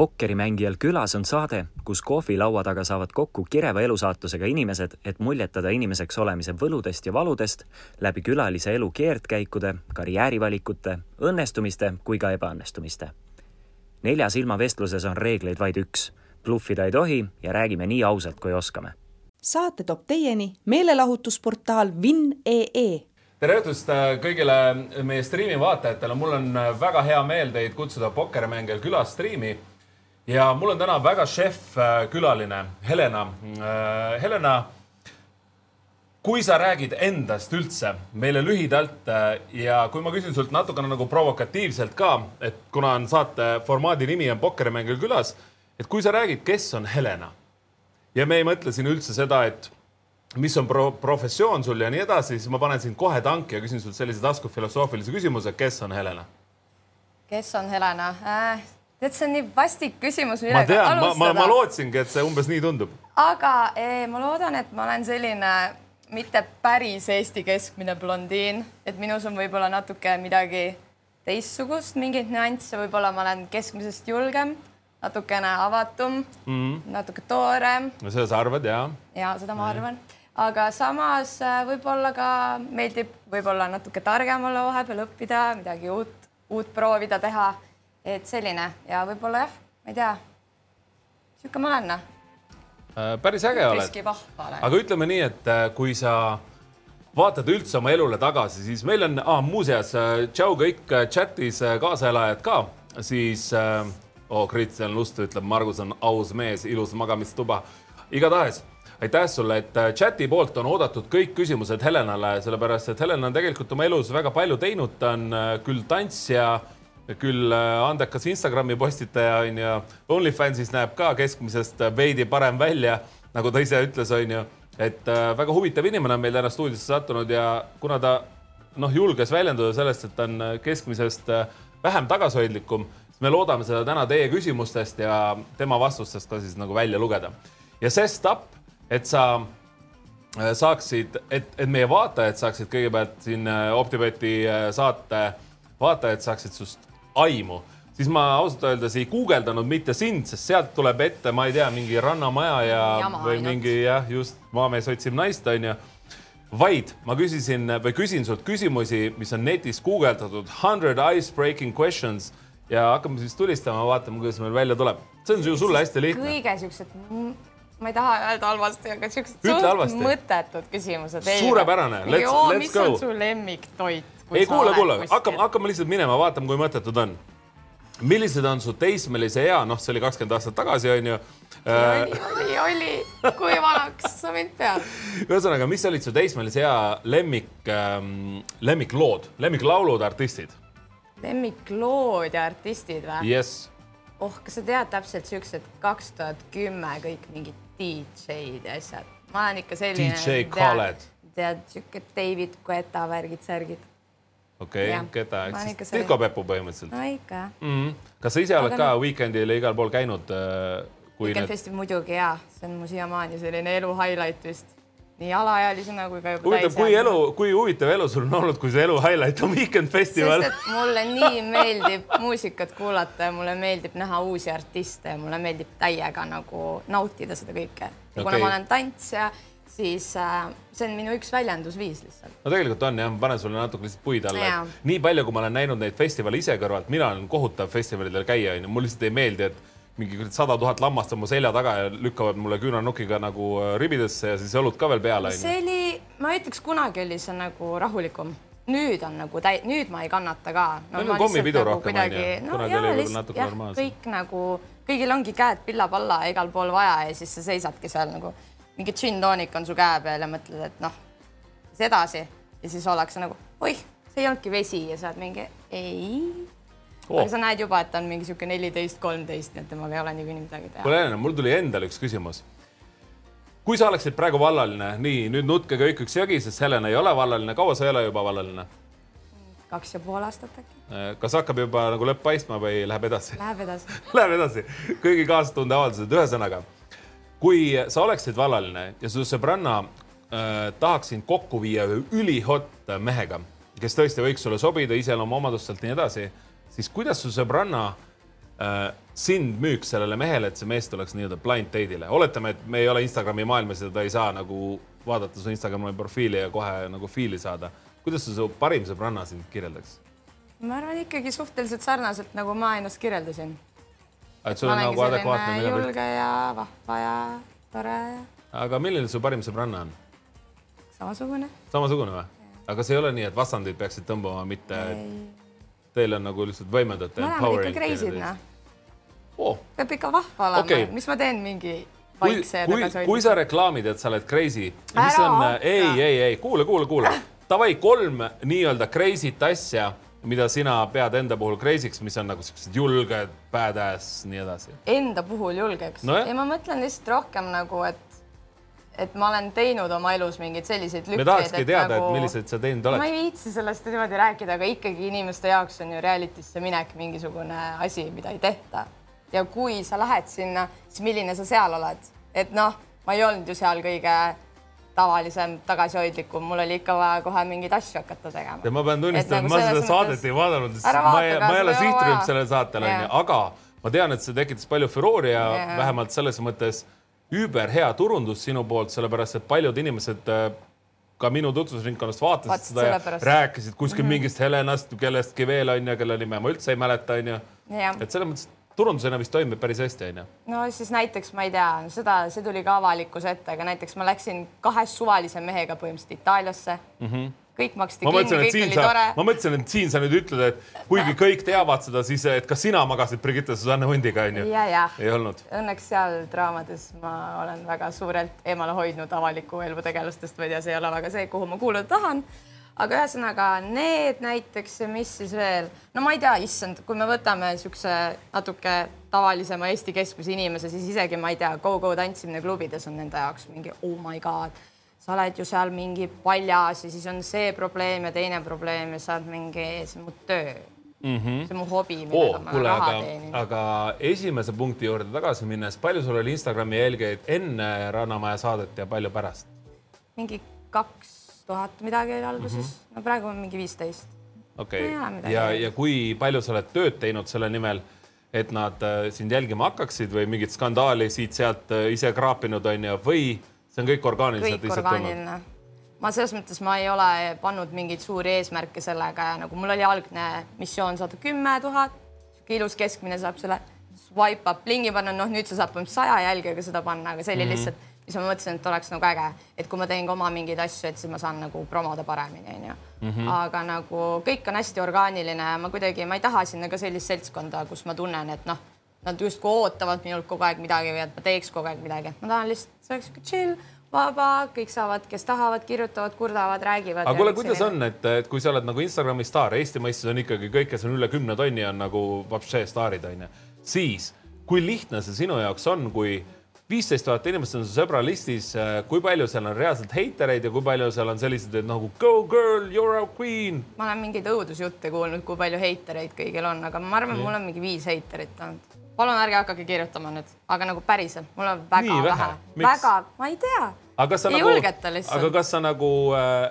pokkerimängijal külas on saade, kus kohvilaua taga saavad kokku kireva elusaatusega inimesed, et muljetada inimeseks olemise võludest ja valudest läbi külalise elu keerdkäikude, karjäärivalikute, õnnestumiste kui ka ebaõnnestumiste. nelja silma vestluses on reegleid vaid üks. bluffida ei tohi ja räägime nii ausalt, kui oskame. saate toob teieni meelelahutusportaal Vinn.ee tere õhtust äh, kõigile meie striimi vaatajatele, mul on äh, väga hea meel teid kutsuda Pokkerimängijal külas striimi. Ja mul on täna väga šef äh, külaline, Helena. Helena, kui sa räägid endast üldse meile lühidalt ja kui ma küsin sult natukene nagu provokatiivselt ka, et kuna on saate formaadi nimi on Pokkerimängijal külas, et kui sa räägid, kes on Helena ja me ei mõtle siin üldse seda, et mis on pro professioon sul ja nii edasi, siis ma panen sind kohe tanki ja küsin sult sellise taskufilosoofilise küsimuse, kes on Helena? kes on Helena äh,? Tead, see on nii vastik küsimus. ma tean, ma, ma, ma lootsingi, et see umbes nii tundub. aga eh, ma loodan, et ma olen selline mitte päris Eesti keskmine blondiin, et minus on võib-olla natuke midagi teistsugust, mingeid nüansse, võib-olla ma olen keskmisest julgem natukene avatum mm, -hmm. natuke toorem. no seda sa arvad, ja? ja seda ma arvan mm. -hmm aga samas äh, võib-olla ka meeldib võib-olla natuke targem olla vahepeal, õppida midagi uut, uut proovida teha. Et selline ja võib-olla jah, ma ei tea. niisugune ma olen äh,. päris äge oled. aga ütleme nii, et äh, kui sa vaatad üldse oma elule tagasi, siis meil on ah,, muuseas, äh, tšau kõik chatis kaasaelajad ka, siis äh, oh,, Kristjan Lust ütleb, Margus on aus mees, ilus magamistuba. igatahes aitäh sulle, et chati poolt on oodatud kõik küsimused Helenale, sellepärast et Helen on tegelikult oma elus väga palju teinud, ta on küll tantsija, küll äh, andekas Instagrami postitaja on ju, OnlyFansis näeb ka keskmisest veidi parem välja, nagu ta ise ütles, on ju, et väga huvitav inimene on meil täna stuudiosse sattunud ja kuna ta noh, julges väljenduda sellest, et ta on keskmisest vähem tagasihoidlikum, siis me loodame seda täna teie küsimustest ja tema vastustest ka siis nagu välja lugeda. ja sestap et sa äh, saaksid, et, et meie vaatajad saaksid kõigepealt siin äh, Optibeti äh, saate vaatajad saaksid sinust aimu, siis ma ausalt öeldes ei guugeldanud mitte sind, sest sealt tuleb ette, ma ei tea, mingi rannamaja ja Jama või ainult. mingi jah, just maamees otsib naist, onju. vaid ma küsisin või küsin sult küsimusi, mis on netis guugeldatud, hundred ice breaking questions ja hakkame siis tulistama, vaatame, kuidas meil välja tuleb. see on ju sulle hästi lihtne. kõige siuksed ma ei taha öelda halvasti, aga siuksed suht mõttetud küsimused. suurepärane, let's, let's go. mis on su lemmiktoit? Ei kuule, kuule, hakkame, hakkame lihtsalt minema, vaatame, kui mõttetud on. millised on su teismelise ea, noh, see oli kakskümmend aastat tagasi, onju. oli, oli, oli, kui vanaks sa mind pead? ühesõnaga, mis olid su teismelise ea lemmik ähm,, lemmiklood, lemmiklaulud, artistid? lemmiklood ja artistid või? jess. oh, kas sa tead täpselt siuksed kaks tuhat kümme kõik mingid DJ-d ja asjad. ma olen ikka selline. DJ Khaled. tead, sihuke David Guetta värgid, särgid. Okei okay,, Guetta ehk siis diskopepu põhimõtteliselt. no ikka mm. -hmm. kas sa ise oled Aga ka no... Weekendil igal pool käinud äh,? Weekend need... Festival muidugi ja, see on mu siiamaani selline elu highlight vist nii alaealisena kui ka juba huvitav, kui elu, kui huvitav elu sul on olnud, kui see elu highlight on Weekend Festival? mulle nii meeldib muusikat kuulata ja mulle meeldib näha uusi artiste ja mulle meeldib täiega nagu nautida seda kõike. ja okay. kuna ma olen tantsija, siis äh, see on minu üks väljendusviis lihtsalt. no tegelikult on jah, ma panen sulle natuke lihtsalt puid alla. nii palju, kui ma olen näinud neid festivale ise kõrvalt, mina olen kohutav festivalidel käia, onju, mulle lihtsalt ei meeldi, et mingi sada tuhat lammast on mu selja taga ja lükkavad mulle küünarnukiga nagu äh, ribidesse ja siis õlut ka veel peale. see oli, ma ütleks, kunagi oli see nagu rahulikum. nüüd on nagu täi-, nüüd ma ei kannata ka no,. on kommipidu nagu rohkem onju. no kunagi jaa, lihtsalt jah, kõik nagu, kõigil ongi käed pilla-palla igal pool vaja ja siis sa seisadki seal nagu mingi džinntoonik on su käe peal ja mõtled, et noh, siis edasi ja siis ollakse nagu oih, see ei olnudki vesi ja sa oled mingi ei oh.. aga sa näed juba, et ta on mingi sihuke neliteist, kolmteist, nii et temaga ei ole niikuinii midagi teha. kuule, Helena, mul tuli endal üks küsimus. kui sa oleksid praegu vallaline, nii nüüd nutke kõik üks jõgi, sest Helena ei ole vallaline, kaua sa ei ole juba vallaline? kaks ja pool aastat äkki. Äh, kas hakkab juba nagu lõpp paistma või läheb edasi? Läheb edasi Läheb edasi, kõigi kaastunde avaldused, ühesõnaga, kui sa oleksid vallaline ja su sõbranna äh, tahaks sind kokku viia ühe ülihot mehega, kes tõesti võiks sulle sobida iseloomuomadustelt nii edasi siis kuidas su sõbranna äh, sind müüks sellele mehele, et see mees tuleks nii-öelda blind date'ile, oletame, et me ei ole Instagrami maailmas ja ta ei saa nagu vaadata su Instagrami profiili ja kohe nagu fiili saada. kuidas su parim sõbranna sind kirjeldaks? ma arvan ikkagi suhteliselt sarnaselt, nagu ma ennast kirjeldasin. Et sul on nagu adekvaatne. julge ja vahva ja tore ja. aga milline su parim sõbranna on? samasugune. samasugune või? aga kas ei ole nii, et vastandid peaksid tõmbama, mitte teil on nagu lihtsalt võimendate. me oleme ikka crazy'd noh oh.. peab ikka vahva olema okay., mis ma teen mingi vaikse ja tagasihoidliku. kui sa reklaamid, et sa oled crazy, mis on, ei, ei, ei, kuule, kuule, kuule. Davai, kolm nii-öelda crazy't asja, mida sina pead enda puhul crazy'ks, mis on nagu siuksed julged, badass, nii edasi. Enda puhul julgeks no,? ei, ma mõtlen lihtsalt rohkem nagu, et et ma olen teinud oma elus mingeid selliseid lükkeid. me tahakski teada nagu..., et milliseid sa teinud oled. ma ei viitsi sellest niimoodi rääkida, aga ikkagi inimeste jaoks on ju reality'sse minek mingisugune asi, mida ei tehta. ja kui sa lähed sinna, siis milline sa seal oled, et noh, ma ei olnud ju seal kõige tavalisem, tagasihoidlikum, mul oli ikka vaja kohe mingeid asju hakata tegema. ja ma pean tunnistama, et nagu ma seda saadet ei vaadanud, sest ma ei, ma ei ole sihtrühm sellel saatel onju, aga ma tean, et see tekitas palju furoori ja, ja vähemalt selles mõttes überhea turundus sinu poolt, sellepärast et paljud inimesed äh, ka minu tutvusringkonnast vaatasid Vaat seda ja rääkisid kuskil mm -hmm. mingist Helenast, kellestki veel onju, kelle nime ma üldse ei mäleta onju. et selles mõttes turundusena vist toimib päris hästi onju. no siis näiteks ma ei tea, seda, see tuli ka avalikkuse ette, aga näiteks ma läksin kahe suvalise mehega põhimõtteliselt Itaaliasse mm. -hmm kõik maksti ma kinni, kõik oli sa, tore. ma mõtlesin, et siin sa nüüd ütled, et kuigi kõik teavad seda, siis et kas sina magasid Brigitte Susanne hundiga onju? ei olnud? Õnneks seal draamades ma olen väga suurelt eemale hoidnud avaliku elu tegelastest, ma ei tea, see ei ole väga see, kuhu ma kuuluda tahan aga ühesõnaga need näiteks mis siis veel, no ma ei tea, issand, kui me võtame niisuguse natuke tavalisema Eesti keskmise inimese, siis isegi ma ei tea, go-go tantsimine klubides on nende jaoks mingi oh my god sa oled ju seal mingi paljas ja siis on see probleem ja teine probleem ja sa oled mingi, see on mu töö mm. -hmm. see on mu hobi, millega oh, ma kuule, raha aga, teenin. aga esimese punkti juurde tagasi minnes, palju sul oli Instagrami jälgijaid enne Rannamaja saadet ja palju pärast? mingi kaks tuhat midagi oli alguses mm, -hmm. no praegu on mingi viisteist. okei ja, ja kui palju sa oled tööd teinud selle nimel, et nad äh, sind jälgima hakkaksid või mingit skandaali siit-sealt äh, ise kraapinud on ju, või see on kõik orgaaniliselt lihtsalt tulnud? ma selles mõttes ma ei ole pannud mingeid suuri eesmärke sellega ja nagu mul oli algne missioon saada kümme tuhat, ilus keskmine saab selle swipe up lingi panna, noh, nüüd sa saad põhimõtteliselt saja jälgijaga seda panna, aga see oli mm -hmm. lihtsalt, mis ma mõtlesin, et oleks nagu äge, et kui ma teen ka oma mingeid asju, et siis ma saan nagu promoda paremini, onju. Mhm. aga nagu kõik on hästi orgaaniline ma kuidagi, ma ei taha sinna ka sellist seltskonda, kus ma tunnen, et noh nad justkui ootavad minult kogu aeg midagi või et ma teeks kogu aeg midagi. ma tahan lihtsalt, see oleks sihuke chill, vaba, kõik saavad, kes tahavad, kirjutavad, kurdavad, räägivad. aga kuule, kuidas on, et, et kui sa oled nagu Instagrami staar, Eesti mõistes on ikkagi kõik, kes on üle kümne tonni, on nagu vapšee staarid onju, siis kui lihtne see sinu jaoks on, kui viisteist tuhat inimest on su sõbralistis, kui palju seal on reaalselt heitereid ja kui palju seal on sellised, et nagu go girl, you are a queen? ma olen mingeid õudusjutte kuulnud, kui palju heitereid kõigil on, aga ma arvan, mul on mingi viis heiterit olnud palun ärge hakake kirjutama nüüd, aga nagu päriselt, mul on väga Nii vähe, vähe., väga, ma ei tea. ei nagu, julgeta lihtsalt. aga kas sa nagu äh,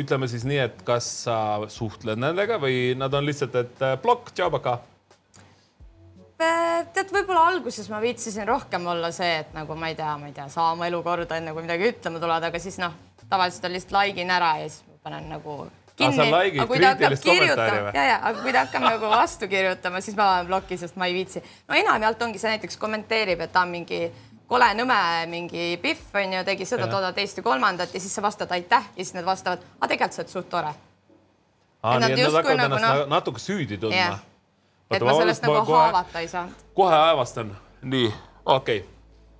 ütleme siis nii, et kas sa suhtled nendega või nad on lihtsalt, et äh, plokk, tšaubaka? Äh, tead, võib-olla alguses ma viitsisin rohkem olla see, et nagu ma ei tea, ma ei tea, saa oma elu korda, enne kui midagi ütlema tuled, aga siis noh, tavaliselt on lihtsalt like in ära ja siis panen nagu kinni. aga kui ta hakkab kirjutama, ja, ja, aga kui ta hakkab nagu vastu kirjutama, siis ma panen plokki, sest ma ei viitsi. no enamjaolt ongi see näiteks kommenteerib, et ta on mingi kole nõme mingi Pihv onju, tegi seda, toda, teist ja kolmandat ja siis sa vastad aitäh ja siis nad vastavad, aga tegelikult sa oled suht tore. aa, et nad hakkavad nagu, ennast no, natuke süüdi tundma. Et ma sellest nagu kohe, haavata ei saanud. kohe aevastan, nii, okei. Okay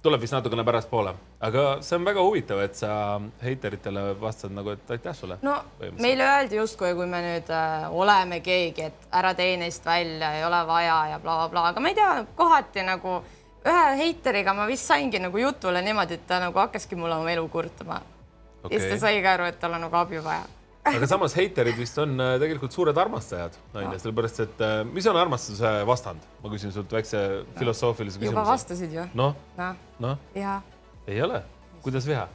tuleb vist natukene pärastpoole, aga see on väga huvitav, et sa heiteritele vastad nagu, et aitäh sulle. no meile öeldi justkui, kui me nüüd äh, oleme keegi, et ära tee neist välja, ei ole vaja ja blablabla bla, bla. aga ma ei tea, kohati nagu ühe heiteriga ma vist saingi nagu jutule niimoodi, et ta nagu hakkaski mulle oma elu kurtma. Okay.. siis ta saigi aru, et tal on nagu abi vaja aga samas heiterid vist on äh, tegelikult suured armastajad, onju, sellepärast et äh, mis on armastuse vastand? ma küsin sult väikse filosoofilise küsimuse. juba vastasid ju. noh, noh, ei ole, kuidas viha?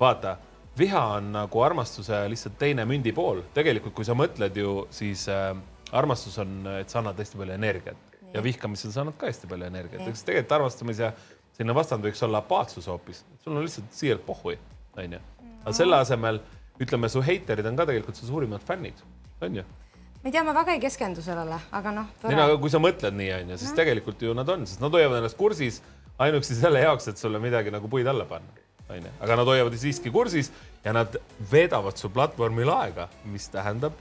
vaata, viha on nagu armastuse lihtsalt teine mündi pool. tegelikult, kui sa mõtled ju, siis äh, armastus on, et sa annad hästi palju energiat ja vihkamisel sa annad ka hästi palju energiat, eks tegelikult armastamise selline vastand võiks olla apaatsus hoopis, sul on lihtsalt siiralt pohhui, onju. aga selle asemel ütleme, su heiterid on ka tegelikult su suurimad fännid, onju ma ei tea, ma väga ei keskendu sellele, aga noh. ei no aga kui sa mõtled nii, onju, siis no. tegelikult ju nad on, sest nad hoiavad ennast kursis ainuüksi selle jaoks, et sulle midagi nagu puid alla panna, onju. aga nad hoiavad siiski kursis ja nad veedavad su platvormil aega, mis tähendab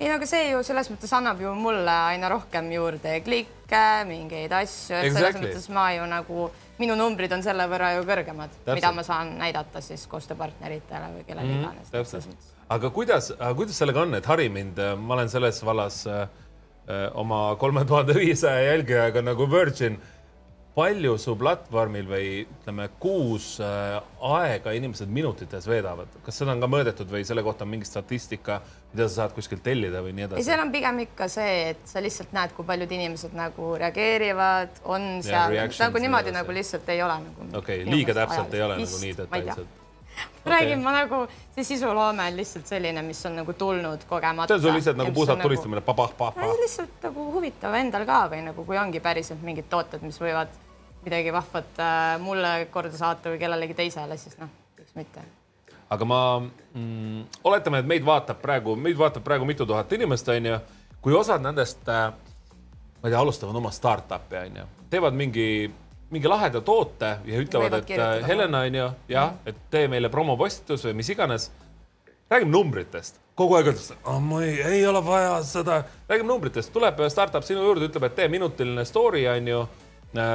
ei no aga see ju selles mõttes annab ju mulle aina rohkem juurde klikke, mingeid asju, et exactly. selles mõttes ma ju nagu, minu numbrid on selle võrra ju kõrgemad, mida ma saan näidata siis koostööpartneritele või kellele mm -hmm, iganes. aga kuidas, kuidas sellega on, et hari mind, ma olen selles vallas äh, oma kolme tuhande viiesaja jälgijaga nagu virgin palju su platvormil või ütleme, kuus äh, aega inimesed minutites veedavad, kas seda on ka mõõdetud või selle kohta on mingi statistika, mida sa saad kuskilt tellida või nii edasi? ei, seal on pigem ikka see, et sa lihtsalt näed, kui paljud inimesed nagu reageerivad, on seal nagu niimoodi nagu lihtsalt ei ole nagu. okei okay,, liiga täpselt ei ole Vist, nagu nii detailselt okay. räägin ma nagu, see sisuloome on lihtsalt selline, mis on nagu tulnud kogemata. see on sul lihtsalt nagu puusalt tulistamine nagu,, papah-papah. lihtsalt nagu huvitav endal ka või nagu, kui ongi päriselt mingid tooted, mis võivad midagi vahvat äh, mulle korda saata või kellelegi teisele, siis noh, miks mitte. aga ma mm, oletame, et meid vaatab praegu, meid vaatab praegu mitu tuhat inimest, onju. kui osad nendest äh,, ma ei tea, alustavad oma startup'i, onju, teevad mingi mingi laheda toote ja ütlevad, et äh, Helena onju, jah mm, -hmm. et tee meile promopostitus või mis iganes. räägime numbritest, kogu aeg öeldakse, ma ei, ei ole vaja seda, räägime numbritest, tuleb startup sinu juurde, ütleb, et tee minutiline story onju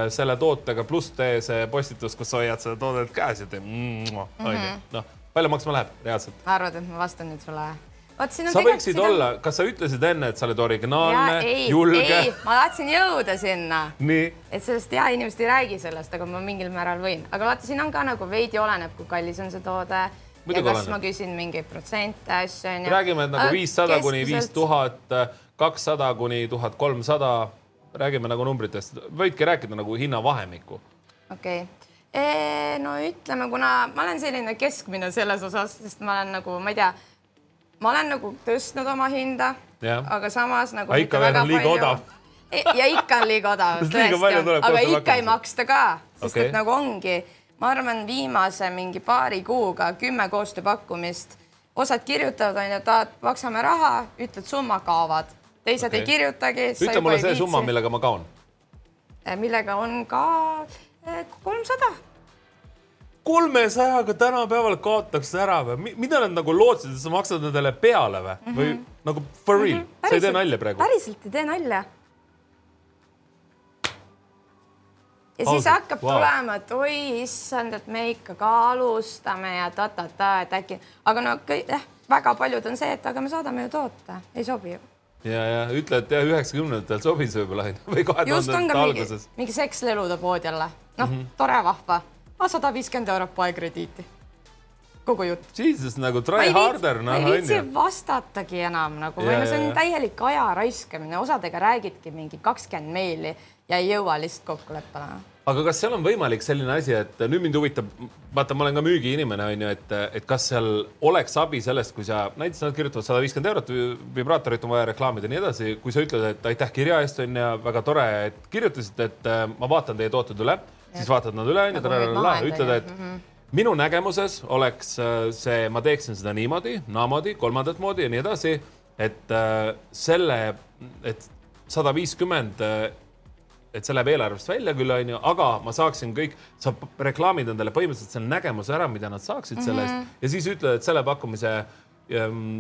selle tootega, pluss tee see postitus, kus hoiad seda toodet käes ja teed onju, mhm. noh, palju maksma läheb reaalselt? arvad, et ma vastan nüüd sulle? vot siin on sa võiksid siin olla, kas sa ütlesid enne, et sa oled originaalne, julge? ma tahtsin jõuda sinna. et sellest ja inimesed ei räägi sellest, aga ma mingil määral võin, aga vaata, siin on ka nagu veidi oleneb, kui kallis on see toode. ja kas oleneb. ma küsin mingeid protsente, asju onju. räägime, et nagu viissada kuni viis tuhat, kakssada kuni tuhat kolmsada räägime nagu numbritest, võidki rääkida nagu hinnavahemikku. okei okay., no ütleme, kuna ma olen selline keskmine selles osas, sest ma olen nagu, ma ei tea, ma olen nagu tõstnud oma hinda, aga samas nagu. ikka veel on liiga odav e, ja ikka on liiga odav, tõesti, aga ikka ei maksta ka, sest okay. et nagu ongi, ma arvan, viimase mingi paari kuuga kümme koostööpakkumist, osad kirjutavad, onju, et maksame raha, ütled summa, kaovad teised okay. ei kirjutagi. ütle mulle see summa, millega ma kaon. Äh, millega on ka äh, kolmsada kolmesajaga tänapäeval kaotaks ära või? mida nad nagu lootsid, et sa maksad nendele peale või mm, -hmm. või nagu for real mm, -hmm. sa ei tee nalja praegu? päriselt ei tee nalja. ja siis Ausalt, hakkab wow. tulema, et oi issand, et me ikka ka alustame ja ta-ta-ta, et äkki, aga no jah, väga paljud on see, et aga me saadame ju toote, ei sobi ju ja, ja ütle, et jah, üheksakümnendatel sobis võib-olla või kahe tuhandete alguses. mingi sekslelude pood jälle, noh mm -hmm. tore, vahva, sada viiskümmend eurot poekrediiti. kogu jutt. Jesus nagu try harder. ma ei viitsi vastatagi enam nagu või no see on täielik aja raiskamine, osadega räägidki mingi kakskümmend meili ja ei jõua lihtsalt kokkuleppele aga kas seal on võimalik selline asi, et nüüd mind huvitab, vaata, ma olen ka müügiinimene, on ju, et, et kas seal oleks abi sellest, kui sa näiteks nad kirjutavad sada viiskümmend eurot, vibraatorit on vaja reklaamida ja nii edasi, kui sa ütled, et aitäh kirja eest on ju, väga tore, et kirjutasite, et äh, ma vaatan teie tooted üle, siis vaatad nad üle on ju, nagu ütled, et mm -hmm. minu nägemuses oleks äh, see, ma teeksin seda niimoodi, naamoodi, kolmandat moodi ja nii edasi, et äh, selle, et sada viiskümmend et see läheb eelarvest välja küll, onju, aga ma saaksin kõik, sa reklaamid endale põhimõtteliselt selle nägemuse ära, mida nad saaksid selle eest mm -hmm. ja siis ütled, et selle pakkumise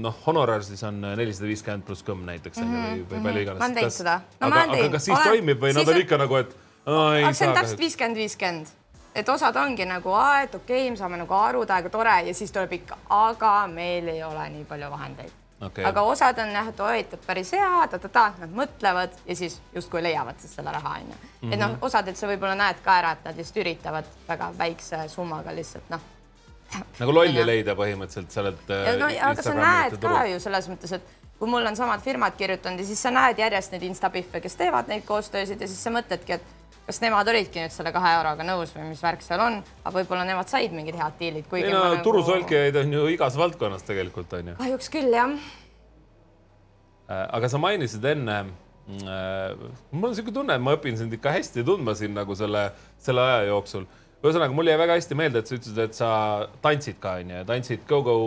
noh, honorar siis on nelisada viiskümmend pluss kõmm näiteks mm -hmm. või, või palju iganes. ma olen teinud seda no,. aga, aga kas siis olen... toimib või nad on ikka nagu, et aga see on täpselt viiskümmend, viiskümmend et osad ongi nagu, et okei okay,, me saame nagu aru, täiega tore ja siis tuleb ikka, aga meil ei ole nii palju vahendeid okay.. aga osad on jah, et oi, et päris hea, ta-ta-ta, nad mõtlevad ja siis justkui leiavad siis selle raha onju mm. -hmm. et noh, mhm. osadelt sa võib-olla näed ka ära, et nad lihtsalt üritavad väga väikse summaga lihtsalt noh. nagu lolli leida põhimõtteliselt sellelt. no aga sa näed ka turu. ju selles mõttes, et kui mul on samad firmad kirjutanud ja siis sa näed järjest neid instabiffe, kes teevad neid koostöösid ja siis sa mõtledki, et kas nemad olidki nüüd selle kahe euroga nõus või mis värk seal on, aga võib-olla nemad said mingid head diilid. ei no nagu... turusolkijaid on ju igas valdkonnas tegelikult on ju. kahjuks küll jah. Äh, aga sa mainisid enne mul on niisugune tunne, et ma õpin sind ikka hästi tundma siin nagu selle, selle aja jooksul. ühesõnaga, mul jäi väga hästi meelde, et sa ütlesid, et sa tantsid ka onju, tantsid go-go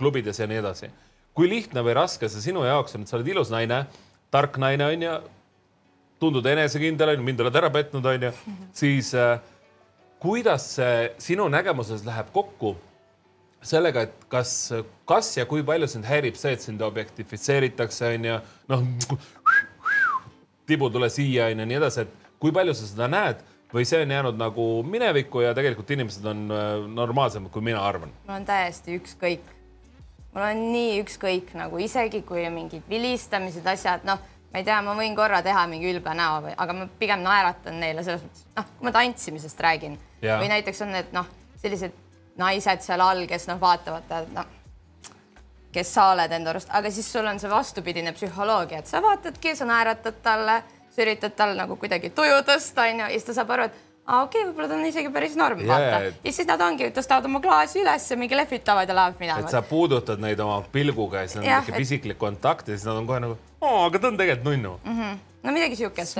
klubides ja nii edasi. kui lihtne või raske see sinu jaoks on, et sa oled ilus naine, tark naine onju, tundud enesekindel onju, mind oled ära petnud onju, siis äh, kuidas see sinu nägemuses läheb kokku sellega, et kas, kas ja kui palju sind häirib see, et sind objektifitseeritakse, onju, noh, tibu tule siia, onju, nii edasi, et kui palju sa seda näed või see on jäänud nagu minevikku ja tegelikult inimesed on äh, normaalsemad, kui mina arvan? mul on täiesti ükskõik. mul on nii ükskõik nagu isegi kui mingid vilistamised, asjad, noh, ma ei tea, ma võin korra teha mingi ülbe näo või, aga ma pigem naeratan neile selles mõttes, noh, kui ma tantsimisest räägin ja. või näiteks on need noh, sellised naised seal all, kes noh, vaatavad, noh, kes sa oled enda arust, aga siis sul on see vastupidine psühholoogia, et sa vaatadki, sa naeratad talle, sa üritad tal nagu kuidagi tuju tõsta, onju, ja siis ta saab aru, et aa okei okay,, võib-olla ta on isegi päris norm yeah., vaata. ja siis nad ongi, tõstavad oma klaasi üles ja mingi lehvitavad ja lähevad minema. et sa puudutad neid oma pilguga ja siis on niisugune pisiklik kontakt ja siis nad on kohe nagu, aga ta on tegelikult nunnu mm. -hmm no midagi siukest.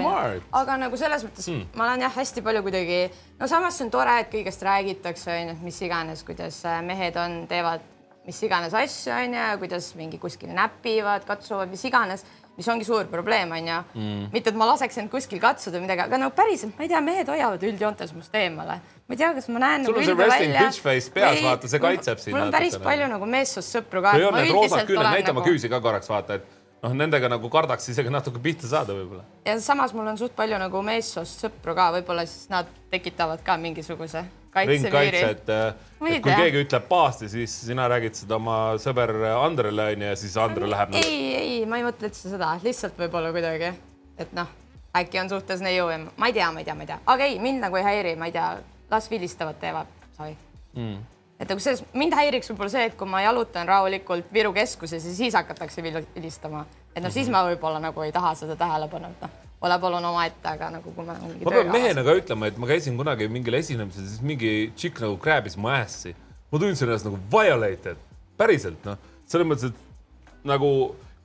aga nagu selles mõttes mm. ma olen jah, hästi palju kuidagi, no samas see on tore, et kõigest räägitakse, onju, et mis iganes, kuidas äh, mehed on, teevad mis iganes asju, onju, kuidas mingi kuskil näpivad, katsuvad, mis iganes, mis ongi suur probleem, onju mm.. mitte, et ma laseks end kuskil katsuda midagi, aga no päriselt, ma ei tea, mehed hoiavad üldjoontes must eemale. ma ei tea, kas ma näen. sul nagu on see resting välja. bitch face peas, vaata, see kaitseb sind. mul on päris palju nagu meessoost sõpru ka. või on need roosad küüned, näita oma nagu... küüsi ka korraks, vaata, et noh, nendega nagu kardaks isegi natuke pihta saada võib-olla. ja samas mul on suht palju nagu meessoost sõpru ka, võib-olla siis nad tekitavad ka mingisuguse ringkaitse, et, et kui keegi ütleb paasti, siis sina räägid seda oma sõber Andrele onju ja siis Andre läheb nagu.... ei, ei, ma ei mõtle üldse seda, lihtsalt võib-olla kuidagi, et noh, äkki on suhtes neiu ja ma ei tea, ma ei tea, ma ei tea, aga ei, mind nagu ei häiri, ma ei tea, las vilistavad, teevad, sai mm et nagu selles, mind häiriks võib-olla see, et kui ma jalutan rahulikult Viru keskuses ja siis hakatakse vilistama, et noh, siis ma võib-olla nagu ei taha seda tähelepanu, et noh, ole palun omaette, aga nagu kui ma. ma pean mehena ka ütlema, et ma käisin kunagi mingil esinemisel, siis mingi tšikk nagu krääbis mu ässi. ma tundsin ennast nagu violated, päriselt noh, selles mõttes, et nagu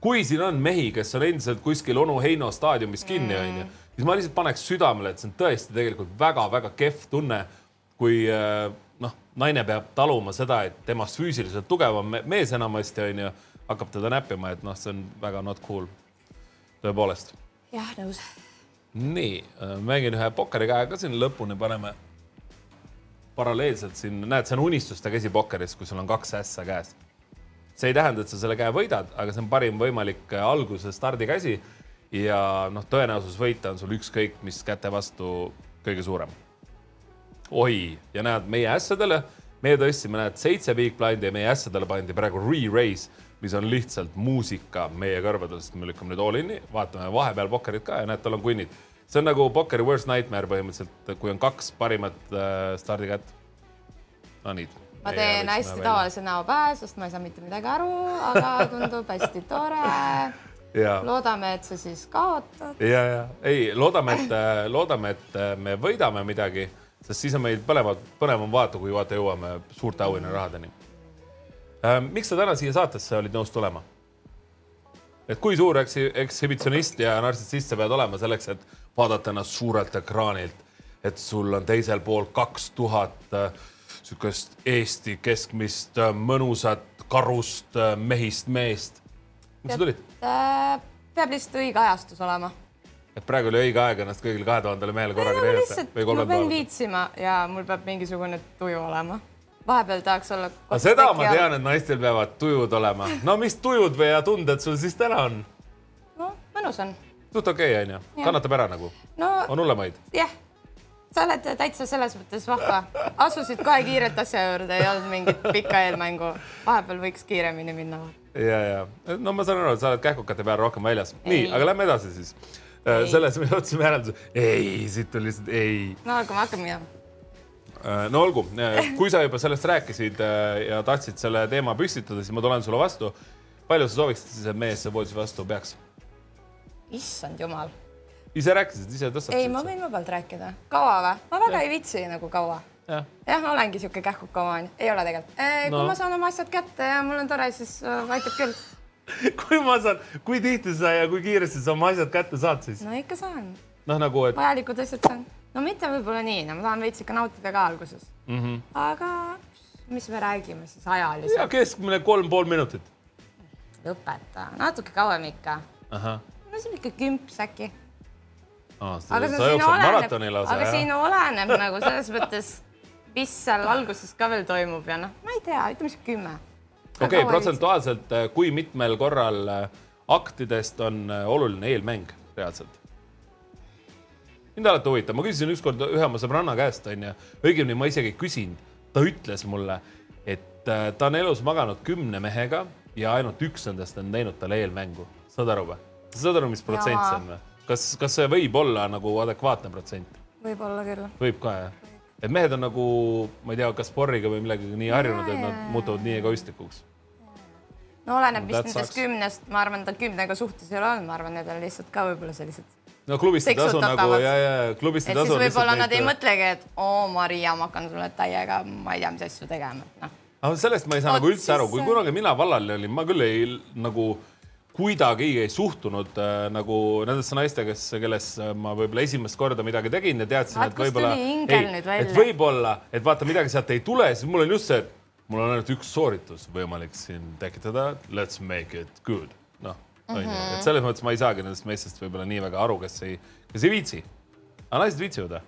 kui siin on mehi, kes on endiselt kuskil onu Heino staadiumis kinni, mm. onju, siis ma lihtsalt paneks südamele, et see on tõesti tegelikult väga-väga kehv tunne, kui äh, naine peab taluma seda, et temast füüsiliselt tugevam mees enamasti onju, hakkab teda näppima, et noh, see on väga not cool. tõepoolest. jah, nõus. nii, mängin ühe pokkerikäe ka siin lõpuni, paneme paralleelselt siin, näed, see on unistuste käsi pokkeris, kui sul on kaks ässa käes. see ei tähenda, et sa selle käe võidad, aga see on parim võimalik alguse stardikäsi ja noh, tõenäosus võita on sul ükskõik mis käte vastu kõige suurem oi, ja näed meie ässadele, meie tõstsime, näed, seitse big blind'i ja meie ässadele pandi praegu re-raise, mis on lihtsalt muusika meie kõrvadel, sest me lükkame nüüd all in'i, vaatame vahepeal pokkerit ka ja näed, tal on kunnid. see on nagu pokkeri worst nightmare põhimõtteliselt, kui on kaks parimat äh, stardikätt. no nii. ma teen hästi tavalise näo pähe, sest ma ei saa mitte midagi aru, aga tundub hästi tore Ja. loodame, et sa siis kaotad. ja, ja ei, loodame, et, äh, loodame, et äh, me võidame midagi sest siis on meil põnevad, põnevam vaadata, kui vaata jõuame suurte auhinnarahadeni ähm,. miks sa täna siia saatesse olid nõus tulema? et kui suur eks, ekshibitsionist ja nartsissist sa pead olema selleks, et vaadata ennast suurelt ekraanilt, et sul on teisel pool kaks tuhat äh, sihukest Eesti keskmist äh, mõnusat karust äh, mehist meest. miks sa tulid? peab lihtsalt õige ajastus olema et praegu oli õige aeg ennast kõigile kahe tuhandele mehele korraga näidata või kolme päeva. ma pean viitsima ja mul peab mingisugune tuju olema. vahepeal tahaks olla. seda ma tean, et naistel peavad tujud olema. no mis tujud või ja tunded sul siis täna on? no mõnus on. suht okei okay, onju, kannatab ära nagu no,? on hullemaid? jah sa oled täitsa selles mõttes vahva, asusid kohe kiirelt asja juurde, ei olnud mingit pikka eelmängu. vahepeal võiks kiiremini minna. ja, ja no ma saan aru, et sa oled kähkukate peal rohkem väljas. nii, aga lähme edasi siis selles me jõudsime järeldusele, ei, siit tuli lihtsalt ei. no aga me hakkame minema. Äh, no olgu, äh, kui sa juba sellest rääkisid ja tahtsid selle teema püstitada, siis ma tulen sulle vastu. palju sa sooviksid siis, et mees voodisse vastu peaks? issand jumal. ise rääkisid, ise tõstatasid? ei, ma võin vabalt rääkida. kaua või? ma väga ja. ei viitsi nagu kaua. jah ja,, ma olengi sihuke kähkuka oma, ei ole tegelikult kui no. ma saan oma asjad kätte ja mul on tore, siis aitab küll kui ma saan, kui tihti sa ja kui kiiresti sa oma asjad kätte saad siis? no ikka saan. noh, nagu et. vajalikud asjad saan. no mitte võib-olla nii, no ma tahan veits ikka nautida ka alguses mm. -hmm. aga mis me räägime siis ajaliselt? ja keskmine kolm pool minutit. lõpeta, natuke kauem ikka. no see on ikka kümps äkki. aga jooksed maratoni lausa, aga siin oleneb nagu selles mõttes, mis seal alguses ka veel toimub ja noh, ma ei tea, ütleme siis kümme okei okay,, protsentuaalselt, äh, kui mitmel korral äh, aktidest on äh, oluline eelmäng reaalselt? mind alati huvitab, ma küsisin ükskord ühe oma sõbranna käest, onju, õigemini ma isegi ei küsinud, ta ütles mulle, et ta on elus maganud kümne mehega ja ainult üks nendest on teinud talle eelmängu. saad aru või? saad aru, mis protsent see on või? kas, kas see võib olla nagu adekvaatne protsent? võib olla küll. võib ka jah? Et mehed on nagu, ma ei tea, kas sporriga või millegagi nii harjunud, et nad muutuvad nii egoistlikuks. no oleneb vist nendest kümnest, ma arvan, ta kümnega suhtes ei ole olnud, ma arvan, need on lihtsalt ka võib-olla sellised. no klubiste tasu nagu ja, ja klubiste tasu. võib-olla nad neid... ei mõtlegi, et oo, Maria, ma hakkan sulle täiega, ma ei tea, mis asju tegema, noh. aga sellest ma ei saa Oot, nagu üldse siis... aru, kui kunagi mina vallal olin, ma küll ei nagu kuidagi ei suhtunud äh, nagu nendesse naiste, kes, kelles ma võib-olla esimest korda midagi tegin ja teadsin, et võib-olla, et võib-olla, et vaata, midagi sealt ei tule, siis mul on just see, et mul on ainult üks sooritus võimalik siin tekitada. Let's make it good, noh mm -hmm., et selles mõttes ma ei saagi nendest meestest võib-olla nii väga aru, kes ei, kes ei viitsi. aga naised viitsivad või?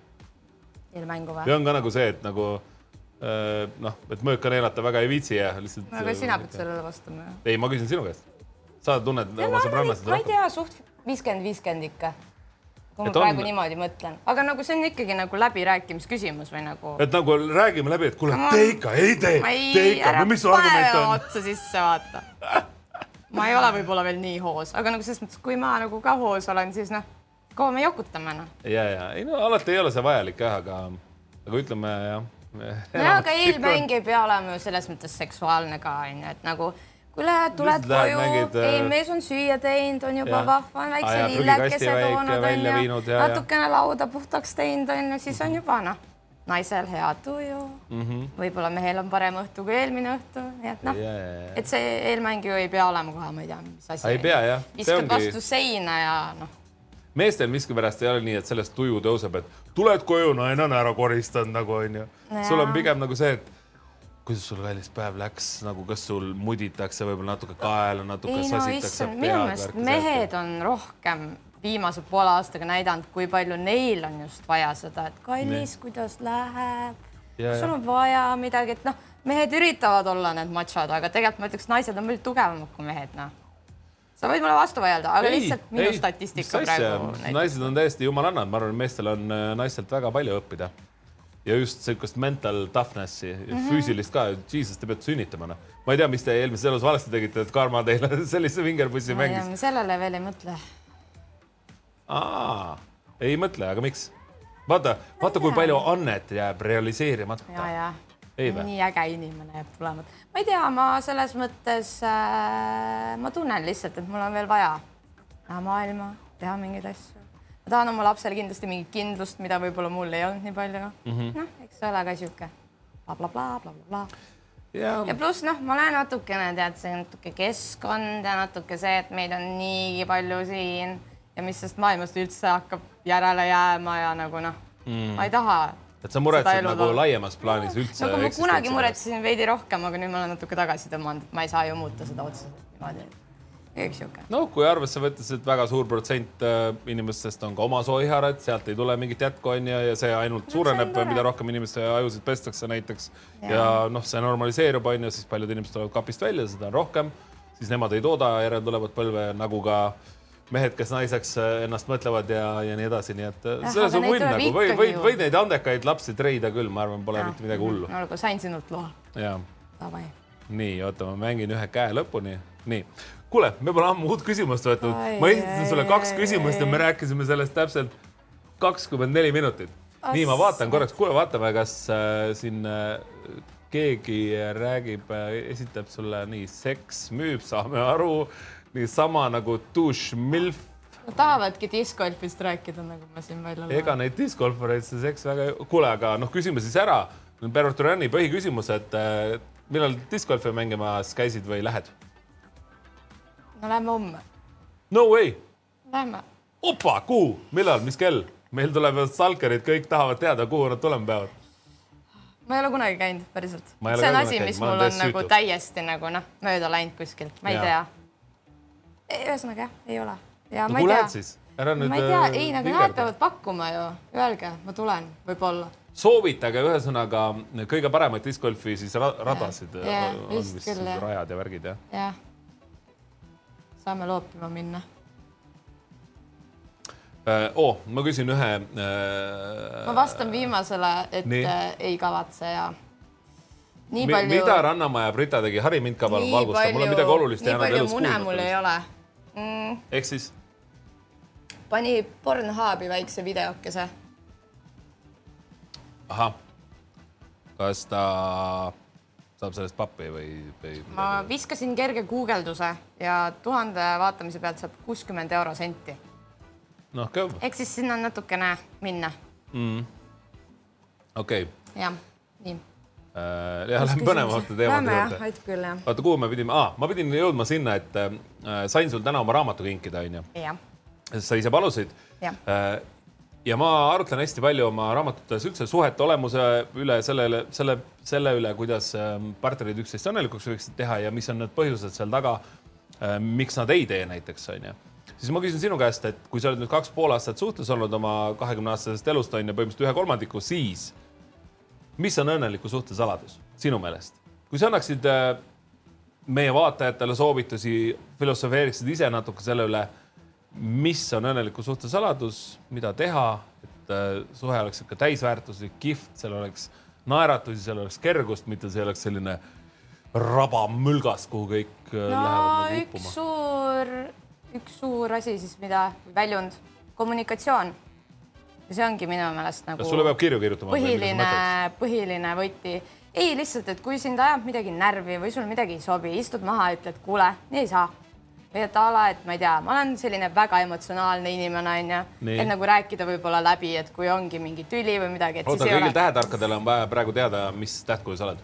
eelmängu või? või on ka nagu see, et nagu äh, noh, et mõõka neelata väga ei viitsi ja lihtsalt. aga sina pead sellele vastama. ei, ma küsin sinu käest sa tunned oma sõbrannasid rohkem? ma ei tea, suht viiskümmend, viiskümmend ikka. kui ma et praegu on... niimoodi mõtlen, aga nagu see on ikkagi nagu läbirääkimisküsimus või nagu. et nagu räägime läbi, et kuule, tee ikka, ei tee, tee ikka, no mis su argument on? otsa sisse vaata. ma ei ole võib-olla veel nii hoos, aga nagu selles mõttes, kui ma nagu ka hoos olen, siis noh, kaua me jokutame noh. ja, ja ei no alati ei ole see vajalik jah, aga, aga ütleme jah. nojah, aga eelmäng ei pea olema ju selles mõttes seksuaalne ka onju, et nagu kuule, tuled koju, ei äh, mees on süüa teinud, on juba ja. vahva, on väikse lillekese toonud onju, natukene lauda puhtaks teinud onju, siis on juba noh, naisel hea tuju mm -hmm.. võib-olla mehel on parem õhtu kui eelmine õhtu, nii et noh yeah., et see eelmäng ju ei pea olema kohe, ma ei tea, mis asi. ei pea jah. viskad ongi... vastu seina ja noh. meestel miskipärast ei ole nii, et sellest tuju tõuseb, et tuled koju, naine on ära koristanud nagu onju. sul on pigem nagu see, et kuidas sul kallis päev läks, nagu kas sul muditakse võib-olla natuke kaela, natuke ei, no, sasitakse pead? minu meelest mehed on rohkem viimase poole aastaga näidanud, kui palju neil on just vaja seda, et kallis, kuidas läheb, sul on vaja midagi, et noh, mehed üritavad olla need machod, aga tegelikult ma ütleks, naised on palju tugevamad kui mehed, noh. Sa võid mulle vastu vaielda, aga ei, lihtsalt minu ei, statistika praegu. naised on täiesti jumalannad, ma arvan, meestel on äh, naistelt väga palju õppida ja just niisugust mental toughness'i mm, -hmm. füüsilist ka, jesus, te peate sünnitama, noh. ma ei tea, mis te eelmises elus valesti tegite, et karma teile sellise vingerpussi mängis. sellele veel ei mõtle. aa, ei mõtle, aga miks? vaata, vaata, kui palju annet jääb realiseerimata. nii äge inimene jääb tulemata. ma ei tea, ma selles mõttes äh,, ma tunnen lihtsalt, et mul on veel vaja näha maailma, teha mingeid asju ma tahan oma lapsele kindlasti mingit kindlust, mida võib-olla mul ei olnud nii palju mm -hmm.. noh, eks ole ka sihuke blablabla, ja, ja pluss noh, ma olen natukene tead, see natuke keskkond ja natuke see, et meid on niigi palju siin ja mis sellest maailmast üldse hakkab järele jääma ja nagu noh mm., ma ei taha. et sa muretsed nagu laiemas plaanis üldse. nagu ma kunagi muretsesin veidi rohkem, aga nüüd ma olen natuke tagasi tõmmanud, et ma ei saa ju muuta seda otseselt niimoodi üks sihuke. no kui arvesse võttes, et väga suur protsent äh, inimestest on ka oma sooiharad, sealt ei tule mingit jätku onju ja see ainult no, suureneb, mida rohkem inimeste ajusid pestakse näiteks ja, ja noh, see normaliseerub onju, siis paljud inimesed tulevad kapist välja, seda on rohkem, siis nemad ei tooda järeltulevat põlve nagu ka mehed, kes naiseks äh, ennast mõtlevad ja, ja nii edasi, nii et äh, selles on võim nagu või, võid, võid neid andekaid lapsi treida küll, ma arvan, pole ja. mitte midagi hullu. olgu, sain sinult loa. jaa. nii, oota, ma mängin ühe käe lõpuni. nii kuule, me pole ammu uut küsimust võtnud. ma esitasin sulle kaks küsimust ja me rääkisime sellest täpselt kakskümmend neli minutit. nii, ma vaatan korraks, kuule, vaatame, kas äh, siin äh, keegi räägib äh,, esitab sulle nii, seks müüb, saame aru, niisama nagu dušš, milf Nad tahavadki discgolfist rääkida, nagu ma siin välja loen. ega neid discgolfareid see seks väga, kuule, aga noh, küsime siis ära. Berot Turani põhiküsimus, et äh, millal discgolfi mängimas käisid või lähed? No lähme homme. no way. Lähme. opa, kuhu, millal, mis kell? meil tulevad stalkerid, kõik tahavad teada, kuhu nad tulema peavad. ma ei ole kunagi käinud, päriselt. see on asi, mis mul on nagu süütu. täiesti nagu noh, mööda läinud kuskilt, ma ei ja. tea. ühesõnaga jah, ei ole. ja no, ma ei tea. siis? ära nüüd. ma ei tea, äh, ei, aga nemad peavad pakkuma ju, öelge, ma tulen, võib-olla soovitage ühesõnaga kõige paremaid discgolfi siis radasid ja, ja, on vist küll, rajad ja värgid jah? jah. Saame loopima minna oo, ma küsin ühe äh,. ma vastan viimasele, et nii. äh, ei kavatse ja. nii palju. mida Rannamaja Brita tegi, hari mind ka palun valgusta, mul on midagi olulist nii palju mune mul ei ole mm.. ehk siis? pani Pornhubi väikse videokese ahah, kas ta saab sellest pappi või, või? ma viskasin kerge guugelduse ja tuhande vaatamise pealt saab kuuskümmend euro senti. noh, kõv. ehk siis sinna natukene minna mm.. okei okay.. jah, nii äh,. jah, lähme põnevamate teemade juurde. jah. vaata, kuhu me pidime ah,, ma pidin jõudma sinna, et äh, sain sul täna oma raamatu kinkida, onju. jah. sa ise palusid. Äh, ja ma arutlen hästi palju oma raamatutes üldse suhete olemuse üle, sellele, selle, selle üle, kuidas ähm, partnerid üksteist õnnelikuks võiksid teha ja mis on need põhjused seal taga. Äh, miks nad ei tee näiteks onju, siis ma küsin sinu käest, et kui sa oled nüüd kaks pool aastat suhtes olnud oma kahekümne aastasest elust on ju põhimõtteliselt ühe kolmandiku, siis mis on õnneliku suhte saladus sinu meelest, kui sa annaksid äh, meie vaatajatele soovitusi, filosofeeriksid ise natuke selle üle mis on õnneliku suhte saladus, mida teha, et äh, suhe oleks ikka täisväärtuslik, kihvt, seal oleks naeratusi, seal oleks kergust, mitte see oleks selline rabamülgas, kuhu kõik äh, no, lähevad nagu uppuma. üks suur, üks suur asi siis, mida väljund, kommunikatsioon. see ongi minu meelest nagu. kas sulle peab kirju kirjutama? põhiline, põhiline võti. ei, lihtsalt, et kui sind ajab midagi närvi või sul midagi ei sobi, istud maha, ütled, kuule, nii ei saa või et a la, et ma ei tea, ma olen selline väga emotsionaalne inimene, onju, et nagu rääkida võib-olla läbi, et kui ongi mingi tüli või midagi. oota, kõigil ole... tähetarkadel on vaja praegu teada, mis tähtkuju sa oled?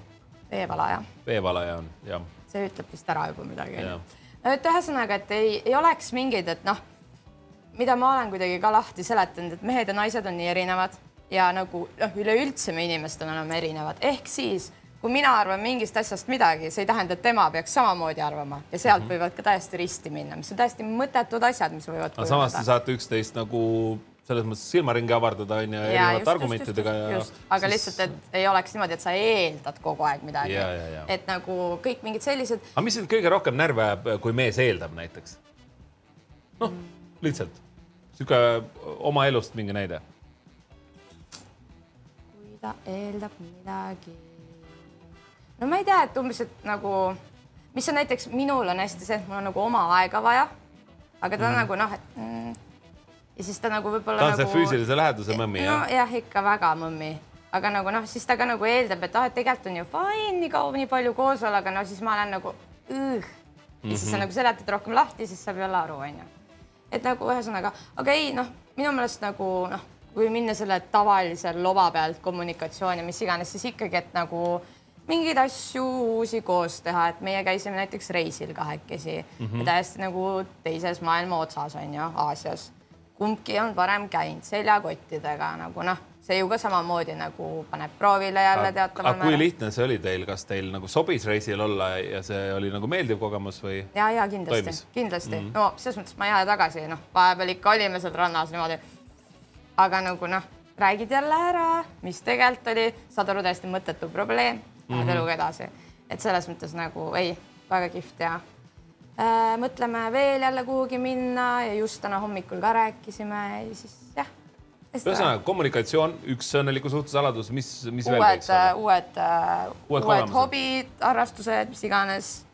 veevalaja. veevalaja on, jah. see ütleb vist ära juba midagi. no et ühesõnaga, et ei, ei oleks mingeid, et noh, mida ma olen kuidagi ka lahti seletanud, et mehed ja naised on nii erinevad ja nagu noh, üleüldse me inimestena oleme erinevad, ehk siis kui mina arvan mingist asjast midagi, see ei tähenda, et tema peaks samamoodi arvama ja sealt mm -hmm. võivad ka täiesti risti minna, mis on täiesti mõttetud asjad, mis võivad. aga samas te saate üksteist nagu selles mõttes silmaringi avardada onju erinevate argumentidega ja. aga siis... lihtsalt, et ei oleks niimoodi, et sa eeldad kogu aeg midagi. et nagu kõik mingid sellised. aga mis sind kõige rohkem närvi ajab, kui mees eeldab näiteks? noh lihtsalt sihuke oma elust mingi näide. kui ta eeldab midagi no ma ei tea, et umbes, et nagu, mis on näiteks minul on hästi see, et mul on nagu oma aega vaja. aga ta mm. nagu noh, et mm, ja siis ta nagu võib-olla. ta on nagu, see füüsilise läheduse mõmmi no, jah? jah, ikka väga mõmmi, aga nagu noh, siis ta ka nagu eeldab, et ah, et tegelikult on ju fine, nii kaua, nii palju koos olla, aga no siis ma olen nagu üh. ja siis sa mhm. nagu seletad rohkem lahti, siis saab jälle aru, onju. et nagu ühesõnaga, aga ei noh, minu meelest nagu noh, kui minna selle tavalise loba pealt kommunikatsiooni, mis iganes, siis ikkagi, et nagu mingeid asju uusi koos teha, et meie käisime näiteks reisil kahekesi mm -hmm. täiesti nagu teises maailma otsas on ju, Aasias. kumbki ei olnud varem käinud seljakottidega nagu noh, see ju ka samamoodi nagu paneb proovile jälle teataval määral. kui lihtne see oli teil, kas teil nagu sobis reisil olla ja see oli nagu meeldiv kogemus või? ja, ja kindlasti, kindlasti mm, -hmm. no selles mõttes ma ei aja tagasi, noh, vahepeal ikka olime seal rannas niimoodi. aga nagu noh, räägid jälle ära, mis tegelikult oli, saad aru, täiesti mõttetu probleem lähed mm -hmm. eluga edasi. et selles mõttes nagu ei, väga kihvt ja äh, mõtleme veel jälle kuhugi minna ja just täna hommikul ka rääkisime ja siis jah. ühesõnaga kommunikatsioon, üks õnneliku suhte saladus, mis, mis uued, veel võiks olla? uued, äh, uued, uued hobid, harrastused, mis iganes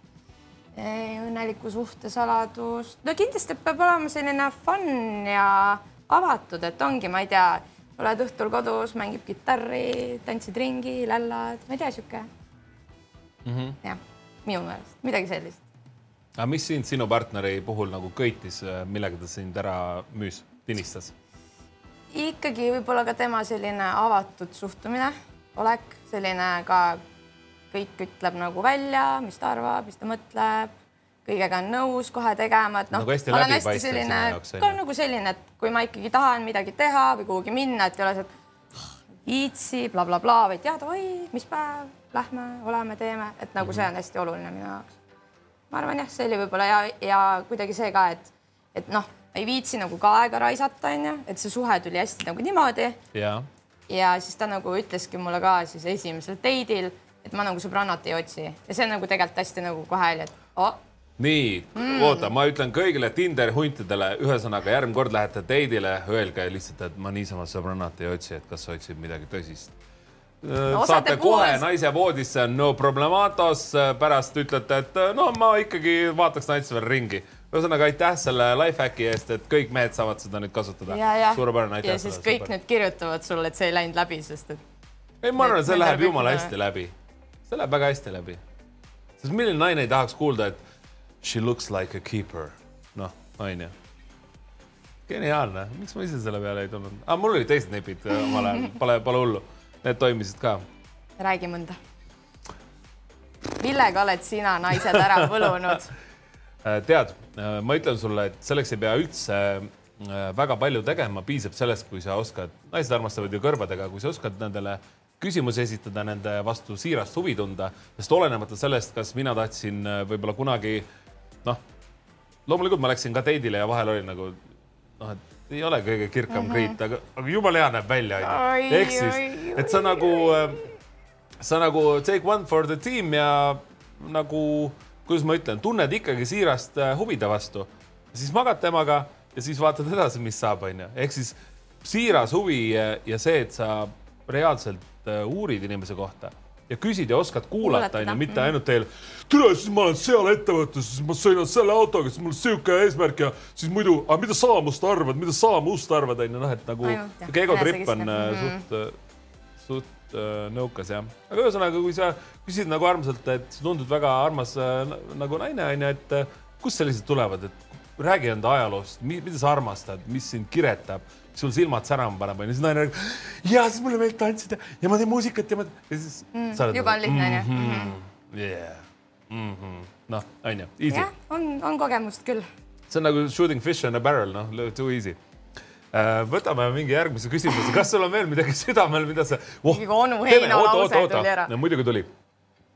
õnneliku suhte saladus, no kindlasti peab olema selline fun ja avatud, et ongi, ma ei tea oled õhtul kodus, mängib kitarri, tantsid ringi, lällad, ma ei tea, sihuke mm -hmm.. jah, minu meelest midagi sellist. aga mis sind sinu partneri puhul nagu köitis, millega ta sind ära müüs, tinistas? ikkagi võib-olla ka tema selline avatud suhtumine, olek, selline ka kõik ütleb nagu välja, mis ta arvab, mis ta mõtleb, kõigega on nõus kohe tegema, et noh nagu, olen hästi selline, ka nagu selline, et kui ma ikkagi tahan midagi teha või kuhugi minna, et ei ole see, et ah, viitsi blablabla bla, bla, vaid jah, davai, mis päev, lähme, oleme, teeme, et nagu see on hästi oluline minu jaoks. ma arvan jah, see oli võib-olla ja, ja kuidagi see ka, et, et noh, ei viitsi nagu ka aega raisata, onju, et see suhe tuli hästi nagu niimoodi. ja siis ta nagu ütleski mulle ka siis esimesel date'il, et ma nagu sõbrannat ei otsi ja see on nagu tegelikult hästi nagu kohe oli, et oh, nii mm., oota, ma ütlen kõigile Tinderi huntidele, ühesõnaga järgmine kord lähete date'ile, öelge lihtsalt, et ma niisama sõbrannat ei otsi, et kas otsib midagi tõsist no,. saate kohe puhas... naise voodisse, no problematos, pärast ütlete, et no ma ikkagi vaataks naiste veel ringi. ühesõnaga aitäh selle life hack'i eest, et kõik mehed saavad seda nüüd kasutada. suurepärane, aitäh. ja siis kõik super. nüüd kirjutavad sulle, et see ei läinud läbi, sest et. ei, ma arvan, et see läheb jumala hästi läbi. see läheb väga hästi läbi. sest milline naine ei tahaks kuulda, et She looks like a keeper. noh, onju. geniaalne, miks ma ise selle peale ei tulnud ah,? mul olid teised nipid äh, omal ajal, pole, pole hullu. Need toimisid ka. räägi mõnda. millega oled sina naised ära võlunud äh, tead, äh, ma ütlen sulle, et selleks ei pea üldse väga palju tegema, piisab sellest, kui sa oskad, naised armastavad ju kõrvadega, kui sa oskad nendele küsimusi esitada, nende vastu siirast huvi tunda, sest olenemata sellest, kas mina tahtsin võib-olla kunagi noh, loomulikult ma läksin ka date'ile ja vahel oli nagu noh, et ei ole kõige kirkam mm -hmm. kriit, aga, aga jumala hea näeb välja, onju. ehk siis, et sa nagu, äh, sa nagu take one for the team ja nagu, kuidas ma ütlen, tunned ikkagi siirast äh, huvi ta vastu, siis magad temaga ja siis vaatad edasi, mis saab, onju. ehk siis siiras huvi ja see, et sa reaalselt äh, uurid inimese kohta ja küsid ja oskad kuulata, onju, mitte ainult teil. tere, siis ma olen seal ettevõtluses, ma sõidan selle autoga, siis mul sihuke eesmärk ja siis muidu, aga mida sa must arvad, mida sa must arvad, onju, noh, et nagu sihuke egotripp on mm -hmm. suht, äh, suht äh, nõukas jah. aga ühesõnaga, kui sa küsid nagu armsalt, et sa tundud väga armas äh, nagu naine onju, et äh, kust sellised tulevad, et räägi enda ajaloost, mida sa armastad, mis sind kiretab sul silmad särama paneb, onju, siis naine räägib. ja siis mulle meeldib tantsida ja ma teen muusikat ja ma ja siis mm,. juba on lihtne onju. Mhm. Mhm. Yeah. Mm -hmm. noh, onju, easy. jah, on, on kogemust küll. see on nagu shooting fish in a barrel, noh, too easy uh,. võtame mingi järgmise küsimuse, kas sul on veel midagi südamel, mida sa oh,. onu heina lause tuli ära. muidugi tuli.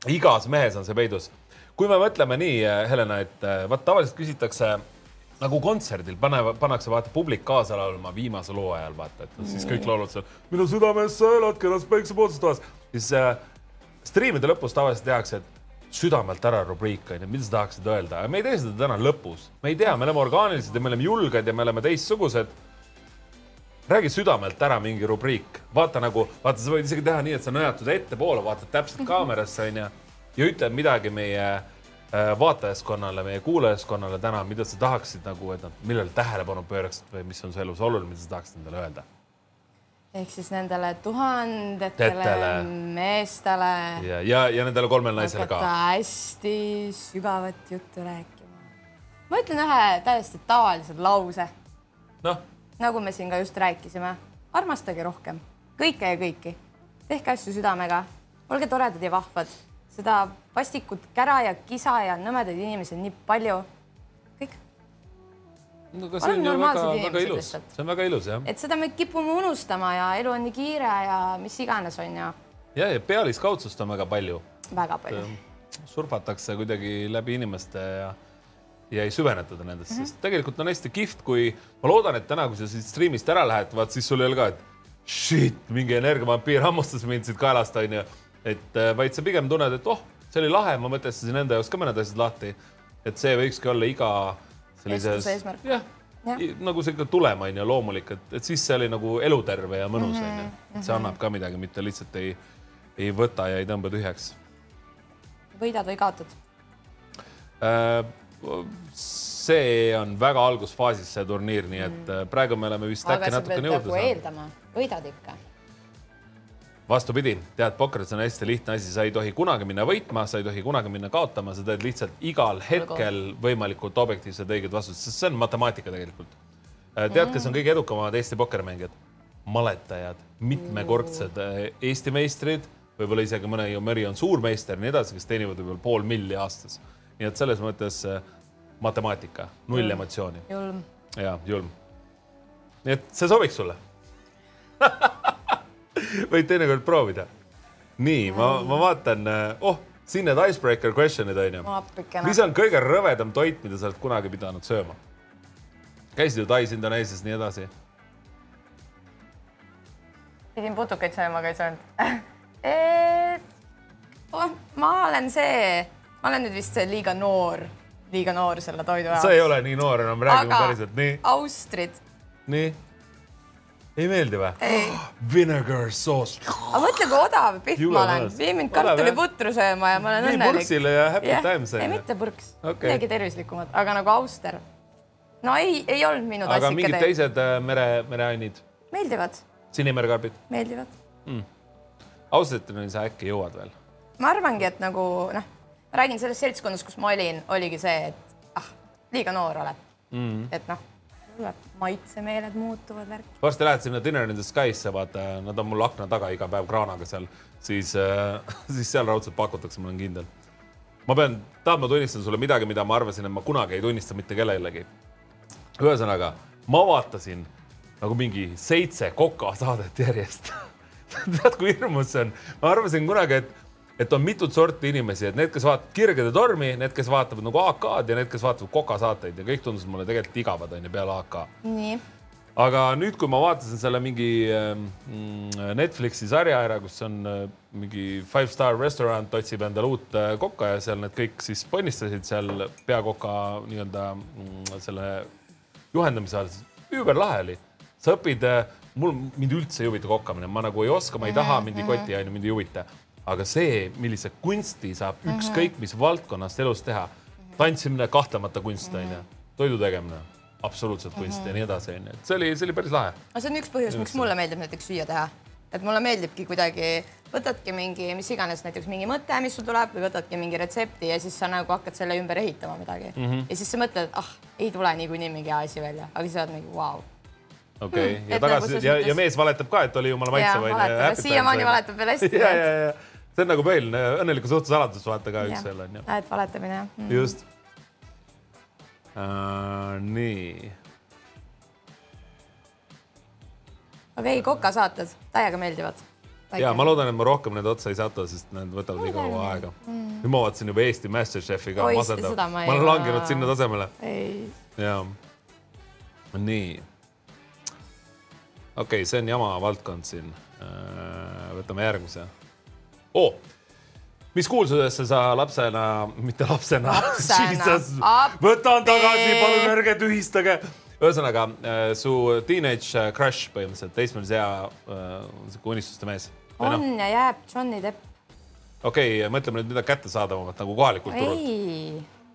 igas mehes on see peidus. kui me mõtleme nii, Helena, et eh, vaat tavaliselt küsitakse nagu kontserdil panevad, pannakse vaata publik kaasa laulma viimase loo ajal vaata, et siis kõik laulavad seal minu südames sa elad keras päiksepoolses toas. siis äh, striimide lõpus tavaliselt tehakse, et südamelt ära rubriik onju, mida sa tahaksid öelda, me ei tee seda täna lõpus, me ei tea, me oleme orgaanilised ja me oleme julged ja me oleme teistsugused. räägi südamelt ära mingi rubriik, vaata nagu, vaata, sa võid isegi teha nii, et sa nõjatud ettepoole, vaatad täpselt kaamerasse onju ja ütled midagi meie Äh, vaatajaskonnale, meie kuulajaskonnale täna, mida sa tahaksid nagu, et nad millele tähelepanu pööraksid või mis on su elus oluline, mida sa tahaksid endale öelda? ehk siis nendele tuhandetele Tetele. meestele. ja, ja, ja nendele kolmele naisele ka. hästi sügavat juttu rääkima. ma ütlen ühe täiesti tavalise lause. noh. nagu me siin ka just rääkisime, armastage rohkem kõike ja kõiki, tehke asju südamega, olge toredad ja vahvad seda vastikut kära ja kisa ja nõmedaid inimesi on nii palju. kõik. no aga see on ju väga, väga ilus, see on väga ilus jah. et seda me kipume unustama ja elu on nii kiire ja mis iganes on ja. ja, ja pealiskaudsust on väga palju. väga palju. surfatakse kuidagi läbi inimeste ja ja ei süvenetada nendesse mm, -hmm. sest tegelikult on hästi kihvt, kui ma loodan, et täna, kui sa siit striimist ära lähed, vaat siis sul ei ole ka, et shit, mingi energiavampiir hammustas mind siit kaelast onju et äh, vaid sa pigem tunned, et oh, see oli lahe, ma mõtestasin enda jaoks ka mõned asjad lahti. et see võikski olla iga sellises, jah ja., nagu sihuke tulem on ju loomulik, et, et siis see oli nagu eluterve ja mõnus on ju, et see annab ka midagi, mitte lihtsalt ei, ei võta ja ei tõmba tühjaks. võidad või kaotad äh,? see on väga algusfaasis, see turniir, nii et mm. praegu me oleme vist äkki natukene juurde nagu saanud. eeldama, võidad ikka vastupidi, tead, pokkeris on hästi lihtne asi, sa ei tohi kunagi minna võitma, sa ei tohi kunagi minna kaotama, sa teed lihtsalt igal hetkel võimalikult objektiivsed õiged vastused, sest see on matemaatika tegelikult. Äh, tead, kes on kõige edukamad Eesti pokkerimängijad? maletajad, mitmekordsed äh, Eesti meistrid, võib-olla isegi mõne, mõni on suurmeister ja nii edasi, kes teenivad võib-olla pool milli aastas. nii et selles mõttes äh, matemaatika, null mm. emotsiooni. julm. ja julm. nii et see sobiks sulle võid teinekord proovida. nii, ma, ma vaatan, oh, siin need icebreaker question'id on ju. mis on kõige rõvedam toit, mida sa oled kunagi pidanud sööma? käisid ju Tais, Indoneesias, nii edasi? pidin putukaid sööma, aga ei söönud oh, ma olen see, ma olen nüüd vist liiga noor, liiga noor selle toidu jaoks. sa ei ole nii noor enam, räägime päriselt, nii. austrid. nii ei meeldi või? Vinegar sauce. aga mõtle, kui odav pihv ma olen, vii mind kartuliputru sööma ja ma olen õnnelik. vii purksile ja happy yeah. times. ei, mitte purks okay., midagi tervislikumat, aga nagu auster. no ei, ei olnud minu tassike. aga mingid teised äh, mere, mereannid? meeldivad. sinimerekarbid? meeldivad mm.. austeriteni sa äkki jõuad veel? ma arvangi, et nagu noh, ma räägin sellest seltskonnast, kus ma olin, oligi see, et ah, liiga noor oled mm.. et noh tuleb, maitsemeeled muutuvad, värk. varsti lähed sinna Dinner in the Sky'sse, vaata, nad on mul akna taga iga päev kraanaga seal, siis äh,, siis seal raudselt pakutakse, ma olen kindel. ma pean, tahad, ma tunnistan sulle midagi, mida ma arvasin, et ma kunagi ei tunnista mitte kellelegi. ühesõnaga, ma vaatasin nagu mingi seitse Koka saadet järjest tead, kui hirmus see on? ma arvasin kunagi, et et on mitut sorti inimesi, et need, kes vaatavad Kirgede tormi, need, kes vaatavad nagu AK-d ja need, kes vaatavad kokasaateid ja kõik tundusid mulle tegelikult igavad onju peale AK. nii. aga nüüd, kui ma vaatasin selle mingi mm, Netflixi sarja ära, kus on äh, mingi Five Star Restaurant otsib endale uut äh, kokka ja seal need kõik siis ponnistasid seal peakoka nii-öelda mm, selle juhendamise all, überlahe oli. sa õpid, äh, mul, mind üldse ei huvita kokkamine, ma nagu ei oska, ma ei taha, mind ei koti, onju, mind ei huvita aga see, millise kunsti saab mm -hmm. ükskõik mis valdkonnast elus teha, tantsimine kahtlemata kunst onju mm -hmm., toidu tegemine absoluutselt kunst mm -hmm. ja nii edasi onju, et see oli, see oli päris lahe. aga see on üks põhjus, miks mulle meeldib näiteks süüa teha, et mulle meeldibki kuidagi, võtadki mingi, mis iganes, näiteks mingi mõte, mis sul tuleb või võtadki mingi retsepti ja siis sa nagu hakkad selle ümber ehitama midagi mm -hmm. ja siis sa mõtled, et ah, ei tule niikuinii mingi hea asi välja, aga siis oled mingi vau wow okei okay. mm, ja tagasi nagu ja, ja mees valetab ka, et oli jumala maitsev onju. siiamaani valetab veel hästi. see on nagu põhiline õnneliku suhtluse saladus, vaata ka üks seal on ju. et valetamine jah mm.. just uh,. nii. okei okay,, kokasaated täiega meeldivad. ja ma loodan, et ma rohkem need otsa ei satu, sest need võtavad nii kaua aega mm.. nüüd ma vaatasin juba Eesti Masterchefi ka, masendav. ma olen langenud sinna tasemele. ja, nii. okei okay,, see on jama valdkond siin. Äh, võtame järgmise oh mis kuulsusesse sa lapsena, mitte lapsena, võtan tagasi, palun ärge tühistage. ühesõnaga äh, su teenage äh, crush põhimõtteliselt, teismelise ea äh, sihuke unistuste mees. on no? ja jääb Johnny Depp. okei okay,, mõtleme nüüd midagi kättesaadavamat nagu kohalikult turult.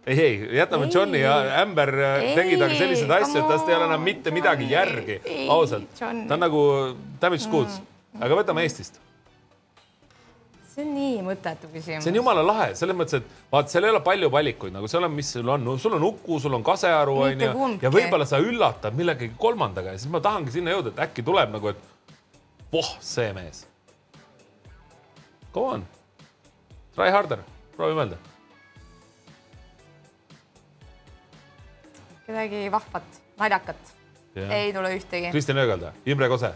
ei, ei, jätame ei. Johni ja Amber tegid aga selliseid asju, et tast ei ole enam mitte Johnny, midagi järgi, ausalt. ta on nagu damage goods mm., aga võtame Eestist see on nii mõttetu küsimus. see on jumala lahe, selles mõttes, et vaat seal ei ole palju valikuid, nagu seal on, mis sul on, sul on Uku, sul on Kasearu onju ja võib-olla sa üllatad millegagi kolmandaga ja siis ma tahangi sinna jõuda, et äkki tuleb nagu, et voh, see mees. Go on, try harder, proovi mõelda. kedagi vahvat, naljakat, ei tule ühtegi. Kristjan Öögalda, Imre Kose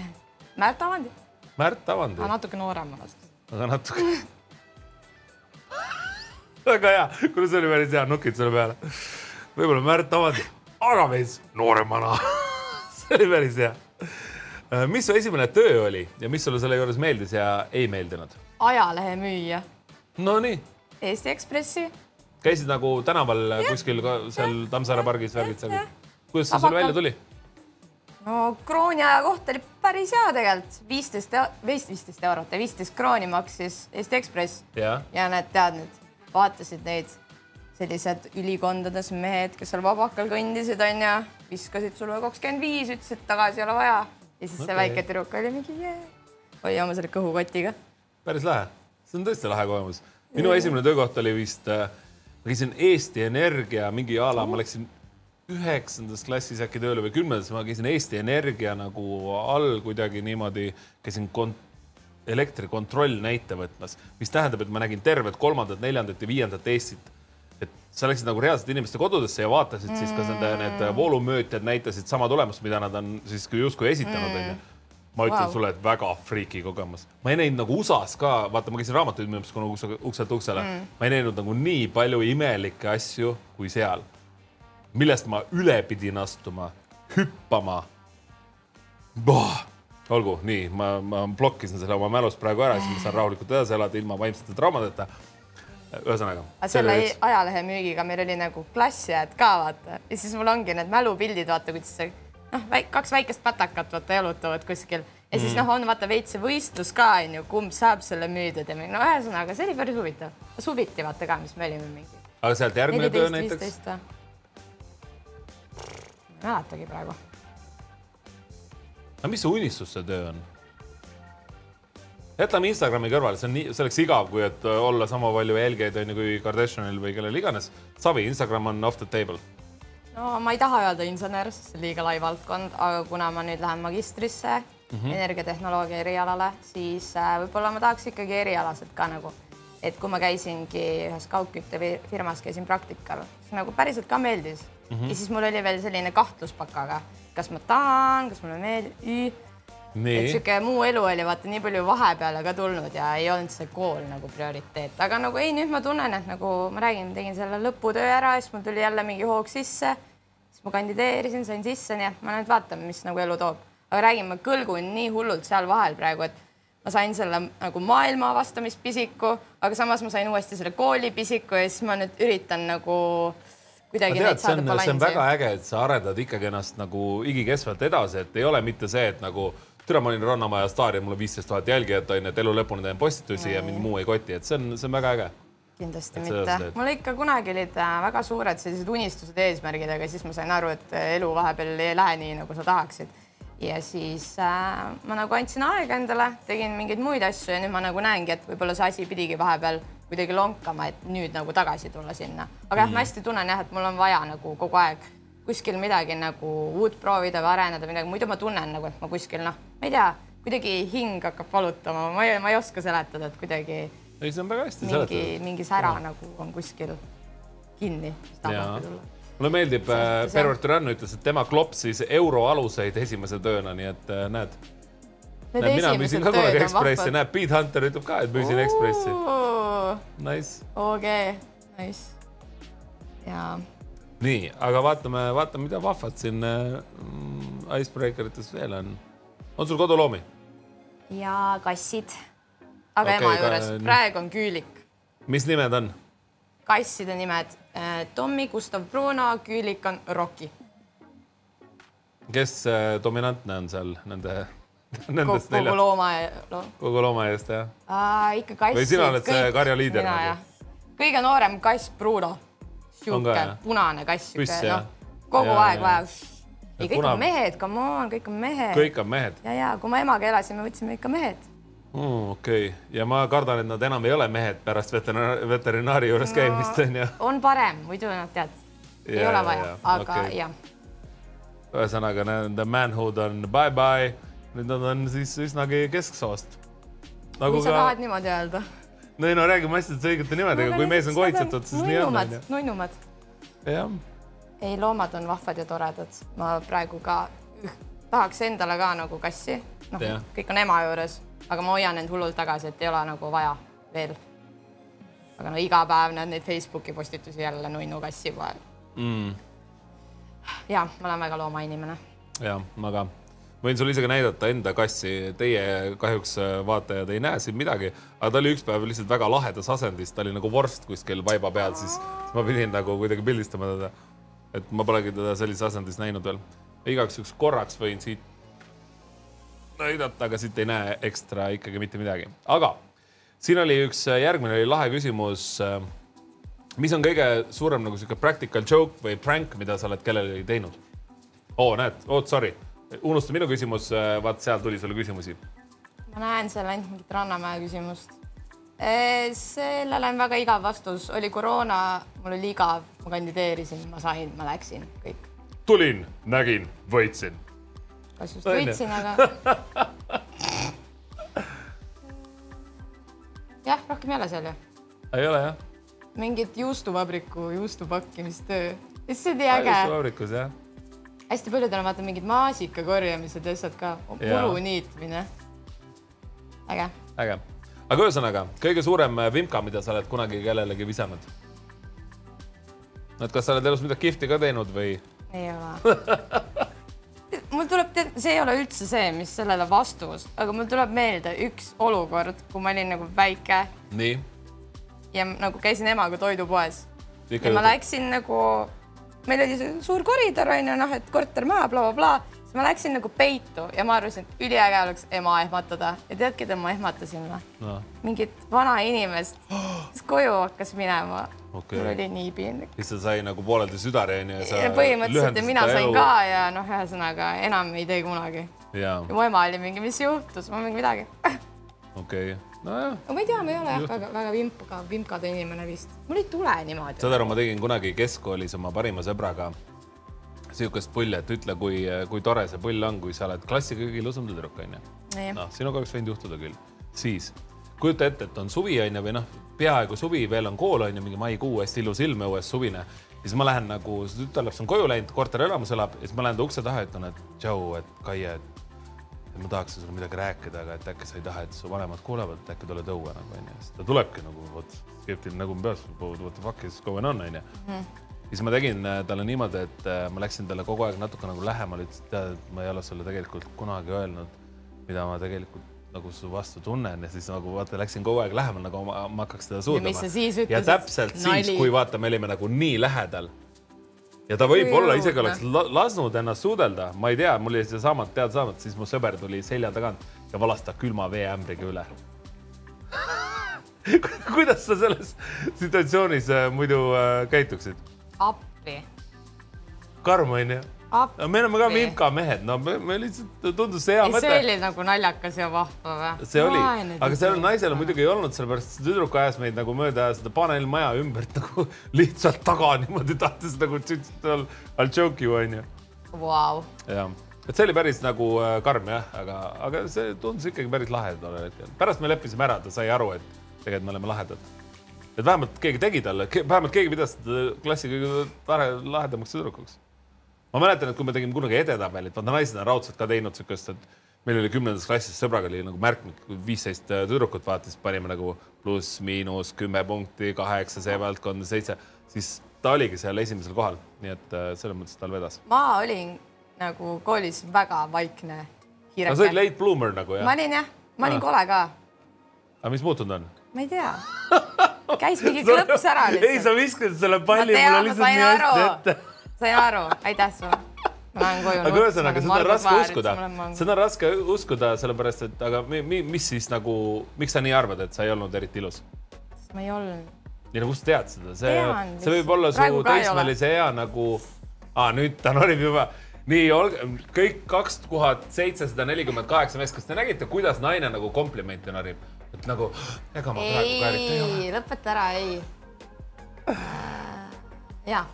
Märt Avandi. Märt Avandi. natuke noorem vast aga natuke väga hea, kuule, see oli päris hea, nukid selle peale. võib-olla Märt Avandi, aga mees nooremana see oli päris hea. Mis su esimene töö oli ja mis sulle selle juures meeldis ja ei meeldinud? ajalehemüüja. Nonii. Eesti Ekspressi. käisid nagu tänaval ja, kuskil seal Tammsaare pargis värgid seal? kuidas see sulle välja tuli? No krooni aja koht oli päris hea tegelikult, viisteist, viisteist eurot ja viisteist krooni maksis Eesti Ekspress. ja need tead nüüd, vaatasid neid sellised ülikondades mehed, kes seal vabakal kõndisid, onju, viskasid sulle kakskümmend viis, ütlesid tagasi ei ole vaja. ja siis okay. see väike tüdruk oli mingi jee, hoia oma selle kõhukotiga. päris lahe, see on tõesti lahe kogemus. minu esimene töökoht oli vist äh,, ma käisin Eesti Energia mingi a la, ma läksin üheksandas klassis äkki tööle või kümnendas, ma käisin Eesti Energia nagu all kuidagi niimoodi, käisin kont-, elektrikontroll näite võtmas, mis tähendab, et ma nägin tervet kolmandat, neljandat ja viiendat Eestit et sa läksid nagu reaalselt inimeste kodudesse ja vaatasid mm. siis, kas nende need voolumöötjad näitasid sama tulemust, mida nad on siis justkui esitanud, onju mm ma ütlen wow. sulle, et väga friiki kogemus. ma ei näinud nagu USA-s ka, vaata, ma käisin raamatuid müümas kuna ukse, ukselt uksele mm., ma ei näinud nagu nii palju imelikke asju kui seal, millest ma üle pidin astuma, hüppama. olgu, nii, ma, ma blokkisin selle oma mälust praegu ära, siis ma saan rahulikult edasi elada ilma vaimsete traumadeta ühesõnaga. selle ajalehe müügiga meil oli nagu klassiajad ka vaata ja siis mul ongi need mälupildid, vaata kuidas see noh, kaks väikest patakat vaata jalutavad kuskil ja siis mm. noh, on vaata veits see võistlus ka onju, kumb saab selle müüdud ja no ühesõnaga, see oli päris huvitav. suviti vaata ka, mis me olime mingi. aga sealt järgmine 14, töö näiteks? Ei mäletagi praegu. aga mis su unistus see töö on? jätame Instagrami kõrvale, see on nii, see oleks igav, kui et olla sama palju jälgijaid onju kui Kardashianil või kellel iganes. Savi, Instagram on off the table no ma ei taha öelda insener, sest see on liiga lai valdkond, aga kuna ma nüüd lähen magistrisse mm -hmm. energiatehnoloogia erialale, siis äh, võib-olla ma tahaks ikkagi erialaselt ka nagu, et kui ma käisingi ühes kaugküttefirmas, käisin praktikal, siis nagu päriselt ka meeldis mm. -hmm. ja siis mul oli veel selline kahtlus pakaga, kas ma tahan, kas mulle meeldib et sihuke muu elu oli vaata nii palju vahepeale ka tulnud ja ei olnud see kool nagu prioriteet, aga nagu ei, nüüd ma tunnen, et nagu ma räägin, tegin selle lõputöö ära, siis mul tuli jälle mingi hoog sisse siis ma kandideerisin, sain sisse, nii et ma nüüd vaatan, mis nagu elu toob. aga räägin, ma kõlgun nii hullult seal vahel praegu, et ma sain selle nagu maailma avastamispisiku, aga samas ma sain uuesti selle koolipisiku ja siis ma nüüd üritan nagu kuidagi tead, see on, see on väga äge, et sa arendad ikkagi ennast nagu igikestvalt edasi, et ei ole mitte see, et nagu türa, ma olin Rannamaja staar ja mul on viisteist tuhat jälgijat onju, et elu lõpuni teen postitusi ja mind muu ei koti, et see on, see on väga äge kindlasti mitte. mul ikka kunagi olid äh, väga suured sellised unistused, eesmärgid, aga siis ma sain aru, et elu vahepeal ei lähe nii, nagu sa tahaksid. Ja siis äh, ma nagu andsin aega endale, tegin mingeid muid asju ja nüüd ma nagu näengi, et võib-olla see asi pidigi vahepeal kuidagi lonkama, et nüüd nagu tagasi tulla sinna. aga jah mm., ma hästi tunnen jah, et mul on vaja nagu kogu aeg kuskil midagi nagu uut proovida või areneda midagi, muidu ma tunnen nagu, et ma kuskil noh, ma ei tea, kuidagi hing hakkab valutama, ma ei, ma ei oska seletada, et kuidagi ei, see on väga hästi mingi, seletatud. mingi sära ja. nagu on kuskil kinni, mis tahab tulla mulle meeldib, äh, Pervert Türann ütles, et tema klopsis euroaluseid esimese tööna, nii et äh, näed. näed, mina müüsin ka kunagi Ekspressi, näed, Beat Hunter ütleb ka, et müüsin Ekspressi. Nice. okei okay., nice. ja. nii, aga vaatame, vaatame, mida vahvat siin äh, Icebreaker ites veel on. on sul koduloomi? ja kassid aga okay, ema juures ka..., praegu on Küülik. mis nimed on? Kasside nimed äh, Tommy, Gustav Bruno, Küülik on Rocki. kes äh, dominantne on seal nende? Nendest kogu looma lo.... kogu looma eest jah? ikka kassid. või sina oled see karja liider? Nagu? kõige noorem kass Bruno. sihuke punane kass, sihuke noh, kogu ja, aeg vaja. ei, kõik Puna... on mehed, come on, kõik on mehed. kõik on mehed. ja, ja kui ma emaga elasime, võtsime ikka mehed mm,. okei okay., ja ma kardan, et nad enam ei ole mehed pärast veterinaari, veterinaari juures no, käimist onju. on parem, muidu nad tead, ei ole vaja, aga okay. jah. ühesõnaga nende manhood on bye-bye, nüüd nad on siis üsnagi kesksoost nagu. kui sa ka... tahad niimoodi öelda. no ei no räägime asjadest õigete nimedega no,, kui mees on kohitsetud, siis nii on. nunnumad. jah. ei, loomad on vahvad ja toredad, ma praegu ka tahaks endale ka nagu kassi, noh, kõik on ema juures aga ma hoian end hullult tagasi, et ei ole nagu vaja veel. aga no iga päev näed neid Facebooki postitusi jälle nunnu kassi kohe mm.. ja ma olen väga loomainimene. ja ma ka võin sulle isegi näidata enda kassi, teie kahjuks äh, vaatajad ei näe siin midagi, aga ta oli üks päev lihtsalt väga lahedas asendis, ta oli nagu vorst kuskil vaiba peal, siis ma pidin nagu kuidagi pildistama teda. et ma polegi teda sellises asendis näinud veel. igaks juhuks korraks võin siit näidata, aga siit ei näe ekstra ikkagi mitte midagi. aga siin oli üks, järgmine oli lahe küsimus. mis on kõige suurem nagu sihuke practical joke või prank, mida sa oled kellelegi teinud? oo, näed, oot, sorry, unusta minu küsimus, vaat seal tuli sulle küsimusi. ma näen seal ainult mingit Rannamäe küsimust. sellele on väga igav vastus, oli koroona, mul oli igav, ma kandideerisin, ma sain, ma läksin, kõik. tulin, nägin, võitsin kas just võitsin, aga. jah, rohkem ei ole seal ju. ei ole jah. mingit juustuvabriku juustupakkimistöö. see oli äge. juustuvabrikus jah. hästi paljudel on vaata mingid maasika korjamised ja asjad ka, puru niitmine. äge. äge, aga ühesõnaga kõige suurem äh, vimka, mida sa oled kunagi kellelegi visanud? et kas sa oled elus midagi kihvti ka teinud või? ei ole mul tuleb, see ei ole üldse see, mis sellele vastus, aga mul tuleb meelde üks olukord, kui ma olin nagu väike. nii? ja nagu käisin emaga toidupoes. ja ma läksin nagu, meil oli suur koridor onju, noh, et kortermaja bla,, blablabla siis ma läksin nagu peitu ja ma arvasin, et üliäge oleks ema ehmatada ja tead, keda ma ehmatasin või no.? mingit vana inimest, kes koju hakkas minema okay.. mul oli nii piinlik. ta sai nagu pooleldi südari onju. põhimõtteliselt ja mina sain ka ja noh, ühesõnaga enam ei tee kunagi. ja mu ema oli mingi, mis juhtus, ma mingi midagi. okei okay nojah. ma ei tea, ma ei ole jah väga, väga vimka, vimkade inimene vist. mul ei tule niimoodi. saad aru, ma tegin kunagi keskkoolis oma parima sõbraga sihukest pulli, et ütle, kui, kui tore see pull on, kui sa oled klassi kõige ilusam tüdruk, onju. noh, sinuga oleks võinud juhtuda küll. siis kujuta ette, et on suvi onju või noh, peaaegu suvi, veel on kool onju, mingi maikuu, hästi ilus ilm õues, suvine. siis ma lähen nagu, tütarlaps on koju läinud, korterelamus elab ja siis ma lähen ta ukse taha ütlen, et tšau, et Kaie, et ma tahaks sinuga midagi rääkida, aga et äkki sa ei taha, et su vanemad kuulevad, et äkki tuled õue nagu onju. siis ta tulebki nagu vot skeptiline nägu peas, what the fuck is going on onju mm siis ma tegin äh, talle niimoodi, et äh, ma läksin talle kogu aeg natuke nagu lähemale, ütlesin, et tead, et ma ei ole sulle tegelikult kunagi öelnud, mida ma tegelikult nagu su vastu tunnen ja siis nagu vaata, läksin kogu aeg lähemale, nagu ma, ma hakkaks teda suudlema. ja täpselt nali. siis, kui vaata, me olime nagu nii lähedal. ja ta võib-olla isegi oleks lasknud ennast suudelda, ma ei tea, mul oli see saamata teada saamata, siis mu sõber tuli selja tagant ja valas ta külma veeämbriga üle kuidas sa selles situatsioonis äh, muidu käituksid? appi. karm onju. Me oleme ka Vimka mehed, no me, me lihtsalt tundus see hea mõte. see oli nagu naljakas ja vahva või? see oli, aga sellel naisel muidugi ei olnud, sellepärast tüdruk ajas meid nagu mööda seda paneelmaja ümbert nagu lihtsalt taga niimoodi tahtis nagu I'll choke you onju wow.. jah, et see oli päris nagu karm jah, aga, aga see tundus ikkagi päris lahe tollel hetkel. pärast me leppisime ära, ta sai aru, et tegelikult me oleme lahedad et vähemalt keegi tegi talle, vähemalt keegi pidas klassi kõige lahedamaks tüdrukuks. Ma mäletan, et kui me tegime kunagi edetabelit, vaata naised on raudselt ka teinud siukest, et meil oli kümnendas klassis sõbraga oli nagu märkmik, viisteist tüdrukut vaatas, panime nagu pluss-miinus kümme punkti, kaheksa see valdkond, seitse, siis ta oligi seal esimesel kohal, nii et äh, selles mõttes tal vedas. ma olin nagu koolis väga vaikne hiireke. sa olid late bloomer nagu jah? ma olin jah, ma olin kole ka. aga mis muutunud on? ma ei tea käis mingi klõps ära lihtsalt. ei, sa viskasid selle palli mulle lihtsalt nii hästi ette. Sain aru, aitäh sulle. ma lähen koju. aga ühesõnaga, seda on raske uskuda, seda on raske uskuda, sellepärast et aga mi, mi, mis siis nagu, miks sa nii arvad, et sa ei olnud eriti ilus? ma ei olnud. ja no kust sa tead seda, see, see võib olla su teismelise ea nagu, aa nüüd ta norib juba nii, olge kõik kaks tuhat seitsesada nelikümmend kaheksa meest, kas te nägite, kuidas naine nagu komplimente narib? et nagu, ega ma praegu ka eriti ei ole. lõpeta ära, ei. ja,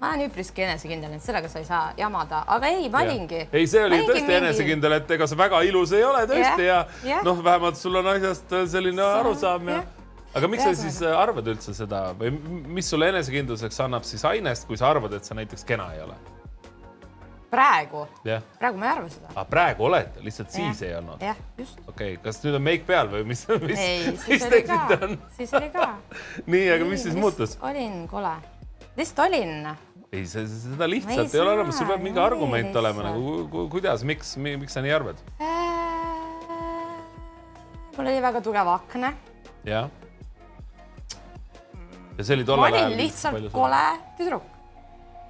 ma olen üpriski enesekindel, et sellega sa ei saa jamada, aga ei, ma olingi. ei, see oli tõesti mingi... enesekindel, et ega sa väga ilus ei ole tõesti ja, ja. noh, vähemalt sul on asjast selline see, arusaam ja, ja. aga miks ja, sa siis arvad üldse seda või mis sulle enesekindluseks annab siis ainest, kui sa arvad, et sa näiteks kena ei ole? praegu praegu ma ei arva seda. aga ah, praegu olete, lihtsalt yeah. siis ei olnud? jah, just. okei okay., kas nüüd on meik peal või mis, mis? ei, siis oli ka, siis oli ka. nii, aga mis siis muutus? olin kole, lihtsalt olin. ei, seda lihtsalt ei, ei ole olemas, sul peab mingi argument olema nagu ku, kuidas, miks, miks sa nii arvad äh,? mul oli väga tugev akne. jah. ja see oli tollel ajal. ma olin lihtsalt kole tüdruk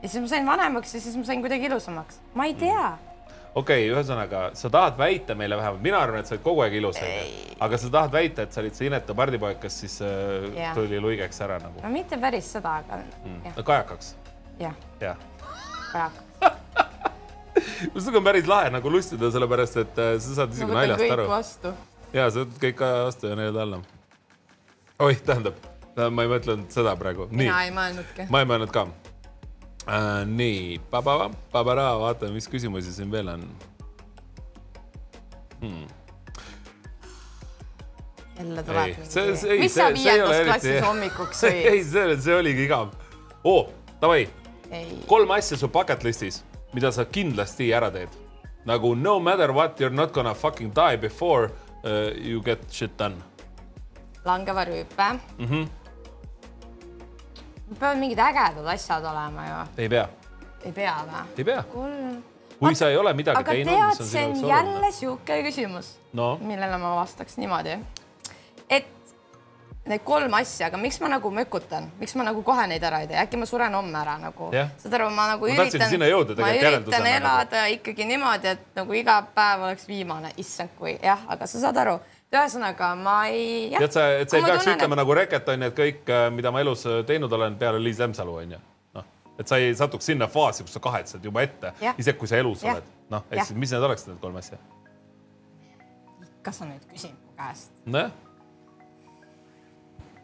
ja siis ma sain vanemaks ja siis ma sain kuidagi ilusamaks. ma ei tea okei okay,, ühesõnaga sa tahad väita meile vähemalt, mina arvan, et sa olid kogu aeg ilus, aga sa tahad väita, et sa olid see inetu pardipoeg, kes siis äh, ja. tuli luigeks ära nagu? no mitte päris seda, aga mm.. kajakaks? jah ja. kajakaks sinuga on päris lahe nagu lustida, sellepärast et äh, sa saad isegi naljast aru. ja sa võtad kõik vastu ja nii-öelda alla. oih, tähendab, ma ei mõtlenud seda praegu. mina ei mõelnudki. ma ei mõelnud ka äh,. nii, vaatame, mis küsimusi siin veel on hmm.. jälle tuleb mingi, mis sa viiendas klassis hommikuks sõid? ei, see, see oligi igav. oo, davai. kolm asja su bucket list'is, mida sa kindlasti ära teed. nagu no matter what you are not gonna fucking die before uh, you get shit done. langeva rüüpe mm. -hmm. Peavad mingid ägedad asjad olema ju. ei pea. ei pea või? ei pea. kui sa ei ole midagi aga teinud, mis on sinu jaoks oluline. jälle sihuke küsimus no., millele ma vastaks niimoodi, et need kolm asja, aga miks ma nagu mökutan, miks ma nagu kohe neid ära ei tee, äkki ma suren homme ära nagu yeah., saad aru, ma nagu ma üritan, ma üritan nagu. elada nagu. ikkagi niimoodi, et nagu iga päev oleks viimane, issand kui jah, aga sa saad aru, ühesõnaga ma ei. tead sa, et sa ei peaks tunnen, ütlema et... nagu Reket on ju, et kõik, äh, mida ma elus äh, teinud olen peale Liis Lemsalu on ju et sa ei satuks sinna faasi, kus sa kahetsed juba ette, isegi kui sa elus ja. oled. noh, ehk siis mis need oleksid need kolm asja? ikka sa nüüd küsid mu käest. nojah.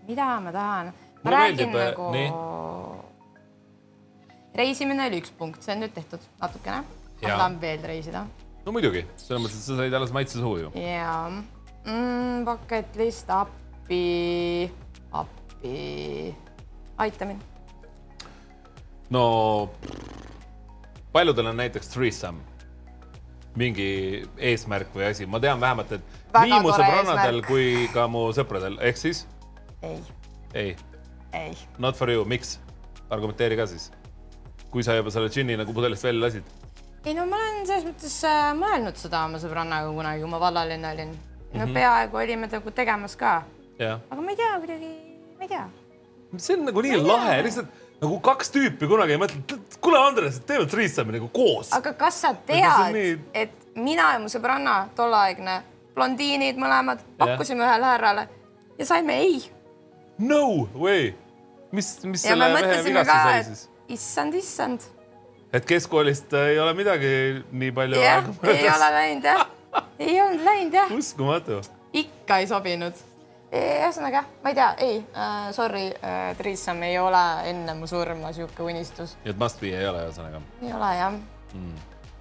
mida ma tahan? ma Mulle räägin meeldib, nagu nii. reisimine oli üks punkt, see on nüüd tehtud natukene. ma tahan veel reisida. no muidugi, selles mõttes, et sa said alles maitse suhu ju. ja mm,, bucket list, appi, appi, aita mind no paljudel on näiteks threesome, mingi eesmärk või asi, ma tean vähemalt, et Väga nii mu sõbrannadel kui ka mu sõpradel, ehk siis? ei. ei? ei. Not for you, miks? argumenteeri ka siis. kui sa juba selle džinni nagu pudelist välja lasid. ei no ma olen selles mõttes äh, mõelnud seda oma sõbrannaga kunagi, kui ma vallaline olin. No mm -hmm. peaaegu olime nagu tegemas ka. aga ma ei tea kuidagi, ma ei tea. see on nagu nii lahe, lihtsalt nagu kaks tüüpi kunagi ei mõtle, kuule, Andres, teeme threesome'i nagu koos. aga kas sa tead, nii... et mina ja mu sõbranna, tolleaegne blondiinid mõlemad, pakkusime ühele härrale ja saime ei. No way, mis, mis ja selle mehe vigastus oli siis? issand, issand. et keskkoolist ei ole midagi nii palju ja, aega möödas? ei ole läinud jah, ei olnud läinud jah. uskumatu. ikka ei sobinud ühesõnaga, ma ei tea, ei äh,, sorry äh,, Threesome ei ole enne mu surma sihuke unistus. nii et must be ei ole ühesõnaga? ei ole jah mm..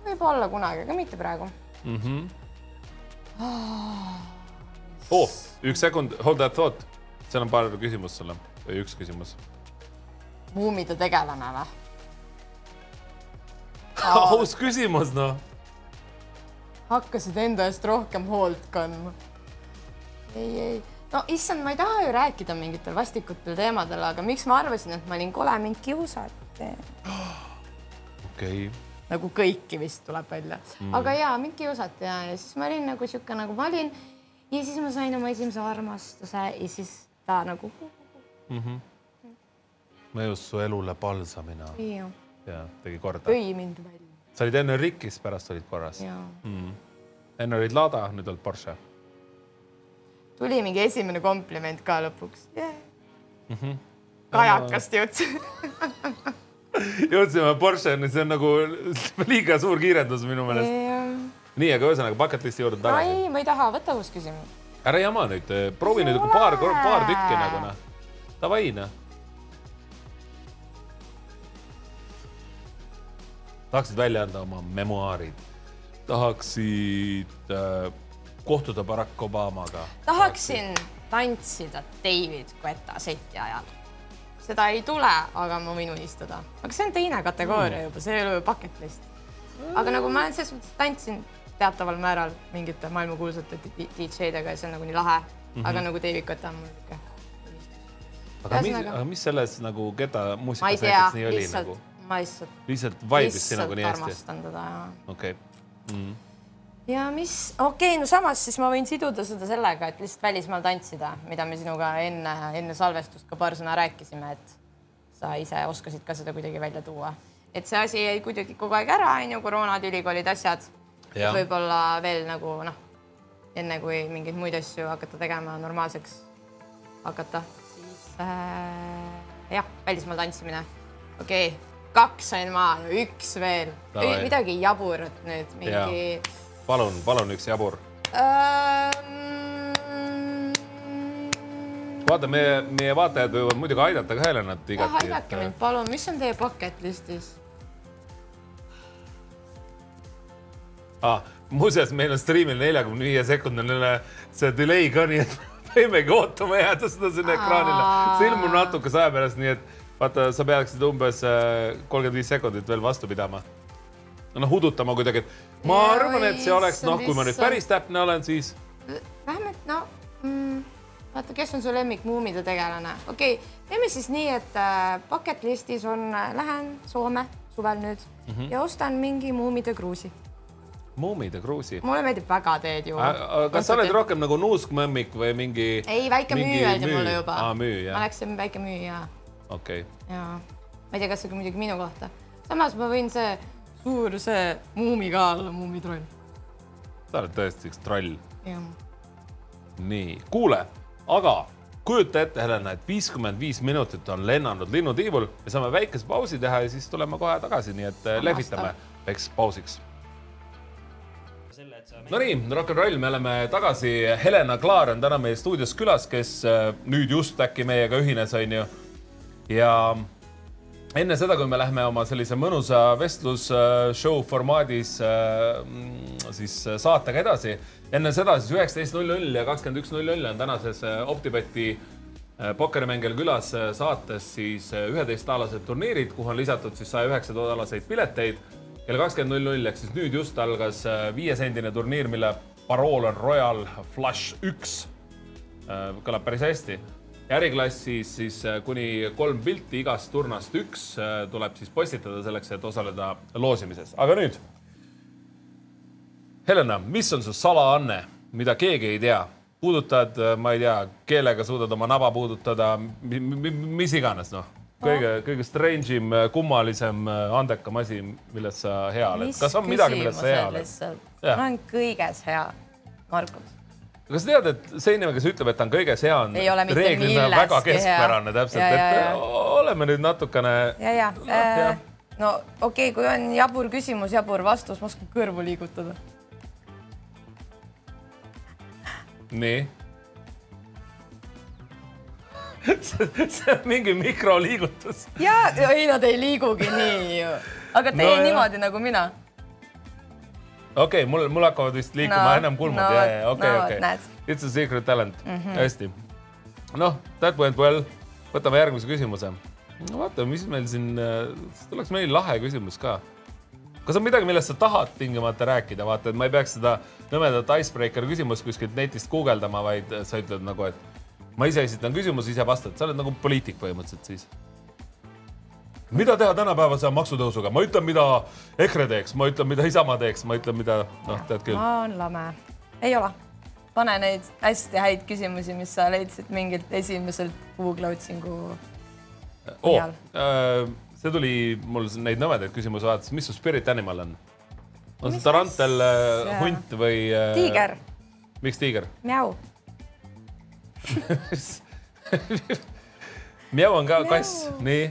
võib-olla kunagi, aga mitte praegu mm. -hmm. Oh, üks sekund, hold that thought. seal on paar küsimust sulle või üks küsimus. muumide tegelane või? aus küsimus, noh. Hakkasid enda eest rohkem hoolt kandma. ei, ei no issand, ma ei taha ju rääkida mingitel vastikutel teemadel, aga miks ma arvasin, et ma olin kole, mind kiusati. okei okay. nagu kõiki vist tuleb välja mm., aga ja mind kiusati ja, ja siis ma olin nagu sihuke, nagu ma olin ja siis ma sain oma esimese armastuse ja siis ta nagu mm. -hmm. mõjus su elule palsamina. ja tegi korda. tõi mind välja. Sa olid enne rikkis, pärast olid korras. Mm. enne olid Lada, nüüd oled Porsche tuli mingi esimene kompliment ka lõpuks yeah.. Mm -hmm. kajakast jõudsime jõudsime Porscheni, see on nagu liiga suur kiirendus minu meelest yeah.. nii, aga ühesõnaga bucket list'i juurde tagasi. ei, ma ei taha, võta uus küsimus. ära jama nüüd, proovi nüüd paar, paar tükki nagu noh. Davai noh. Tahaksid välja anda oma memuaarid, tahaksid äh, kohtuda Barack Obamaga? tahaksin tantsida David Guetta seti ajal. seda ei tule, aga ma võin unistada. aga see on teine kategooria mm. juba, see ei ole ju bucket list. aga nagu ma selles mõttes tantsin teataval määral mingite maailmakuulsate DJ-dega ja see on nagu nii lahe mm. -hmm. aga nagu David Guetta on mul niisugune aga mis, aga mis selles nagu Guetta muusikas näiteks nii oli lihtsalt, nagu? Ma lihtsalt. lihtsalt vaibis sinuga nii hästi? armastan teda, jaa. okei okay. mm. -hmm ja mis, okei okay,, no samas siis ma võin siduda seda sellega, et lihtsalt välismaal tantsida, mida me sinuga enne, enne salvestust ka paar sõna rääkisime, et sa ise oskasid ka seda kuidagi välja tuua. et see asi jäi kuidagi kogu aeg ära, onju, koroonad, ülikoolid, asjad. võib-olla veel nagu noh, enne kui mingeid muid asju hakata tegema normaalseks hakata, siis äh, jah, välismaal tantsimine. okei okay kaks sain maha, üks veel, midagi jaburat nüüd, mingi ja palun, palun üks jabur ähm.... vaata, meie, meie vaatajad võivad muidugi aidata ka Helenat igati. aidake mind, palun, mis on teie bucket listis ah,? muuseas, meil on striimil neljakümne viie sekundiline see delay ka, nii et võimegi ootama jääda seda sinna ekraanile. see ilmub natuke saja pärast, nii et vaata, sa peaksid umbes äh, kolmkümmend viis sekundit veel vastu pidama. noh, hudutama kuidagi, et ma ja, arvan, et see oleks, noh, kui ma nüüd päris täpne olen, siis. vähemalt no mm, vaata, kes on su lemmik muumide tegelane, okei okay,, teeme siis nii, et äh, bucket list'is on äh,, lähen Soome suvel nüüd mm -hmm. ja ostan mingi muumide kruusi Muumid ja Kruusi. mulle meeldib väga teed juua. kas sa oled rohkem nagu nuuskmõmmik või mingi? ei, väike müü öeldi mulle juba. aa, müü, jah. ma läksin väike müü ja. Okei okay.. ja, ma ei tea, kas see muidugi minu kohta. samas ma võin see suur see muumi ka olla, muumitroll. sa oled tõesti üks troll. nii, kuule, aga kujuta ette, Helena, et viiskümmend viis minutit on lennanud linnutiivul, me saame väikese pausi teha ja siis tuleme kohe tagasi, nii et lehvitame väikseks pausiks Nonii, Rock n Roll, me oleme tagasi. Helena Klaar on täna meie stuudios külas, kes äh, nüüd just äkki meiega ühines, onju. Ja enne seda, kui me lähme oma sellise mõnusa vestlusshow formaadis äh, siis saatega edasi, enne seda siis üheksateist null null ja kakskümmend üks null null on tänases äh, Optibeti pokkerimängijal külas saates siis üheteistaalased turniirid, kuhu on lisatud siis saja üheksa dollaraseid pileteid kell kakskümmend null null ehk siis nüüd just algas äh, viiesendine turniir, mille parool on Royal Flush üks. Äh, kõlab päris hästi. Äriklassis siis äh, kuni kolm pilti igast turnast üks tuleb siis postitada selleks, et osaleda loosimises, aga nüüd. Helena, mis on su salaanne, mida keegi ei tea? puudutad, ma ei tea, keelega suudad oma naba puudutada, mis iganes, noh kõige, kõige strange im, kummalisem, andekam asi, milles sa hea oled. kas on midagi, milles sa hea oled? ma olen kõiges hea, Markus. Kas tead, et see inimene, kes ütleb, et ta on kõiges hea, on reeglina väga keskpärane täpselt, et oleme nüüd natukene. ja, ja, ja. Äh, no okei okay,, kui on jabur küsimus, jabur vastus, ma oskan kõrvu liigutada. nii see on mingi mikroliigutus. ja, ei nad ei liigugi nii ju, aga tee no, niimoodi jah. nagu mina. Okei okay,, mul, mul hakkavad vist liikuma no, enam kulmud no,, okei, okei. It's a secret talent mm, -hmm. hästi. noh, that went well. võtame järgmise küsimuse. no vaata, mis meil siin, tuleks meil lahe küsimus ka kas on midagi, millest sa tahad tingimata rääkida, vaata, et ma ei peaks seda nõmedat icebreaker küsimust kuskilt netist guugeldama, vaid sa ütled nagu, et ma ise esitan küsimuse, ise vastad, sa oled nagu poliitik põhimõtteliselt siis. Mida teha tänapäevase maksutõusuga, ma ütlen, mida EKRE teeks, ma ütlen, mida Isamaa teeks, ma ütlen, mida noh, tead küll. ma olen lame, ei ole. pane neid hästi häid küsimusi, mis sa leidsid mingilt esimeselt Google otsingu oh, äh, see tuli mul neid nõmedaid küsimusi vaadates, mis su spirit animal on? on see tarantel, äh, hunt või tiiger. miks tiiger? Mjau Mjau on ka kass, nii.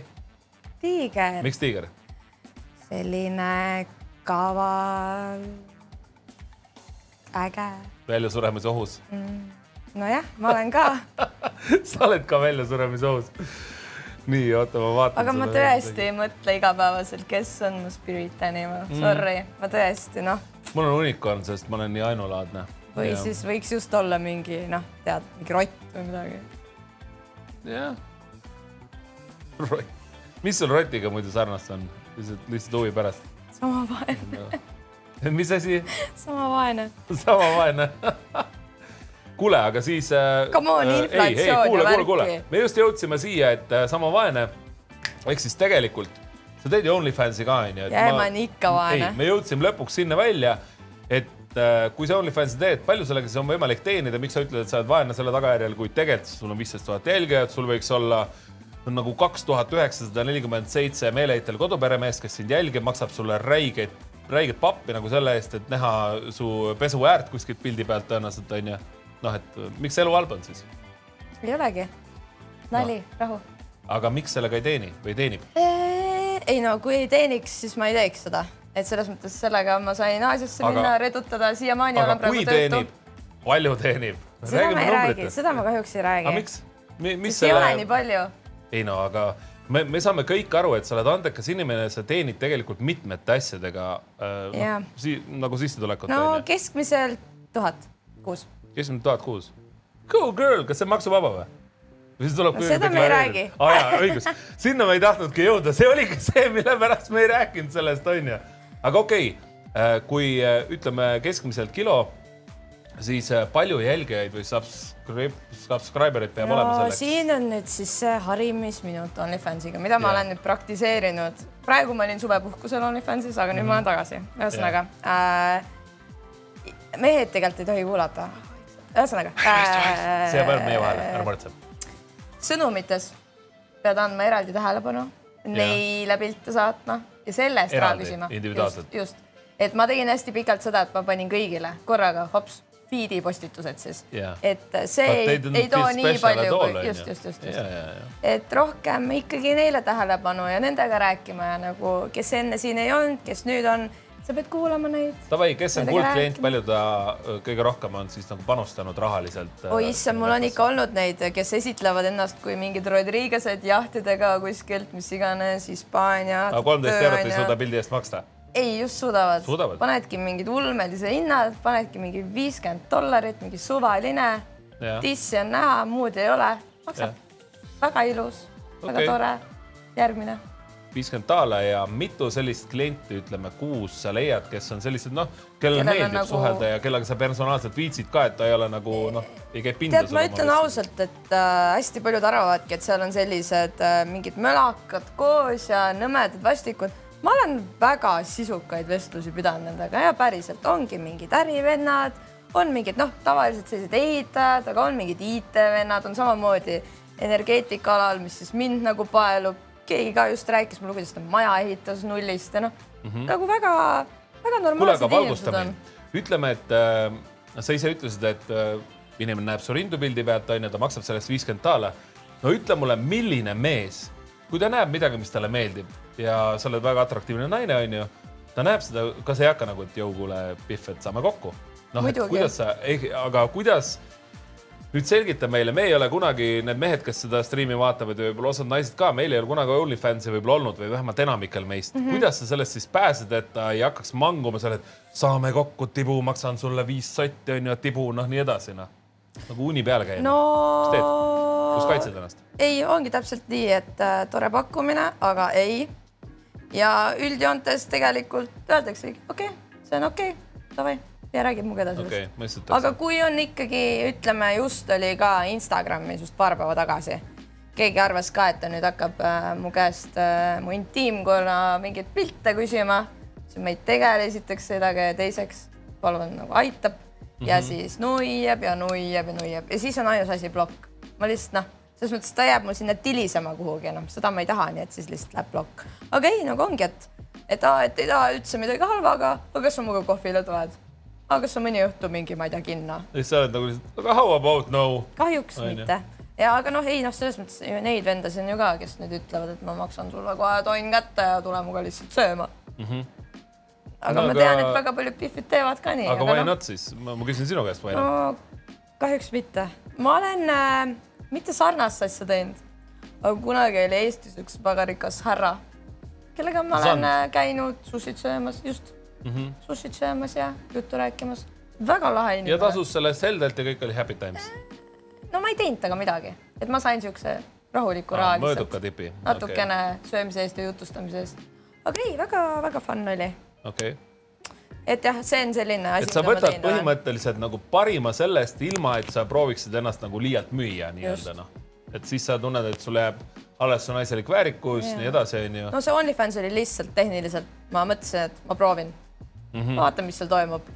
Tiiger. miks tiiger? selline kaval, äge. väljasuremise ohus mm.. nojah, ma olen ka sa oled ka väljasuremise ohus. nii, oota, ma vaatan. aga ma tõesti ei mõtle igapäevaselt, kes on mu spirit animal mm., sorry, ma tõesti noh. mul on unicorn, sest ma olen nii ainulaadne või ja. siis võiks just olla mingi noh, tead, mingi rott või midagi. jah. rott, mis sul rotiga muidu sarnast on, lihtsalt, lihtsalt huvi pärast? sama vaene mis asi? sama vaene sama vaene kuule, aga siis äh,. Come on, inflatsioon ja värki. me just jõudsime siia, et äh, sama vaene ehk siis tegelikult sa teed ju OnlyFansi ka onju. jaa, ma olen ikka vaene. me jõudsime lõpuks sinna välja, et äh, kui sa OnlyFansi teed, palju sellega siis on võimalik teenida, miks sa ütled, et sa oled vaene selle tagajärjel, kui tegelikult sul on viisteist tuhat jälgijat, sul võiks olla on nagu kaks tuhat üheksasada nelikümmend seitse meeleheitel koduperemeest, kes sind jälgib, maksab sulle räigeid, räiget pappi nagu selle eest, et näha su pesuäärt kuskilt pildi pealt tõenäoliselt onju. noh, et miks elu halb on siis? ei olegi. nali no., rahu. aga miks sellega ei teeni või teenib? ei no kui ei teeniks, siis ma ei teeks seda et selles mõttes sellega ma sain Aasiasse aga, minna, redutada, siiamaani olen praegu töötu. palju teenib? seda ma ei räägi, seda ma kahjuks ei räägi. aga miks Mi,? mis selle... ei ole nii palju. Ei no aga me, me saame kõik aru, et sa oled andekas inimene, sa teenid tegelikult mitmete asjadega äh, no, si nagu sissetulekut. no keskmiselt tuhat kuus. keskmiselt tuhat kuus. Go girl, kas see on maksuvaba või? või siis tuleb no,. seda me ei räägi. aa jaa, õigus, sinna me ei tahtnudki jõuda, see oligi see, mille pärast me ei rääkinud sellest, onju. aga okei okay,, äh, kui äh, ütleme keskmiselt kilo, siis äh, palju jälgijaid või subscribe, subscriber'id peab no, olema selleks? siin on nüüd siis see harimisminut OnlyFansiga, mida ja. ma olen nüüd praktiseerinud. praegu ma olin suvepuhkusel OnlyFansis, aga nüüd mm -hmm. ma olen tagasi. ühesõnaga äh, mehed tegelikult ei tohi kuulata. ühesõnaga äh,. see jääb meie vahele, ära muretse sõnumites pead andma eraldi tähelepanu, neile pilte saatma ja selle eest raha küsima. individuaalselt. just, et ma tegin hästi pikalt seda, et ma panin kõigile korraga hops feed'i postitused siis yeah., et see But ei, ei too nii palju, just, just, just, just. et rohkem ikkagi neile tähelepanu ja nendega rääkima ja nagu, kes enne siin ei olnud, kes nüüd on sa pead kuulama neid. Davai, kes on kuldklient, palju ta kõige rohkem on siis nagu panustanud rahaliselt? oi issand, mul on ikka olnud neid, kes esitlevad ennast kui mingid Rodriguez'ed jahtidega kuskilt, mis iganes, Hispaania. kolmteist eurot ei suuda pildi eest maksta? Ei, just suudavad, suudavad.. panedki mingid ulmelise hinnad, panedki mingi viiskümmend dollarit, mingi suvaline. tissi on näha, muud ei ole, maksab. väga ilus okay., väga tore. järgmine viiskümmend daala ja mitu sellist klienti, ütleme kuus sa leiad, kes on sellised, noh, kellele meeldib nagu... suhelda ja kellega sa personaalselt viitsid ka, et ta ei ole nagu noh, ei käi pinda. tead, ma ütlen ausalt, et äh, hästi paljud arvavadki, et seal on sellised äh, mingid mölakad koos ja nõmedad vastikud. Ma olen väga sisukaid vestlusi pidanud nendega ja päriselt ongi mingid ärivennad, on mingid noh, tavaliselt sellised ehitajad, aga on mingid IT-vennad, on samamoodi energeetika alal, mis siis mind nagu paelub keegi ka just rääkis mulle, kuidas ta maja ehitas nullist ja noh mm -hmm., nagu väga-väga normaalsed inimesed on. ütleme, et äh, sa ise ütlesid, et äh, inimene näeb su rindu pildi pealt, onju, ta maksab sellest viiskümmend daala. no ütle mulle, milline mees, kui ta näeb midagi, mis talle meeldib ja sa oled väga atraktiivne naine, onju, ta näeb seda, kas ei hakka nagu, et jõu, kuule, Pihv, et saame kokku. noh, et kuidas sa, aga kuidas nüüd selgita meile, me ei ole kunagi need mehed, kes seda striimi vaatavad ja võib-olla osad naised ka, meil ei ole kunagi OnlyFansi võib-olla olnud või vähemalt enamikel meist mm. -hmm. kuidas sa sellest siis pääsed, et ta ei hakkaks manguma seal, et saame kokku, tibu, maksan sulle viis sotti onju, tibu, noh, nii edasi, noh nagu uni peale käima. No.... mis teed, kus kaitsed ennast? ei, ongi täpselt nii, et äh, tore pakkumine, aga ei. ja üldjoontes tegelikult öeldaksegi, okei okay,, see on okei. Okay,, davai ja räägib minuga edasi okay,. aga kui on ikkagi, ütleme, just oli ka Instagramis just paar päeva tagasi, keegi arvas ka, et ta nüüd hakkab äh, mu käest äh, mu intiimkonna mingeid pilte küsima, siis ma ei tegele esiteks sellega ja teiseks palun nagu aitab mm -hmm. ja siis nuiab ja nuiab ja nuiab ja siis on ainus asi plokk. ma lihtsalt noh, selles mõttes ta jääb mul sinna tilisema kuhugi, noh, seda ma ei taha, nii et siis lihtsalt läheb plokk. aga ei, nagu ongi, et, et, et ei taha üldse midagi halba, aga, aga kas sa minuga kohvile tuled? aga kas on mõni õhtu mingi, ma ei tea, kinno? siis sa oled nagu lihtsalt, aga how about no? kahjuks Aine. mitte. ja aga noh, ei noh, selles mõttes neid vendasid on ju ka, kes nüüd ütlevad, et ma maksan sulle kohe tonn kätte ja tule minuga lihtsalt sööma mm. -hmm. Aga no, ma aga... tean, et väga paljud pihvid teevad ka nii. aga why no... not siis? ma küsin sinu käest, why not no,? kahjuks mitte. ma olen äh, mitte sarnast asja teinud, aga kunagi oli Eestis üks väga rikas härra, kellega ma olen. Äh, käinud sushit söömas, just mm -hmm. sushit söömas ja juttu rääkimas. väga lahe inimene. ja tasus selle heldelt ja kõik oli happy times? no ma ei teinud temaga midagi, et ma sain niisuguse rahuliku raha lihtsalt. mõõduka tipi. natukene okay. söömise eest ja jutustamise eest. aga ei, väga-väga fun oli. Okei okay et jah, see on selline asi. et sa võtad põhimõtteliselt nagu parima sellest, ilma et sa prooviksid ennast nagu liialt müüa nii-öelda noh, et siis sa tunned, et sul jääb alles su naiselik väärikus, nii edasi, onju. no see OnlyFans oli lihtsalt tehniliselt, ma mõtlesin, et ma proovin mm. -hmm. vaatan, mis seal toimub.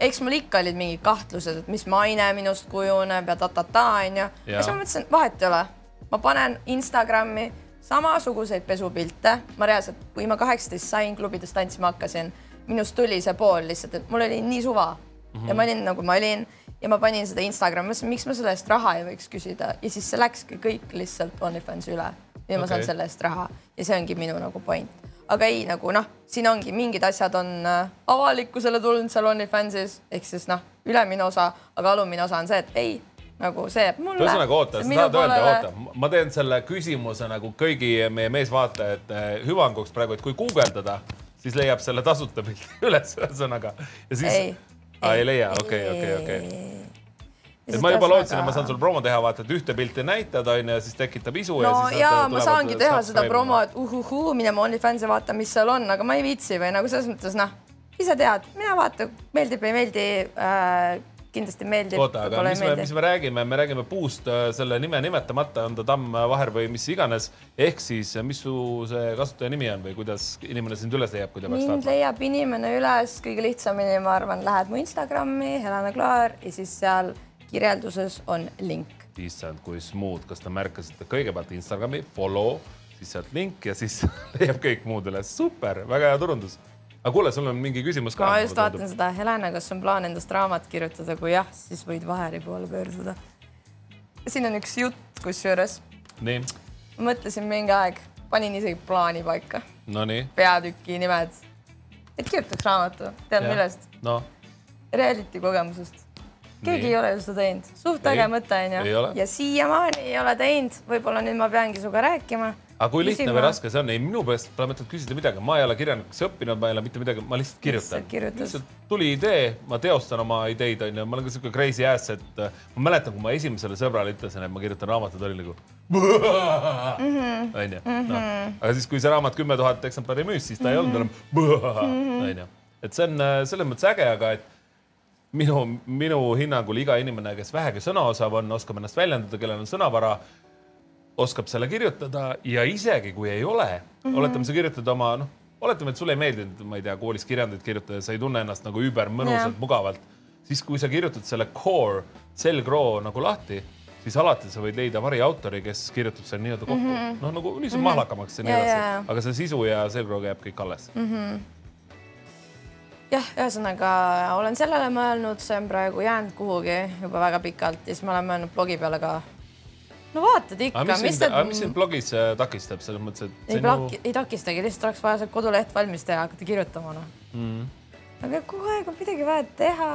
eks mul ikka olid mingid kahtlused, et mis maine minust kujuneb ja ta-ta-ta onju. ja siis ma mõtlesin, vahet ei ole, ma panen Instagrami samasuguseid pesupilte. ma reaalselt, kui ma kaheksateist sain, klubides tantsima hakkasin, minust tuli see pool lihtsalt, et mul oli nii suva mm -hmm. ja ma olin nagu ma olin ja ma panin seda Instagrami, mõtlesin, miks ma selle eest raha ei võiks küsida ja siis see läkski kõik lihtsalt OnlyFansi üle ja okay. ma saan selle eest raha ja see ongi minu nagu point aga ei, nagu noh, siin ongi mingid asjad on äh, avalikkusele tulnud seal OnlyFansis ehk siis noh, ülemine osa, aga alumine osa on see, et ei, nagu see jääb mulle. ühesõnaga oota, sa tahad öelda, oota, ma teen selle küsimuse nagu kõigi meie meesvaatajate hüvanguks praegu, et kui guugeldada, siis leiab selle tasuta pildi üles, ühesõnaga. ja siis, ei, ei, ei leia, okei, okei, okei et ma juba lootsin, et ma saan sul promo teha, vaata, et ühte pilti näitad, onju, ja siis tekitab isu no, ja siis. ja ma saangi teha seda promo, et uhuhuu, mine ma OnlyFansi vaatan, mis seal on, aga ma ei viitsi või nagu selles mõttes noh, ise tead, mina vaatan, meeldib, ei meeldi äh, kindlasti meeldib. oota, aga mis me, mis me räägime, me räägime puust äh, selle nime nimetamata, on ta tamm, vaher või mis iganes. ehk siis, mis su see kasutaja nimi on või kuidas inimene sind üles leiab, kui ta peaks tahtma? mind leiab inimene üles kõige lihtsamini, ma arvan, lähed mu Instagrami, Helena Klaar ja siis seal kirjelduses on link. issand, kui smooth, kas te märkasite kõigepealt Instagrami follow, siis sealt link ja siis leiab kõik muud üles, super, väga hea turundus aga kuule, sul on mingi küsimus ka. ma just vaatan seda, Helena, kas on plaan endast raamat kirjutada, kui jah, siis võid Vaheri poole pöörduda. siin on üks jutt kusjuures. nii? mõtlesin mingi aeg, panin isegi plaani paika. Nonii. peatüki nimed. et kirjutaks raamatu, tead millest no.? Reality kogemusest. keegi nii. ei ole ju seda teinud, suht äge mõte onju. ja siiamaani ei ole teinud, võib-olla nüüd ma peangi sinuga rääkima aga kui lihtne Küsima. või raske see on? ei, minu meelest pole mõtet küsida midagi, ma ei ole kirjanikuks õppinud, ma ei ole mitte midagi, ma lihtsalt kirjutan. lihtsalt tuli idee, ma teostan oma ideid, onju, ma olen ka siuke crazy ass, et äh, ma mäletan, kui ma esimesele sõbrale ütlesin, et ma kirjutan raamatut, oli nagu mhm. onju, noh. Mhm. aga siis, kui see raamat kümme tuhat eksemplari müüs, siis ta ei olnud enam mhm. onju. et see on äh, selles mõttes äge, aga et minu, minu hinnangul iga inimene, kes vähegi sõna osab, on, oskab ennast väljendada, kellel on sõnavara oskab selle kirjutada ja isegi kui ei ole mm, -hmm. oletame, sa kirjutad oma, noh, oletame, et sulle ei meeldinud, ma ei tea, koolis kirjandeid kirjutada, sa ei tunne ennast nagu übermõnusalt, mugavalt, siis kui sa kirjutad selle core, selgroo nagu lahti, siis alati sa võid leida variautori, kes kirjutab selle nii-öelda kokku mm -hmm., noh, nagu niisugune mm -hmm. mahlakamaks ja nii edasi, aga see sisu ja selgroo jääb kõik alles mm. -hmm jah, ühesõnaga olen sellele mõelnud, see on praegu jäänud kuhugi juba väga pikalt ja siis ma olen mõelnud blogi peale ka no vaatad ikka. mis, mis, sind, mis sind blogis äh, takistab selles mõttes, et? ei blogi, ei takistagi, lihtsalt oleks vaja see koduleht valmis teha, hakata kirjutama noh mm.. aga kogu aeg on midagi vaja teha.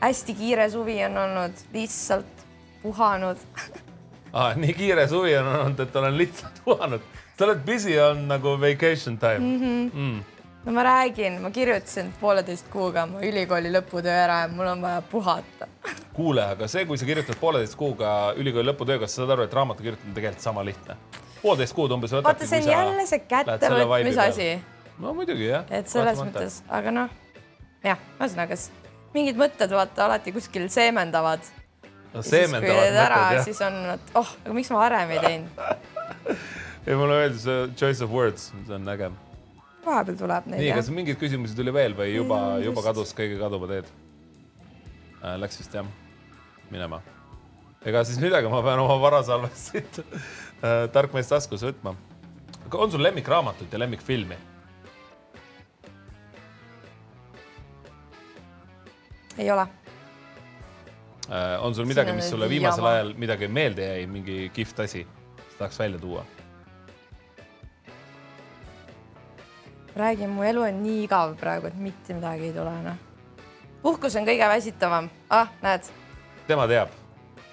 hästi kiire suvi on olnud, lihtsalt puhanud ah,. nii kiire suvi on olnud, et olen lihtsalt puhanud. sa oled busy on nagu vacation time mm. -hmm. Mm no ma räägin, ma kirjutasin pooleteist kuuga oma ülikooli lõputöö ära ja mul on vaja puhata. kuule, aga see, kui sa kirjutad pooleteist kuuga ülikooli lõputöö, kas sa saad aru, et raamatu kirjutamine on tegelikult sama lihtne? poolteist kuud umbes võtabki. vaata, see on jälle see kättevõtmise asi. no muidugi jah. et selles mõttes, aga noh, jah, ühesõnaga mingid mõtted vaata alati kuskil seemendavad. no seemendavad mõtted jah. siis on, et oh, aga miks ma varem ei teinud ei, mulle meeldis choice of words, see on äge vahepeal tuleb neid. nii, kas mingeid küsimusi tuli veel või juba juba kadus kõige kaduma teed äh,? Läks vist jah, minema. ega siis midagi, ma pean oma varasalvest äh, tarkmeest taskus võtma. on sul lemmikraamatut ja lemmikfilmi? ei ole äh,. on sul midagi, mis sulle viimasel ajal midagi meelde jäi, mingi kihvt asi, tahaks välja tuua? Räägin, mu elu on nii igav praegu, et mitte midagi ei tule, noh. puhkus on kõige väsitavam. ah, näed. tema teab.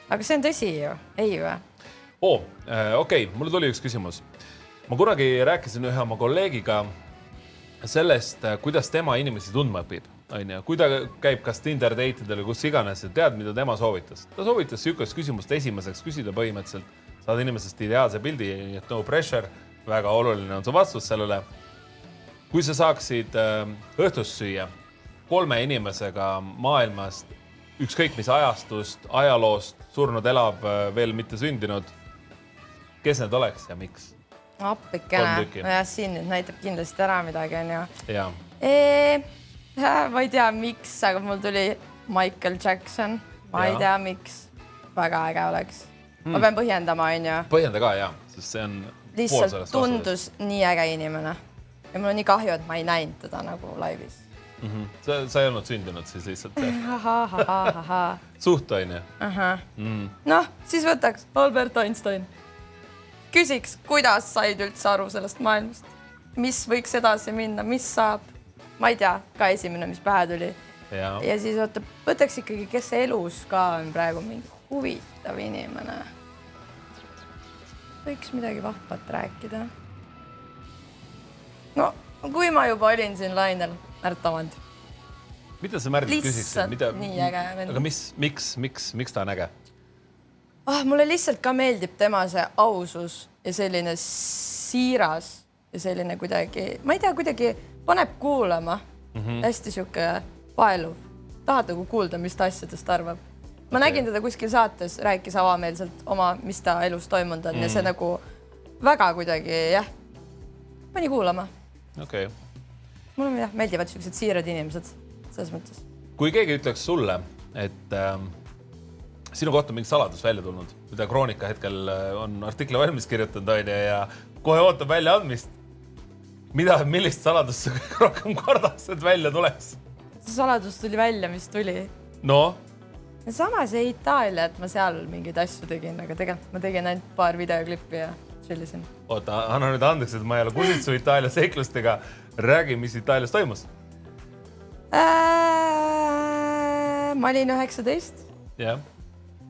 aga see on tõsi ju, ei või? oo äh,, okei okay., mulle tuli üks küsimus. ma kunagi rääkisin ühe oma kolleegiga sellest, äh, kuidas tema inimesi tundma õpib, onju, kui ta käib kas Tinder date idel või kus iganes ja tead, mida tema soovitas. ta soovitas niisugust küsimust esimeseks küsida põhimõtteliselt, saad inimesest ideaalse pildi, nii et no pressure, väga oluline on su vastus sellele kui sa saaksid äh, õhtust süüa kolme inimesega maailmast, ükskõik mis ajastust, ajaloost, surnud, elav, äh, veel mitte sündinud, kes need oleks ja miks? appikene, nojah, siin nüüd näitab kindlasti ära midagi, onju. ma ei tea, miks, aga mul tuli Michael Jackson, ma ja. ei tea, miks. väga äge oleks hmm.. ma pean põhjendama, onju. põhjenda ka ja, sest see on. lihtsalt tundus nii äge inimene ja mul on nii kahju, et ma ei näinud teda nagu laivis mm. -hmm. sa, sa ei olnud sündinud siis lihtsalt? suht onju? Mm. noh, siis võtaks Albert Einstein. küsiks, kuidas said üldse aru sellest maailmast, mis võiks edasi minna, mis saab, ma ei tea, ka esimene, mis pähe tuli. ja, ja siis oota, võtaks ikkagi, kes elus ka on praegu mingi huvitav inimene. võiks midagi vahvat rääkida no kui ma juba olin siin lainel, Märt Avand. mida sa Märdit küsiksid, mida, nii äge vend. aga mis, miks, miks, miks ta on äge? ah, mulle lihtsalt ka meeldib tema see ausus ja selline siiras ja selline kuidagi, ma ei tea, kuidagi paneb kuulama mm. -hmm. hästi sihuke paeluv, tahad nagu kuulda, mis ta asjadest arvab. ma okay. nägin teda kuskil saates, rääkis avameelselt oma, mis ta elus toimunud on mm -hmm. ja see mhm. nagu väga kuidagi jah, pani kuulama. Okei okay. mulle jah meeldivad siuksed siirad inimesed selles mõttes. kui keegi ütleks sulle, et äh, sinu kohta on mingi saladus välja tulnud, mida Kroonika hetkel äh, on artikli valmis kirjutanud, onju, ja kohe ootab väljaandmist mida, millist saladust sa kõige rohkem kardad, et välja tuleks? see saladus tuli välja, mis tuli. no? sama see Itaalia, et ma seal mingeid asju tegin, aga tegelikult ma tegin ainult paar videoklippi ja sellisin. oota, anna nüüd andeks, et ma ei ole kursis su Itaalia seiklustega. räägi, mis Itaalias toimus äh,. ma olin üheksateist. jah.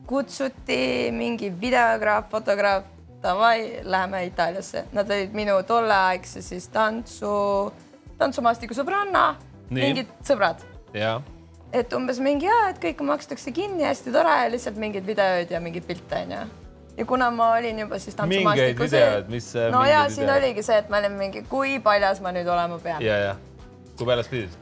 kutsuti mingi videograaf, fotograaf davai, läheme Itaaliasse. Nad olid minu tolleaegse siis tantsu, tantsumaastiku sõbranna, mingid sõbrad. et umbes mingi ja, et kõik makstakse kinni, hästi tore lihtsalt mingid videod ja mingeid pilte onju. Ja kuna ma olin juba siis tantsumaastiku sees. mis. no ja siin video? oligi see, et ma olin mingi, kui paljas ma nüüd olema pean. ja, ja kui väljas pidid?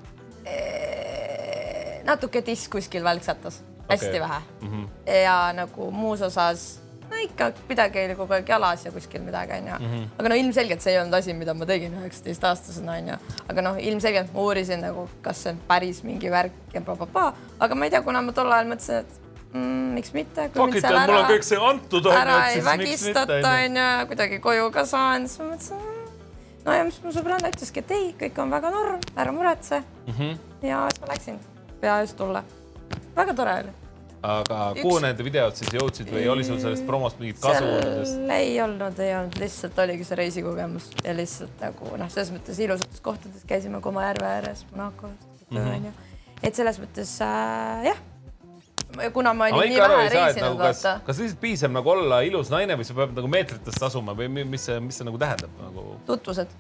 natuke disk kuskil välksatas, hästi okay. vähe mm. -hmm. ja nagu muus osas no ikka midagi oli kogu aeg jalas ja kuskil midagi onju mm. -hmm. aga no ilmselgelt see ei olnud asi, mida ma tegin üheksateistaastasena onju, aga noh, ilmselgelt ma uurisin nagu, kas see on päris mingi värk ja blablabla, aga ma ei tea, kuna ma tol ajal mõtlesin, et mm, miks mitte. Fuck it, mul on kõik see antud onju. ära ei vägistata onju, kuidagi koju ka saan, siis ma mõtlesin mm. no ja mis mu sõbranna ütleski, et ei, kõik on väga norm, ära muretse mm. -hmm. ja siis ma läksin pea ees tulla. väga tore oli aga Üks... kuhu need videod siis jõudsid või oli sul sellest promost mingit kasu? ei olnud, ei olnud, lihtsalt oligi see reisikogemus ja lihtsalt nagu noh, selles mõttes ilusates kohtades käisime Koma järve ääres, Monacos mhm. onju mm -hmm.. et selles mõttes äh, jah kuna ma olin nii vähe reisinud, nagu, vaata. kas lihtsalt piisab nagu olla ilus naine või sa pead nagu meetritest asuma või mis see, mis see nagu tähendab nagu? tutvused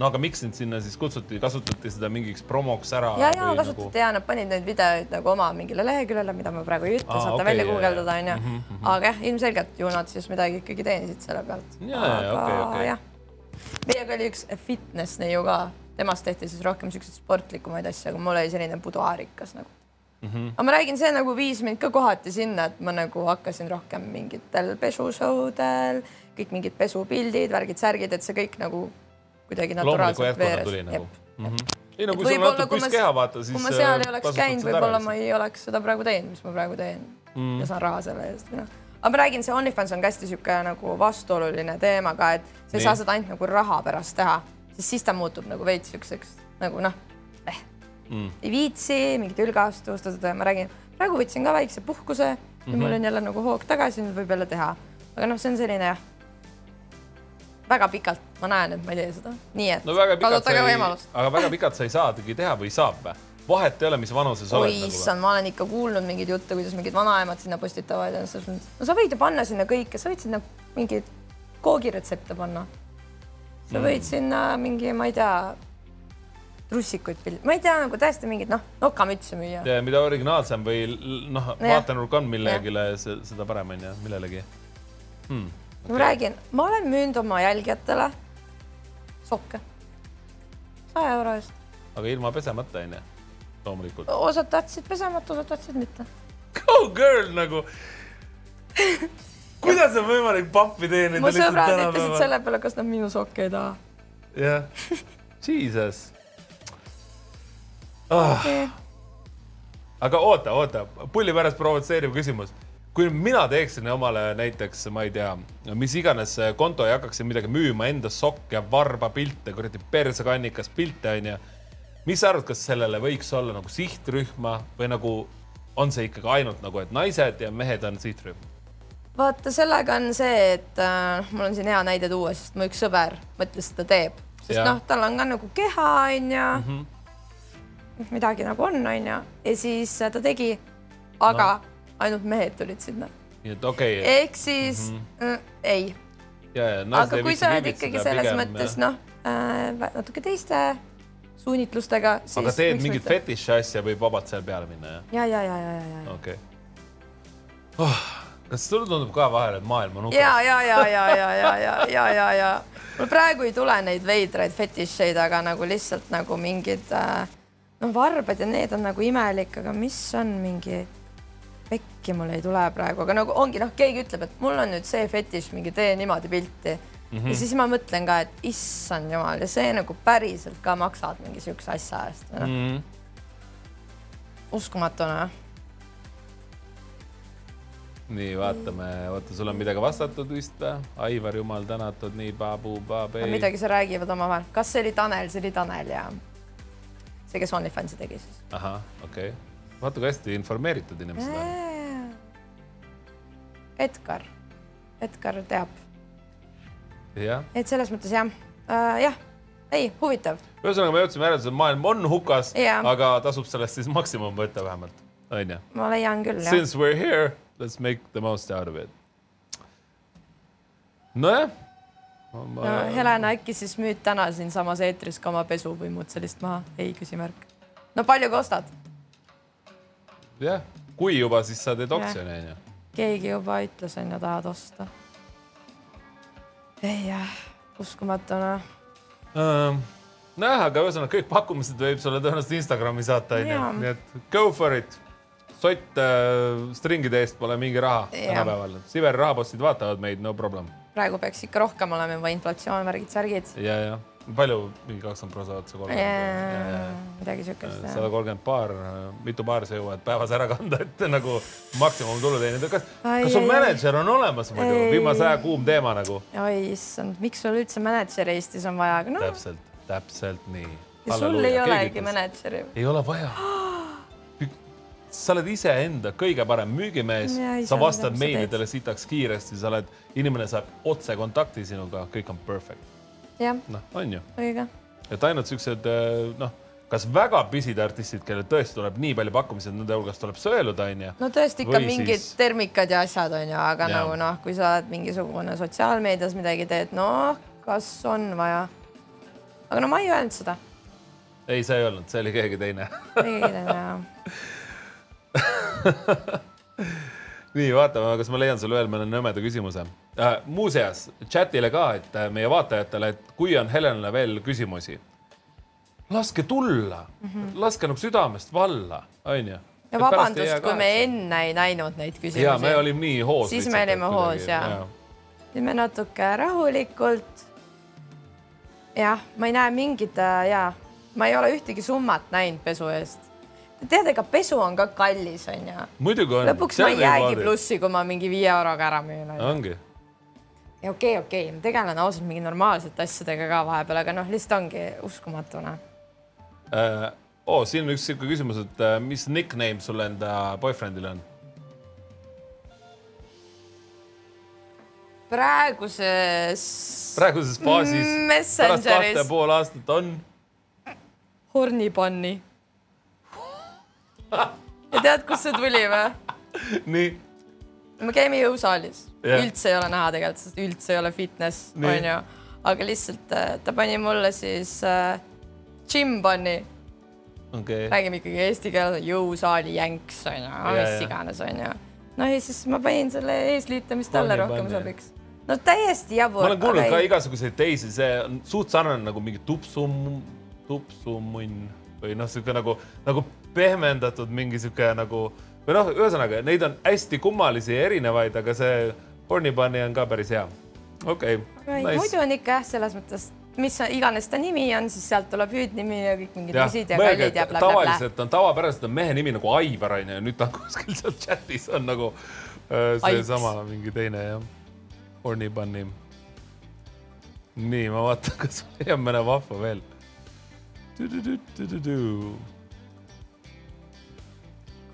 no aga miks sind sinna siis kutsuti, kasutati seda mingiks promoks ära? ja, ja kasutati nagu... ja nad panid neid videoid nagu oma mingile leheküljele, mida ma praegu ei ütle, saate okay, välja guugeldada onju mm. -hmm. aga jah, ilmselgelt ju nad siis midagi ikkagi teenisid selle pealt. ja, ja okei, okei. meiega oli üks fitness neiu ka, temast tehti siis rohkem siukseid sportlikumaid asju, aga mul oli selline buduaarikas nagu Mm -hmm. aga ma räägin, see nagu viis mind ka kohati sinna, et ma nagu hakkasin rohkem mingitel pesushowdel, kõik mingid pesupildid, värgid-särgid, et see kõik nagu kuidagi naturaalselt veeres. Nagu. Mm -hmm. ei no kui sul on natuke püss keha, vaata siis. kui ma seal ei äh, oleks käinud, võib-olla ma ei oleks seda praegu teinud, mis ma praegu teen mm. ja saan raha selle eest noh. aga ma räägin, see OnlyFans on ka hästi niisugune nagu vastuoluline teema ka, et sa ei saa seda ainult nagu raha pärast teha, sest siis ta muutub nagu veits niisuguseks nagu noh. Mm., ei viitsi mingit ülgastust, ma räägin, praegu võtsin ka väikse puhkuse mm, -hmm. mul on jälle nagu hoog tagasi, nüüd võib jälle teha, aga noh, see on selline jah väga pikalt ma näen, et ma ei tee seda, nii et no, kasutage võimalust. aga väga pikalt sa ei saagi teha või saab või? vahet ei ole, mis vanuses oled. oi nagu issand, ma olen ikka kuulnud mingeid jutte, kuidas mingid vanaemad sinna postitavad ja selles mõttes, no sa võid ju panna sinna kõike, sa võid sinna mingeid koogiretsepte panna. sa mm. võid sinna mingi, ma ei tea, trussikuid pilt, ma ei tea nagu täiesti mingit noh, nokamütse müüa. ja mida originaalsem või noh, vaatenurk on millegile, seda parem on ju, millelegi hmm okay.. ma räägin, ma olen müünud oma jälgijatele sokke saja euro eest. aga ilma pesemata onju, loomulikult. osad tahtsid pesemata, osad tahtsid mitte. Go girl nagu kuidas on võimalik pappi teenida? mu sõbrad ütlesid selle peale, kas nad minu sokke ei taha. jah, Jesus oh.. Okay. aga oota, oota, pulli pärast provotseeriv küsimus kui mina teeksin omale näiteks, ma ei tea, mis iganes konto ja hakkaksin midagi müüma, enda sokke, varba pilte, kuradi persekannikas pilte onju. mis sa arvad, kas sellele võiks olla nagu sihtrühma või nagu on see ikkagi ainult nagu, et naised ja mehed on sihtrühm? vaata, sellega on see, et äh, mul on siin hea näide tuua, sest mu üks sõber mõtles, et ta teeb, sest noh, tal on ka nagu keha onju mm. -hmm. Midagi nagu on, onju, ja siis ta tegi, aga no ainult mehed tulid sinna. nii et okei okay.. ehk siis mm -hmm. mm, ei. aga kui sa oled ikkagi selles pigem, mõttes noh äh,, natuke teiste suunitlustega. aga teed mingit fetiši asja, võib vabalt seal peale minna, jah? ja, ja, ja, ja, ja, ja. okei okay. oh,. kas sulle tundub ka vahel, et maailm on hukas? ja, ja, ja, ja, ja, ja, ja, ja, ja, ja mul praegu ei tule neid veidraid fetišeid, aga nagu lihtsalt nagu mingid äh, noh, varbad ja need on nagu imelik, aga mis on mingi pekki mul ei tule praegu, aga nagu ongi noh, keegi ütleb, et mul on nüüd see fetiš, mingi tee niimoodi pilti mm. -hmm. ja siis ma mõtlen ka, et issand jumal ja see nagu päriselt ka maksad mingi siukse asja eest noh mm -hmm.. uskumatu noh. nii, vaatame, oota, sul on midagi vastatud vist või? Aivar, jumal tänatud, nii babu-babei. midagi sa räägivad omavahel, kas see oli Tanel, see oli Tanel ja see, kes OnlyFansi tegi siis. ahah, okei okay., vaata kui hästi informeeritud inimesed on. Edgar, Edgar teab et selles mõttes jah uh,, jah, ei, huvitav. ühesõnaga, me jõudsime järeldusele, maailm on hukas, aga tasub sellest siis maksimum võtta vähemalt, onju. ma leian küll, jah. Since we are here, let's make the most out of it. nojah ma... no Helena, äkki siis müüd täna siinsamas eetris ka oma pesu või muud sellist maha? ei, küsimärk. no palju kostad? jah, kui juba, siis sa teed oksjoni, onju. keegi juba ütles, onju, tahad osta ei jah, uskumatu noh um,. nojah, aga ühesõnaga kõik pakkumised võib sulle tõenäoliselt Instagrami saata, onju, nii et go for it. sott äh, stringide eest pole mingi raha tänapäeval. Siveri rahapostid vaatavad meid, no problem. Praegu peaks ikka rohkem olema juba inflatsioon, värgid, särgid. ja, ja palju, mingi kakskümmend prosa otsa kolmkümmend? midagi siukest. sada kolmkümmend paar, mitu paari sa jõuad päevas ära kanda, et nagu maksimumtulu teenida. kas, kas sul mänedžer on olemas muidu? viimase aja kuum teema nagu. oi issand, miks sul üldse mänedžeri Eestis on vaja no.? täpselt, täpselt nii. ja sul ei olegi mänedžeri. ei ole vaja sa oled iseenda kõige parem müügimees, sa vastad meilidele sitaks kiiresti, sa oled, inimene saab otsekontakti sinuga, kõik on perfect noh, on ju. õige. et ainult siuksed eh, noh, kas väga pisid artistid, kellel tõesti tuleb nii palju pakkumisi, et nende hulgast tuleb sõeluda, onju. no tõesti ikka mingid siis... termikad ja asjad onju, aga ja. nagu noh, kui sa oled mingisugune sotsiaalmeedias midagi teed, noh, kas on vaja. aga no ma ei öelnud seda. ei, sa ei öelnud, see oli keegi teine. keegi teine jah nii, vaatame, kas ma leian sulle veel mõne nõmeda küsimuse äh,. muuseas, chatile ka, et äh, meie vaatajatele, et kui on Helenile veel küsimusi, laske tulla mm, -hmm. laske nagu südamest valla, onju. ja vabandust, kui me enne ei näinud neid küsimusi. ja me olime nii hoos. siis me olime hoos ja, ja. siis me natuke rahulikult. jah, ma ei näe mingit äh, ja ma ei ole ühtegi summat näinud pesu eest tead, ega pesu on ka kallis, onju. lõpuks ma ei jäägi plussi, kui ma mingi viie euroga ära müün. ongi. ja okei okay,, okei okay., ma tegelen ausalt mingi normaalsete asjadega ka vahepeal, aga noh, lihtsalt ongi uskumatu noh äh,. oo, siin on üks sihuke küsimus, et äh, mis nickname sul enda boyfriend'il on? praeguses. praeguses faasis. pärast kahte pool aastat on. Hornipanni ja tead, kust see tuli või? nii. me käime jõusaalis yeah., üldse ei ole näha tegelikult, sest üldse ei ole fitness, onju. aga lihtsalt äh, ta pani mulle siis äh, džimbani okay.. räägime ikkagi eesti keeles, jõusaali jänks onju, mis iganes onju. no ja siis ma panin selle eesliite, mis talle rohkem sobiks no täiesti jabur. ma olen kuulnud ka igasuguseid teisi, see on suht sarnane nagu mingi tupsum, tupsumunn või noh, sihuke nagu, nagu pehmendatud mingi sihuke nagu või noh, ühesõnaga neid on hästi kummalisi ja erinevaid, aga see Borny Bunny on ka päris hea. okei okay, nice.. muidu on ikka jah, selles mõttes, mis iganes ta nimi on, siis sealt tuleb hüüdnimi ja kõik mingid müsid ja kallid ja blablabla. tavaliselt on tavapäraselt on mehe nimi nagu Aivar onju ja nüüd ta kuskil seal chatis on nagu äh, seesama mingi teine jah, Borny Bunny. nii, ma vaatan, kas leian mõne vahva veel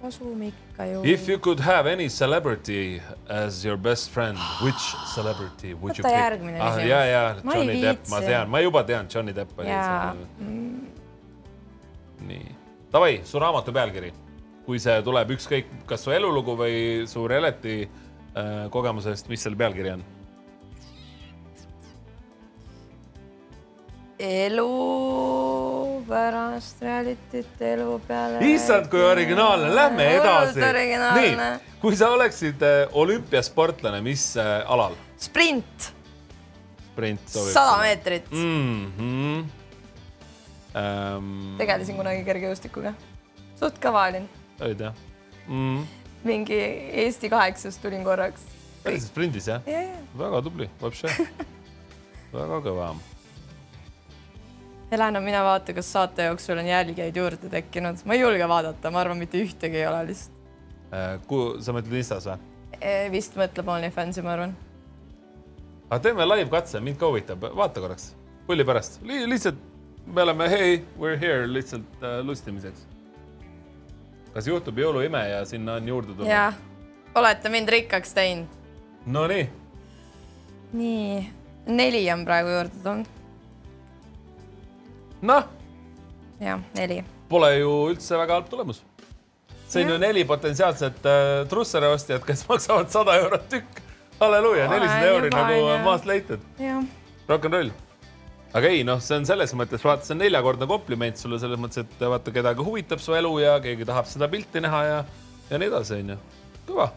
kasum ikka ju. If you could have any celebrity as your best friend, which celebrity would you pick? järgmine ah, ja, ja Johnny Depp, ma tean, ma juba tean, Johnny Depp oli see. Mm. nii, davai, su raamatu pealkiri, kui see tuleb ükskõik, kas su elulugu või su reality äh, kogemusest, mis selle pealkiri on? Elu pärast reality't elu peale. issand, kui originaalne, lähme edasi. nii, kui sa oleksid äh, olümpiasportlane, mis äh, alal? sprint. sprint sobib. sada meetrit mm. -hmm. Um... tegelesin kunagi kergejõustikuga, suht kõva olin. olid jah mm.? mingi Eesti kaheksast tulin korraks. päriselt sprindis jah ja,? Ja. väga tubli, väga kõva Helena, mine vaata, kas saate jooksul on jälgijaid juurde tekkinud, ma ei julge vaadata, ma arvan, mitte ühtegi ei ole lihtsalt äh,. kuhu, sa mõtled Instas või? E, vist mõtleb OnlyFansi, ma arvan. aga teeme live katse, mind ka huvitab, vaata korraks, pulli pärast Li, lihtsalt me oleme hey, we are here lihtsalt äh, lustimiseks. kas juhtub jõuluime ja sinna on juurde tulnud? jah, olete mind rikkaks teinud. Nonii. nii, neli on praegu juurde tulnud noh. jah, neli. Pole ju üldse väga halb tulemus. see on neli potentsiaalset äh, trussere ostjat, kes maksavad sada eurot tükk. halleluuja, nelisada euri nagu ja. maast leitud. Rock n roll. aga ei, noh, see on selles mõttes, vaata, see on neljakordne kompliment sulle selles mõttes, et vaata, kedagi huvitab su elu ja keegi tahab seda pilti näha ja, ja nii edasi, onju. kõva.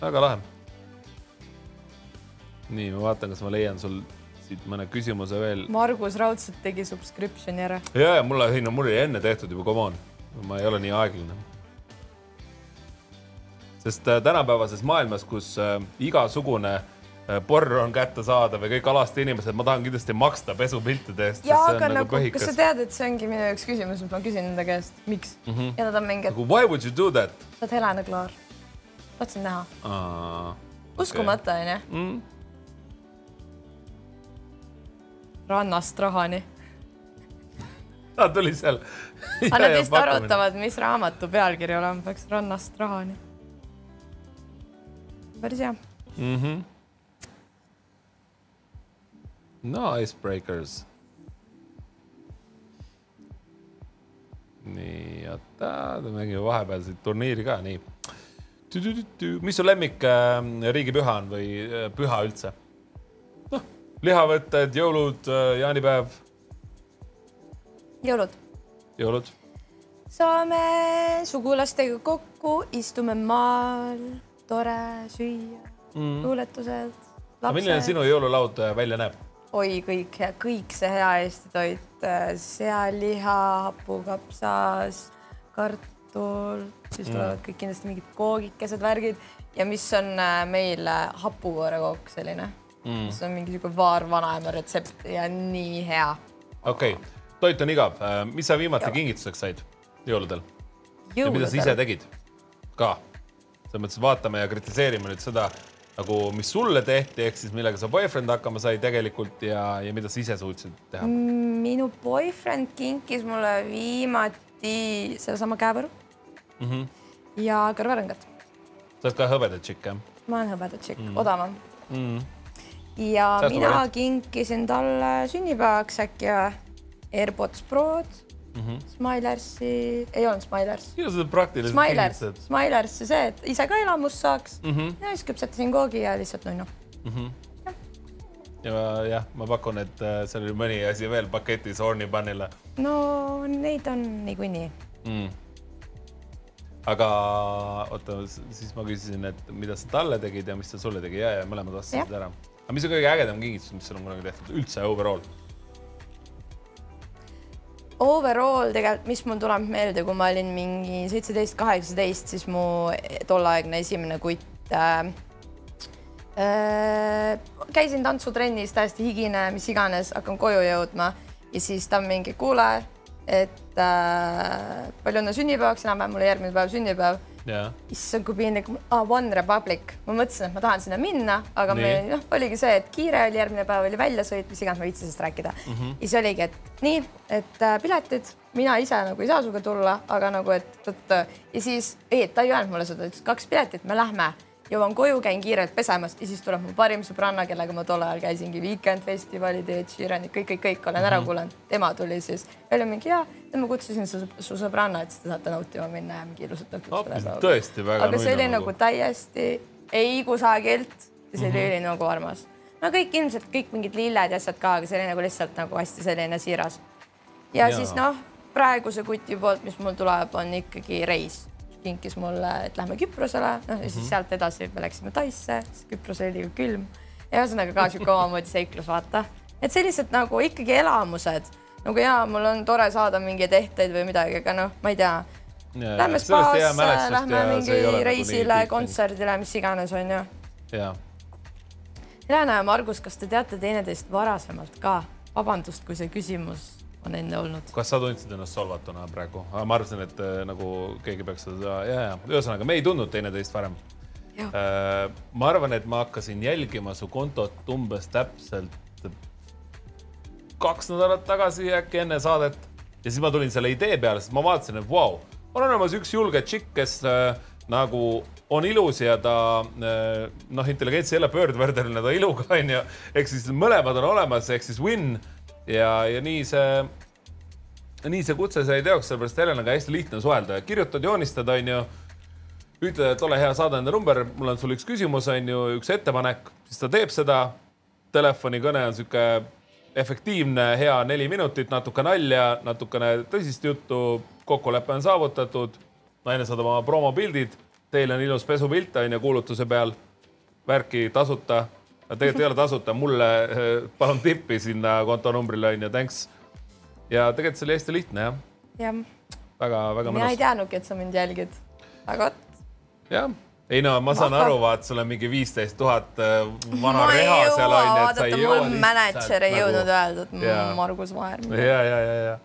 väga lahe. nii, ma vaatan, kas ma leian sul siit mõne küsimuse veel. Margus raudselt tegi subscription'i ära. ja, ja mulle, ei no mul oli enne tehtud juba, come on, ma ei ole nii aeglane. sest äh, tänapäevases maailmas, kus äh, igasugune äh, porr on kättesaadav ja kõik alasti inimesed, ma tahan kindlasti maksta pesupiltide eest. jaa, aga nagu, nagu kas sa tead, et see ongi minu üks küsimus, mis ma küsin enda käest, miks mm? -hmm. ja nad on mingi, et. nagu why would you do that? sa oled Helena Klaar. tahtsin näha. uskumatu onju okay. mm rannast rahani. ta tuli seal. aga nad vist arutavad, mis raamatu pealkiri olema peaks, Rannast rahani. päris hea mm. -hmm. no Icebreakers. nii, oota, mängime vahepealseid turniiri ka, nii. mis su lemmik äh, riigipüha on või äh, püha üldse? Lihavõtted, jõulud, äh, jaanipäev. jõulud. jõulud. saame sugulastega kokku, istume maal, tore süüa mm., luuletused. milline sinu jõululaud äh, välja näeb? oi, kõik, kõik see hea Eesti toit, äh, sealiha, hapukapsas, kartul, siis tulevad mm. kõik kindlasti mingid koogikesed, värgid ja mis on meil hapuvõõrakook selline mm.. see on mingi sihuke vaarvanaema retsept ja nii hea. okei okay., toit on igav. Äh, mis sa viimati kingituseks said jõuludel? ja mida sa ise tegid ka? selles mõttes vaatame ja kritiseerime nüüd seda nagu, mis sulle tehti, ehk siis millega sa boyfriend hakkama sai tegelikult ja, ja mida sa ise suutsid teha? minu boyfriend kinkis mulle viimati sedasama käevõru mm -hmm. ja kõrvarõngat. sa oled ka hõbeda tšikk, jah? ma olen hõbeda tšikk mm, -hmm. odavam mm. -hmm ja Säästu mina variant. kinkisin talle sünnipäevaks äkki AirPods Prod mm, -hmm. Smilersi, ei olnud Smilers. ilusad praktilised Smilers, Smilers ja see, et ise ka elamust saaks mm. -hmm. ja siis küpsetasin koogi ja lihtsalt nunnu mm. -hmm. ja jah, ma pakun, et äh, seal oli mõni asi veel paketis Horny Bunny'le. no neid on niikuinii mm aga oota, siis ma küsisin, et mida sa talle tegid ja mis ta sulle tegi ja, ja mõlemad vastasid ära aga mis on kõige ägedam kingitus, mis sul on kunagi tehtud üldse overall? Overall tegelikult, mis mul tuleb meelde, kui ma olin mingi seitseteist, kaheksateist, siis mu tolleaegne esimene kutt äh, äh, käisin tantsutrennis täiesti higine, mis iganes, hakkan koju jõudma ja siis ta mingi, kuule, et äh, palju õnne sünnipäevaks, enam-vähem mul järgmine päev sünnipäev yeah.. issand, kui piinlik. Ah,, One Republic, ma mõtlesin, et ma tahan sinna minna, aga me noh, oligi see, et kiire oli, järgmine päev oli väljasõit, mis iganes, ma ei viitsi sellest rääkida. Mm. -hmm. ja siis oligi, et nii, et äh, piletid, mina ise nagu ei saa sinuga tulla, aga nagu, et, et ja siis ei, ta ei öelnud mulle seda, ütles kaks piletit, me lähme jõuan koju, käin kiirelt pesemas ja siis tuleb mu parim sõbranna, kellega ma tol ajal käisingi Weekend festivalid, Ed Sheeranid, kõik, kõik, kõik olen ära mhm. kuulanud. tema tuli siis, oli mingi ja, ma kutsusin su, su sõbranna, et siis te saate nautima minna ja mingi ilusat õhtut. tõesti väga. aga see oli nagu täiesti ei kusagilt ja see oli mm -hmm. nagu armas. no kõik ilmselt kõik mingid lilled ja asjad ka, aga see oli nagu lihtsalt nagu hästi selline siiras. ja, ja siis noh, praeguse kuti poolt, mis mul tuleb, on ikkagi reis kinkis mulle, et lähme Küprosele, noh ja siis mm -hmm. sealt edasi me läksime Taisse, Küpros oli ju külm. ühesõnaga ka sihuke omamoodi seiklus, vaata, et sellised nagu ikkagi elamused nagu jaa, mul on tore saada mingeid ehteid või midagi, aga noh, ma ei tea. Lähme spaasse, lähme mingi nagu reisile, kontserdile, mis iganes, onju. Helena ja Margus, kas te teate teineteist varasemalt ka? vabandust, kui see küsimus on enne olnud. kas sa tundsid ennast solvatuna praegu? ma arvasin, et äh, nagu keegi peaks seda, ja, ja ühesõnaga, me ei tundnud teineteist varem. Äh, ma arvan, et ma hakkasin jälgima su kontot umbes täpselt kaks nädalat tagasi äkki enne saadet ja siis ma tulin selle idee peale, sest ma vaatasin, et vau wow,, on olemas üks julge tšikk, kes äh, nagu on ilus ja ta äh, noh, intelligents ei ole pöördvärdeline, ta iluga onju, ehk siis mõlemad on olemas, ehk siis win ja, ja nii see, nii see kutse sai teoks, sellepärast Helenaga hästi lihtne suhelda, kirjutad, joonistad, onju ütled, et ole hea, saada enda number, mul on sulle üks küsimus, on ju, üks ettepanek, siis ta teeb seda. telefonikõne on sihuke efektiivne, hea neli minutit, natuke nalja, natukene tõsist juttu, kokkulepe on saavutatud. naine saadab oma promopildid, teil on ilus pesupilt on ju kuulutuse peal, värki tasuta. Tegelikult ei ole tasuta, mulle palun tippi sinna kontonumbrile on ju, thanks. ja tegelikult see oli hästi lihtne jah. jah. väga-väga mõnus. mina ei teadnudki, et sa mind jälgid, aga vot. jah ei no ma saan Vahva. aru, vaat sul on mingi viisteist tuhat äh, vana reha seal on ju, et sa ei jõua. mul mänedžer ei nagu... jõudnud öelda, et. Margus Vaher. ja, ja, ja, ja.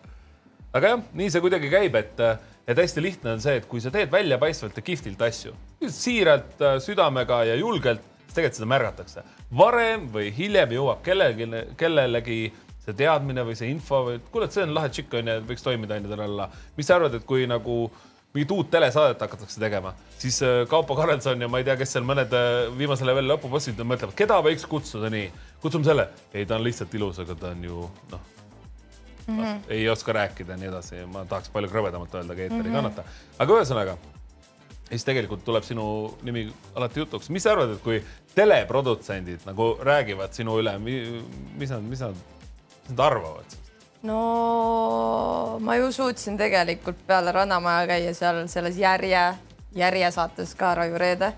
aga jah, nii see kuidagi käib, et, et hästi lihtne on see, et kui sa teed väljapaistvalt ja kihvtilt asju, siiralt, äh, südamega ja julgelt, siis tegelikult seda märgatakse. varem või hiljem jõuab kellelegi, kellelegi see teadmine või see info või kuule, et see on lahe tšikk onju, võiks toimida onju tal alla. mis sa arvad, et kui nagu mingit uut telesaadet hakatakse tegema, siis äh, Kaupo Karelson ja ma ei tea, kes seal mõned äh, viimase leveli lõpubossid mõtlevad, keda võiks kutsuda nii, kutsume selle. ei, ta on lihtsalt ilus, aga ta on ju noh mm -hmm. ei oska rääkida ja nii edasi. ma tahaks palju krõbedamalt öelda, aga eeter mm -hmm. ei kannata. aga ühesõnaga, siis tegelikult tuleb sinu nimi alati jutuks. mis sa arvad, et kui teleprodutsendid nagu räägivad sinu üle, mis nad, mis nad, mis nad arvavad? no ma ju suutsin tegelikult peale Rannamaja käia seal selles Järje, Järje saates ka Raju Reede.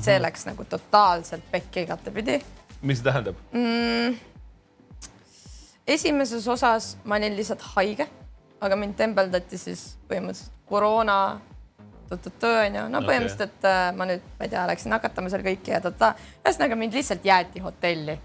see mm -hmm. läks nagu totaalselt pekki igatepidi. mis see tähendab mm,? esimeses osas ma olin lihtsalt haige, aga mind tembeldati siis põhimõtteliselt koroona onju, no põhimõtteliselt okay. Äh, ma nüüd, ma ei tea, läksin nakatama seal kõiki ja ta-ta, ühesõnaga mind lihtsalt jäeti hotelli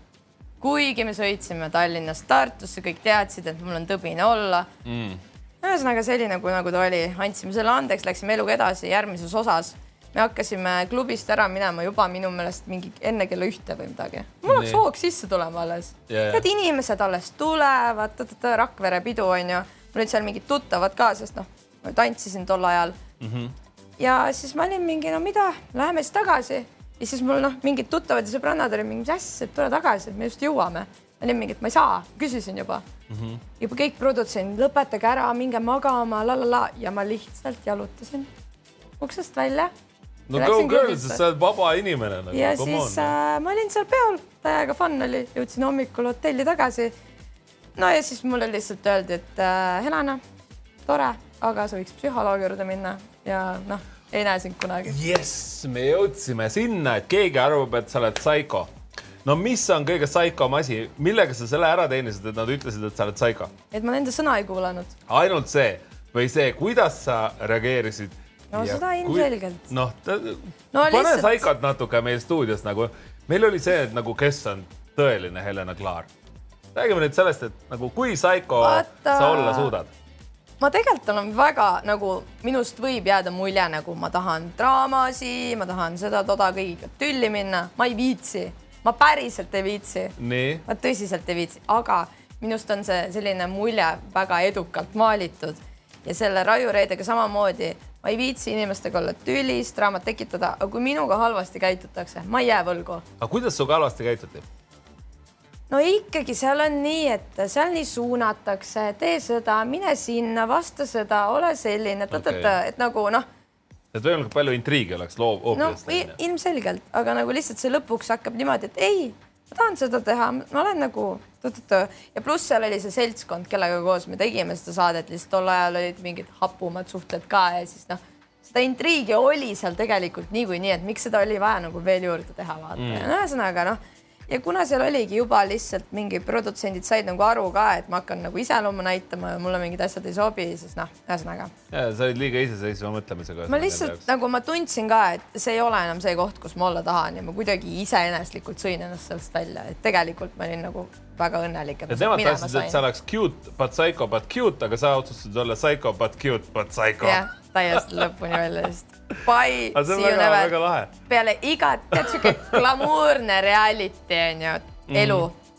kuigi me sõitsime Tallinnast Tartusse, kõik teadsid, et mul on tõbine olla mm.. ühesõnaga see oli nagu, nagu ta oli, andsime selle andeks, läksime eluga edasi järgmises osas. me hakkasime klubist ära minema juba minu meelest mingi enne kella ühte või midagi. mul hakkas hoog sisse tulema alles yeah.. tead, inimesed alles tulevad, Rakvere pidu onju, mul olid seal mingid tuttavad ka, sest noh, ma tantsisin tol ajal mm. -hmm. Ja siis ma olin mingi, no mida, läheme siis tagasi ja siis mul noh, mingid tuttavad ja sõbrannad olid mingi, mis asja, et tule tagasi, et me just jõuame. ma olin mingi, et ma ei saa, küsisin juba mm. -hmm. juba kõik produtsendid, lõpetage ära, minge magama la la la ja ma lihtsalt jalutasin uksest välja. no go girl, sest sa oled vaba inimene nagu. ja Come siis äh, ma olin seal peol, täiega fun oli, jõudsin hommikul hotelli tagasi. no ja siis mulle lihtsalt öeldi, et äh, Helena, tore, aga sa võiks psühholoogi juurde minna ja noh ei näe sind kunagi. jess, me jõudsime sinna, et keegi arvab, et sa oled psycho. no mis on kõige psychom asi, millega sa selle ära teenisid, et nad ütlesid, et sa oled psycho? et ma nende sõna ei kuulanud. ainult see või see, kuidas sa reageerisid? no ja seda ilmselgelt kui.... noh no, pane lihtsalt... psychot natuke meil stuudios nagu, meil oli see, et nagu, kes on tõeline Helena Klaar. räägime nüüd sellest, et nagu kui psycho Vaata... sa olla suudad ma tegelikult olen väga nagu minust võib jääda mulje, nagu ma tahan draamasi, ma tahan seda-toda kõigiga tülli minna, ma ei viitsi, ma päriselt ei viitsi. ma tõsiselt ei viitsi, aga minust on see selline mulje väga edukalt maalitud. Ja selle Raiu Reedega samamoodi. Ma ei viitsi inimestega olla tülis, draamat tekitada, aga kui minuga halvasti käitutakse, ma ei jää võlgu. aga kuidas sinuga halvasti käituti? No ikkagi seal on nii, et seal nii suunatakse, tee seda, mine sinna, vasta seda, ole selline okay., et nagu noh. et võimalikult palju intriigi oleks loo. no ilmselgelt, aga nagu lihtsalt see lõpuks hakkab niimoodi, et ei, ma tahan seda teha, ma olen nagu ja pluss seal oli see seltskond, kellega koos me tegime seda saadet, lihtsalt tol ajal olid mingid hapumad suhted ka ja siis noh, seda intriigi oli seal tegelikult niikuinii, et miks seda oli vaja nagu veel juurde teha, vaata mm.. ühesõnaga noh ja kuna seal oligi juba lihtsalt mingi produtsendid said nagu aru ka, et ma hakkan nagu iseloomu näitama ja mulle mingid asjad ei sobi, siis noh, ühesõnaga. ja sa olid liiga iseseisva mõtlemisega. ma lihtsalt nagu ma tundsin ka, et see ei ole enam see koht, kus ma olla tahan ja ma kuidagi iseeneslikult sõin ennast sellest välja, et tegelikult ma olin nagu väga õnnelik. et nemad tahtsid, et sa oleks cute but psycho but cute, aga sa otsustasid olla psycho but cute but psycho. jah, täiesti lõpuni välja vist Bye, see you never. peale igat, tead siuke glamuurne reality onju, elu mm.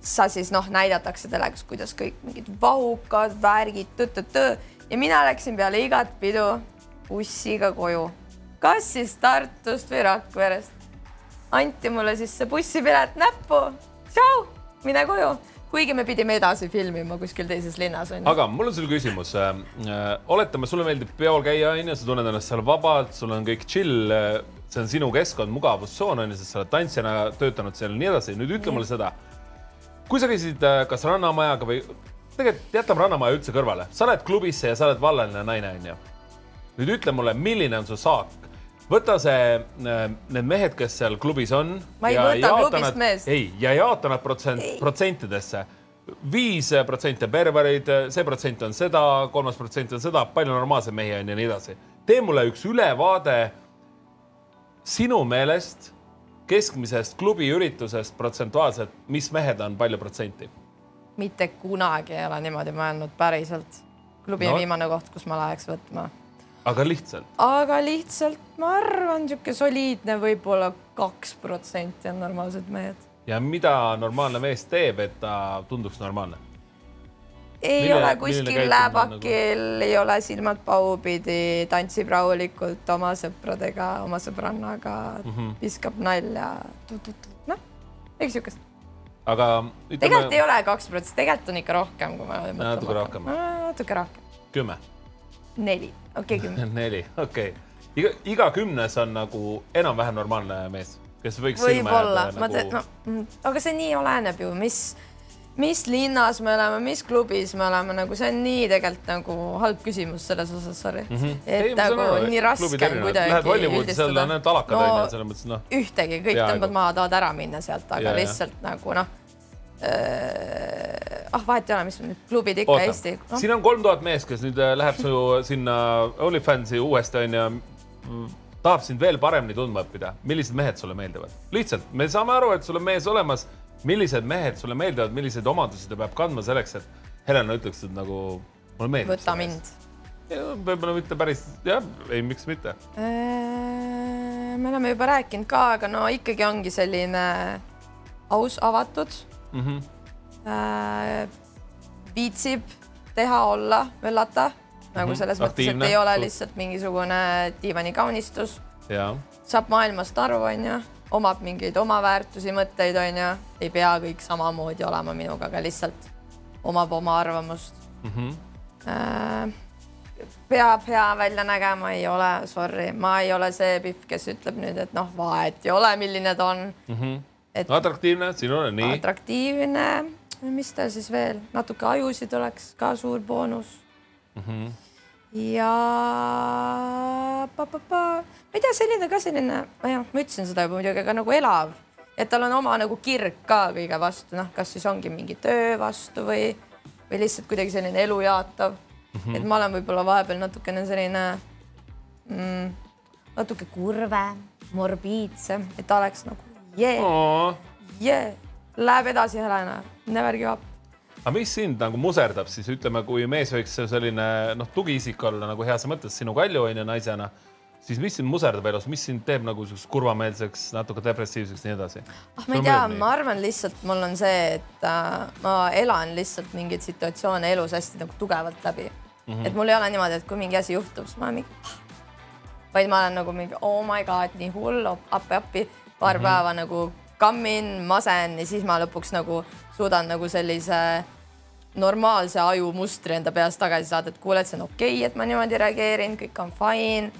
sa siis noh, näidatakse telekas, kuidas kõik mingid vahukad värgid, tõ-tõ-tõ ja mina läksin peale igat pidu bussiga koju, kas siis Tartust või Rakverest. anti mulle siis see bussipilet näppu. tšau, mine koju kuigi me pidime edasi filmima kuskil teises linnas onju. aga mul on sulle küsimus äh,. oletame, sulle meeldib peol käia onju, sa tunned ennast seal vabalt, sul on kõik chill äh,, see on sinu keskkond, mugavustsoon onju, sest sa oled tantsijana töötanud seal ja nii edasi. nüüd ütle mulle seda. kui sa käisid äh, kas Rannamajaga või tegelikult jätame Rannamaja üldse kõrvale, sa lähed klubisse ja sa oled vallaline naine onju. nüüd ütle mulle, milline on su saak võta see, äh, need mehed, kes seal klubis on. ma ei võta klubist meest. ei, ja jaota nad protsent, protsentidesse. viis protsenti on perverid, see protsent on seda, kolmas protsent on seda, palju normaalseid mehi on ja nii edasi. tee mulle üks ülevaade sinu meelest keskmisest klubiüritusest protsentuaalselt, mis mehed on palju protsenti? mitte kunagi ei ole niimoodi mõelnud päriselt. klubi no. viimane koht, kus ma läheks võtma aga lihtsalt? aga lihtsalt ma arvan, niisugune soliidne võib-olla kaks protsenti on normaalsed mehed. ja mida normaalne mees teeb, et ta tunduks normaalne? ei mille, ole kuskil läbakil nagu..., ei ole silmad paupidi, tantsib rahulikult oma sõpradega, oma sõbrannaga mm, -hmm. viskab nalja, noh, midagi siukest. aga ütleme... tegelikult ei ole kaks protsenti, tegelikult on ikka rohkem, kui ma natuke rohkem. natuke rohkem. kümme neli, okei okay, kümme neli, okei okay.. iga, iga kümnes on nagu enam-vähem normaalne mees, kes võiks võib-olla, ma nagu... tean, no mm, aga see nii oleneb ju, mis, mis linnas me oleme, mis klubis me oleme, nagu see on nii tegelikult nagu halb küsimus selles osas, sorry mm. -hmm. et Ei, nagu aru, nii raske on kuidagi. Lähed Hollywoodi, seal on ainult alakad onju no,, selles mõttes noh. ühtegi, kõik tõmbad maha, tahavad ära minna sealt, aga ja, lihtsalt ja. nagu noh ah vahet ei ole, mis nüüd klubid ikka Oota. Eesti no.. siin on kolm tuhat meest, kes nüüd äh, läheb su sinna OnlyFansi uuesti onju, tahab sind veel paremini tundma õppida. millised mehed sulle meeldivad? lihtsalt, me saame aru, et sul on mees olemas. millised mehed sulle meeldivad, milliseid omadusi ta peab kandma selleks, et Helena ütleks, et nagu mulle meeldib. võta mind. võib-olla mitte päris, jah, ei, miks mitte äh,. me oleme juba rääkinud ka, aga no ikkagi ongi selline aus, avatud mm. -hmm. Viitsib teha, olla, möllata nagu -hmm. selles Aktiivne. mõttes, et ei ole lihtsalt mingisugune diivanikaunistus. saab maailmast aru, onju, omab mingeid oma väärtusi, mõtteid, onju, ei pea kõik samamoodi olema minuga, aga lihtsalt omab oma arvamust mm. -hmm. Peab hea välja nägema, ei ole, sorry, ma ei ole see Pihv, kes ütleb nüüd, et noh, vahet ei ole, milline ta on mm. -hmm et atraktiivne, sinule nii. atraktiivne, mis tal siis veel, natuke ajusid oleks ka suur boonus mm. -hmm. ja pa, pa, pa. ma ei tea, selline ka selline, jah, ma ütlesin seda juba muidugi, aga nagu elav, et tal on oma nagu kirg ka kõige vastu, noh, kas siis ongi mingi töö vastu või, või lihtsalt kuidagi selline elu jaatav mm. -hmm. et ma olen võib-olla vahepeal natukene selline mm, natuke kurvem, morbiidsem, et ta oleks nagu yeah, yeah, läheb edasi, Helena, never give up. aga mis sind nagu muserdab siis, ütleme, kui mees võiks selline noh, tugiisik olla nagu heas mõttes sinu Kalju onju naisena, siis mis sind muserdab elus, mis sind teeb nagu siukseks kurvameelseks, natuke depressiivseks, nii edasi? ah, ma ei tea, ma arvan lihtsalt mul on see, et äh, ma elan lihtsalt mingeid situatsioone elus hästi nagu tugevalt läbi mm. -hmm. et mul ei ole niimoodi, et kui mingi asi juhtub, siis ma mingi, vaid ma olen nagu mingi oh my god, nii hull, appi, appi paar mm -hmm. päeva nagu kammin, masen ja siis ma lõpuks nagu suudan nagu sellise normaalse ajumustri enda peas tagasi saada, et kuule, et see on okei okay,, et ma niimoodi reageerin, kõik on fine.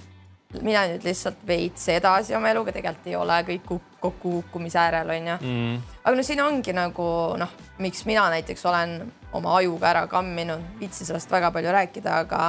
mina nüüd lihtsalt veits edasi oma eluga, tegelikult ei ole kõik kokkukukkumise äärel, onju mm.. aga no siin ongi nagu noh, miks mina näiteks olen oma ajuga ära kamminud, viitsin sellest väga palju rääkida, aga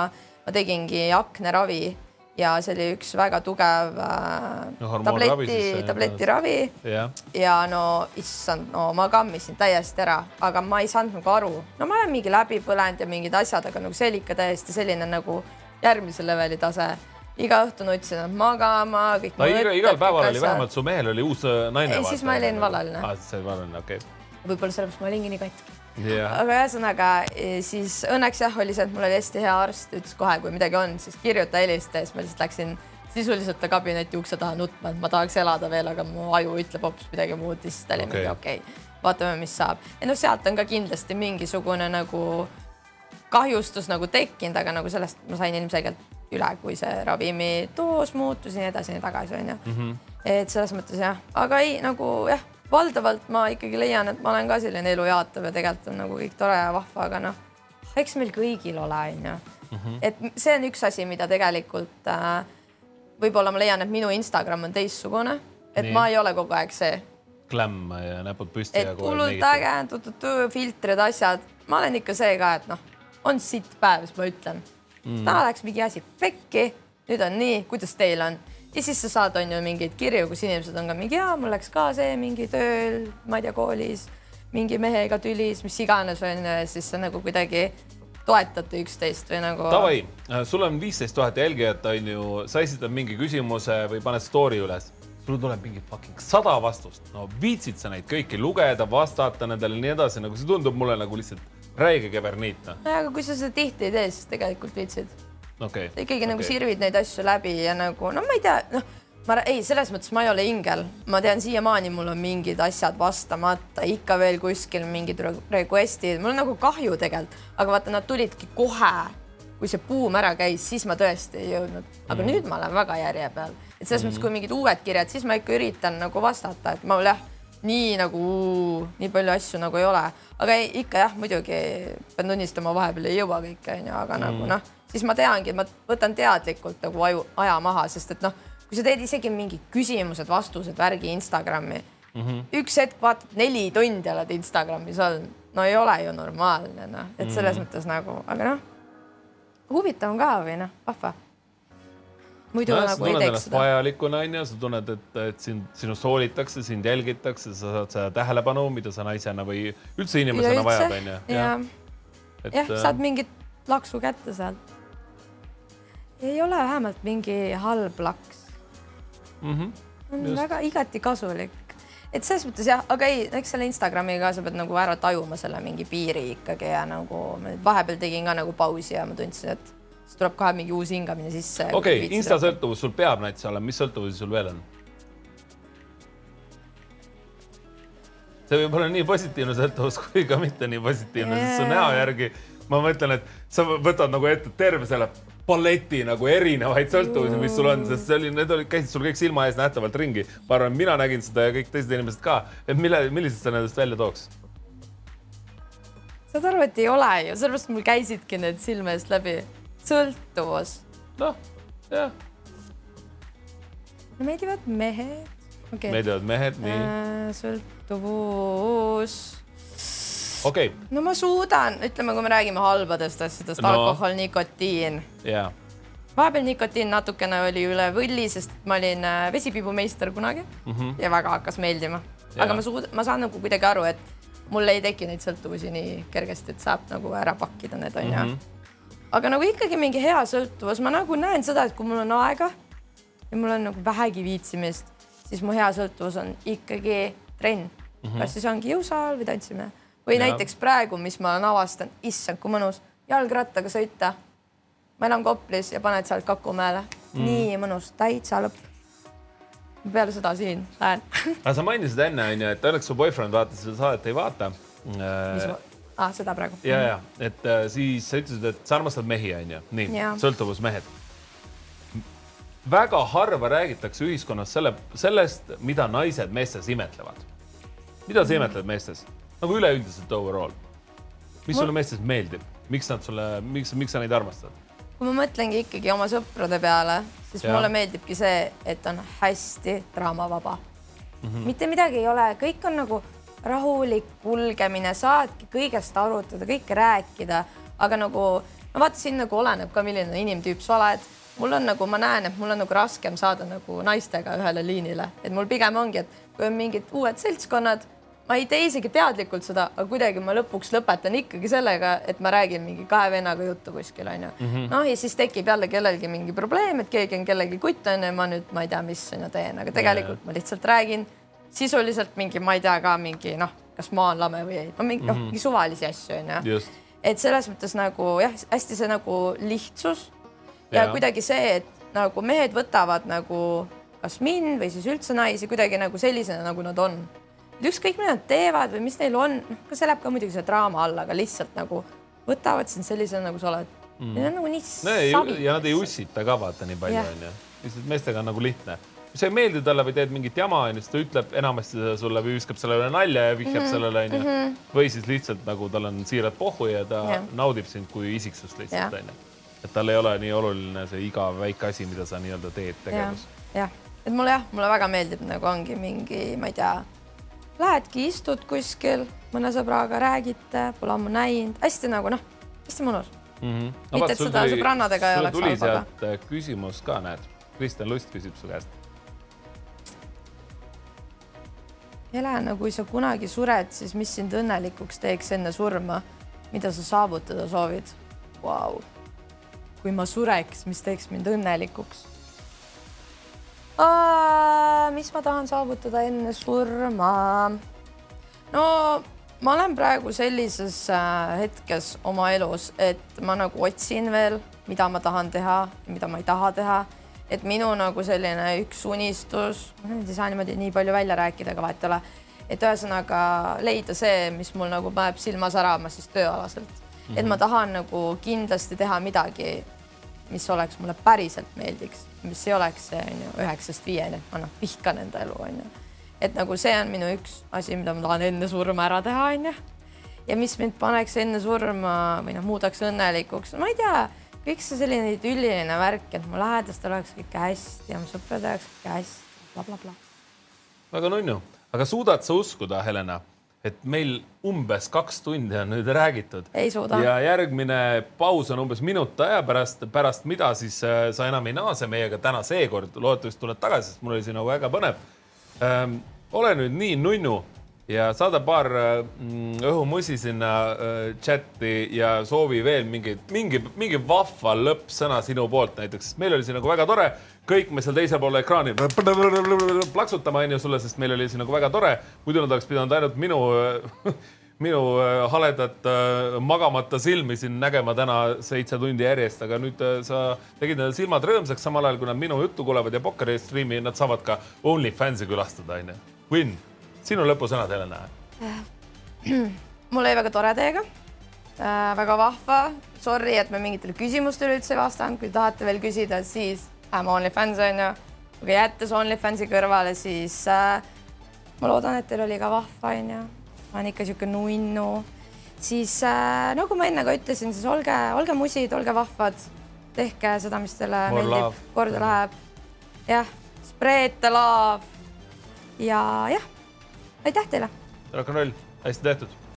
ma tegingi akneravi ja see oli üks väga tugev äh, no, tableti, tabletiravi ja. ja no issand, no ma kammisin täiesti ära, aga ma ei saanud nagu aru, no ma olen mingi läbi põlenud ja mingid asjad, aga nagu see oli ikka täiesti selline nagu järgmise leveli tase iga õhtu nutsin magama, kõik. no iga, igal päeval oli vähemalt su mehel oli uus äh, naine. ei, siis ma olin vallaline. aa, siis sa olid vallaline, okei okay.. võib-olla sellepärast ma olingi nii katki yeah.. aga ühesõnaga e, siis õnneks jah, oli see, et mul oli hästi hea arst, ütles kohe, kui midagi on, siis kirjuta, helista ja siis ma lihtsalt läksin sisuliselt ta kabineti ukse taha nutma, et ma tahaks elada veel, aga mu aju ütleb hoopis midagi muud ja siis ta oli okay. mingi okei okay,, vaatame, mis saab. ja noh, sealt on ka kindlasti mingisugune nagu kahjustus nagu tekkinud, aga nagu sellest ma sain ilmselgelt üle, kui see ravimi doos muutus ja nii edasi, nii tagasi onju mm. -hmm. et selles mõttes jah, aga ei nagu jah valdavalt ma ikkagi leian, et ma olen ka selline elu jaatav ja tegelikult on nagu kõik tore ja vahva, aga noh, eks meil kõigil ole, onju. Mhm. et see on üks asi, mida tegelikult äh, võib-olla ma leian, et minu Instagram on teistsugune, et Nii. ma ei ole kogu aeg see. Klämm ja näpud püsti. et hullult äge, filtrid, asjad, ma olen ikka see ka, et noh, on sitt päev, siis ma ütlen mm.. täna läks mingi asi pekki, nüüd on nii, kuidas teil on ja siis sa saad, on ju mingeid kirju, kus inimesed on ka mingi, jaa, mul läks ka see mingi tööl, ma ei tea, koolis mingi mehega tülis, mis iganes on ju, ja siis sa nagu kuidagi toetate üksteist või nagu. Davai, sul on viisteist tuhat jälgijat, on ju, sa esitad mingi küsimuse või paned story üles, sul tuleb mingi fucking sada vastust. no viitsid sa neid kõiki lugeda, vastata nendele nii edasi, nagu see tundub mulle nagu lihtsalt räige keverniit. Aga kui sa seda tihti ei tee, siis tegelikult viitsid okay.. ikkagi okay. nagu sirvid neid asju läbi ja nagu no ma ei tea, noh, ma ei, selles mõttes ma ei ole ingel, ma tean siiamaani, mul on mingid asjad vastamata, ikka veel kuskil mingid request'id, mul on nagu kahju tegelikult, aga vaata, nad tulidki kohe, kui see buum ära käis, siis ma tõesti ei jõudnud, aga mm. nüüd ma olen väga järje peal, et selles mm. mõttes, kui mingid uued kirjad, siis ma ikka üritan nagu vastata, et mul jah, nii nagu nii palju asju nagu ei ole, aga ei, ikka jah, muidugi pean tunnistama, vahepeal ei jõua kõike onju, aga mm. nagu noh siis ma teangi, et ma võtan teadlikult nagu aju, aja maha, sest et noh, kui sa teed isegi mingi küsimused-vastused värgi Instagrami mm, -hmm. üks hetk vaatad neli tundi oled Instagramis olnud, no ei ole ju normaalne noh, et selles mm. mõttes nagu, aga noh, huvitav on ka või noh, vahva muidu no, nagu ei teeks seda. vajalikuna onju, sa tunned, et, et sind, sinust hoolitakse, sind jälgitakse, sa saad seda tähelepanu, mida sa naisena või üldse inimesena vajad onju. jah, jah, saad äh, mingit laksu kätte sealt ei ole vähemalt mingi halb laks mm. -hmm. on Just. väga igati kasulik, et selles mõttes jah, aga ei, eks selle Instagramiga sa pead nagu ära tajuma selle mingi piiri ikkagi ja nagu vahepeal tegin ka nagu pausi ja ma tundsin, et siis tuleb kohe mingi uus hingamine sisse. okei okay,, Insta sõltuvus sul peab näiteks olema, mis sõltuvusi sul veel on? see võib olla nii positiivne sõltuvus kui ka mitte nii positiivne, sest su näo järgi ma mõtlen, et sa võtad nagu ette terve selle paleti nagu erinevaid sõltuvusi, mis sul on, sest see oli, need olid, käisid sul kõik silma ees nähtavalt ringi. ma arvan, mina nägin seda ja kõik teised inimesed ka. et mille, millised sa nendest välja tooks? saad aru, et ei ole ju, sellepärast mul käisidki need silme eest läbi. Sõltuvus. noh, jah. meeldivad mehed okay.. meeldivad mehed, nii äh,. sõltuvus okei okay.. no ma suudan, ütleme, kui me räägime halbadest asjadest no., alkohol, nikotiin yeah.. vahepeal nikotiin natukene oli üle võlli, sest ma olin äh, vesipiibumeister kunagi mm -hmm. ja väga hakkas meeldima yeah.. aga ma suud-, ma saan nagu kuidagi aru, et mul ei teki neid sõltuvusi nii kergesti, et saab nagu ära pakkida need onju mm. -hmm. Aga nagu ikkagi mingi hea sõltuvus, ma nagu näen seda, et kui mul on aega ja mul on nagu vähegi viitsimist, siis mu hea sõltuvus on ikkagi trenn mm. -hmm. kas siis ongi jõusaal või tantsimine või ja. näiteks praegu, mis ma olen avastanud, issand, kui mõnus jalgrattaga sõita. ma elan Koplis ja paned sealt Kakumäele mm., nii mõnus, täitsa lõpp. peale seda siin lähen aga sa mainisid enne onju, et õnneks su boyfriend vaatas seda saadet, ei vaata. ma ah,, seda praegu. ja, ja et äh, siis sa ütlesid, et sa armastad mehi onju, nii, sõltuvusmehed väga harva räägitakse ühiskonnas selle, sellest, mida naised meestes imetlevad. mida sa imetled meestes? nagu üleüldiselt overall. mis ma... sulle meestest meeldib, miks nad sulle, miks, miks sa neid armastad? kui ma mõtlengi ikkagi oma sõprade peale, siis ja. mulle meeldibki see, et on hästi draamavaba mm. -hmm. mitte midagi ei ole, kõik on nagu rahulik kulgemine, saadki kõigest arutada, kõike rääkida, aga nagu no vaata, siin nagu oleneb ka, milline inimtüüp sa oled. mul on nagu, ma näen, et mul on nagu raskem saada nagu naistega ühele liinile, et mul pigem ongi, et kui on mingid uued seltskonnad ma ei tee isegi teadlikult seda, aga kuidagi ma lõpuks lõpetan ikkagi sellega, et ma räägin mingi kahe vennaga juttu kuskil onju. Mm -hmm.. noh, ja siis tekib jälle kellelgi mingi probleem, et keegi on kellegi kutt onju, ma nüüd ma ei tea, mis onju teen, aga tegelikult ja, ma lihtsalt räägin sisuliselt mingi, ma ei tea ka mingi noh, kas maa on lame või ei, no mingi mm -hmm. mingi suvalisi asju onju. et selles mõttes nagu jah, hästi see nagu lihtsus ja, ja kuidagi see, et nagu mehed võtavad nagu kas mind või siis üldse naisi kuidagi nagu sellisena, nagu nad on. Ükskõik, mida nad teevad või mis neil on, noh, see läheb ka muidugi selle draama alla, aga lihtsalt nagu võtavad sind sellisena, nagu sa oled. Mm.. Need on nagu nii no, ja nad ei ussita ka vaata nii palju onju, lihtsalt meestega on nagu lihtne sa ei meeldi talle või teed mingit jama, onju, siis ta ütleb enamasti sulle või viskab selle üle nalja ja vihjab mm -hmm. sellele, onju. Mhm. või siis lihtsalt nagu tal on siiralt pohhu ja ta ja. naudib sind kui isiksust lihtsalt, onju. et tal ei ole nii oluline see iga väike asi, mida sa nii-öelda teed, tegevus. jah, et mulle jah, mulle väga meeldib nagu ongi mingi, ma ei tea Lähedki, istud kuskil mõne sõbraga, räägite, pole ammu näinud, hästi nagu noh, hästi mõnus mm. -hmm. No, mitte, et seda sõbrannadega ei oleks tuli sealt äh, küsimus ka, näed. Kristjan Lust küsib su käest. Helena, kui sa kunagi sured, siis mis sind õnnelikuks teeks enne surma? mida sa saavutada soovid wow.? kui ma sureks, mis teeks mind õnnelikuks? mis ma tahan saavutada enne surma? no ma olen praegu sellises äh, hetkes oma elus, et ma nagu otsin veel, mida ma tahan teha, mida ma ei taha teha. Et minu nagu selline üks unistus, nüüd ei saa niimoodi nii palju välja rääkida, aga vahet ei ole. et ühesõnaga leida see, mis mul nagu paneb silma särama siis tööalaselt mm. -hmm. et ma mhm. tahan nagu kindlasti teha midagi, mis oleks mulle päriselt meeldiks mis ei oleks see on ju üheksast viieni, et ma noh, vihkan enda elu on ju. et nagu see on minu üks asi, mida ma tahan enne surma ära teha, on ju. ja mis mind paneks enne surma või noh, muudaks õnnelikuks, ma ei tea, kõik see selline idülliline värk, et mu lähedastel oleks kõik hästi ja mu sõpradel oleks kõik hästi bla, bla, blablabla. väga nunnu, aga suudad sa uskuda, Helena et meil umbes kaks tundi on nüüd räägitud. ei suuda. ja järgmine paus on umbes minut aja pärast, pärast mida siis äh, sa enam ei naase meiega täna seekord, loodetavasti tuled tagasi, sest mul oli sinuga väga põnev ähm,. ole nüüd nii nunnu ja saada paar mm, õhumussi sinna äh, chati ja soovi veel mingit, mingi, mingi vahva lõppsõna sinu poolt näiteks, meil oli siin nagu väga tore kõik me seal teisel pool ekraani plaksutama, onju sulle, sest meil oli siin nagu väga tore. muidu nad oleks pidanud ainult minu, minu äh, haledat äh, magamata silmi siin nägema täna seitse tundi järjest, aga nüüd äh, sa tegid nende silmad rõõmsaks, samal ajal kui nad minu juttu kuulevad ja Pokkeri striimi, nad saavad ka OnlyFansi külastada, onju. Win, sinu lõpusõnad, Helena. mul oli väga tore teiega äh,. väga vahva, sorry, et me mingitele küsimustele üldse ei vastanud, kui tahate veel küsida, siis I'm OnlyFans on ju, aga jättes OnlyFansi kõrvale, siis äh, ma loodan, et teil oli ka vahva, on ju. ma olen ikka niisugune nunnu. siis äh, nagu ma enne ka ütlesin, siis olge, olge musid, olge vahvad. tehke seda, mis teile More meeldib, korda läheb. jah, spread the love. ja jah, aitäh teile. rock n roll, hästi tehtud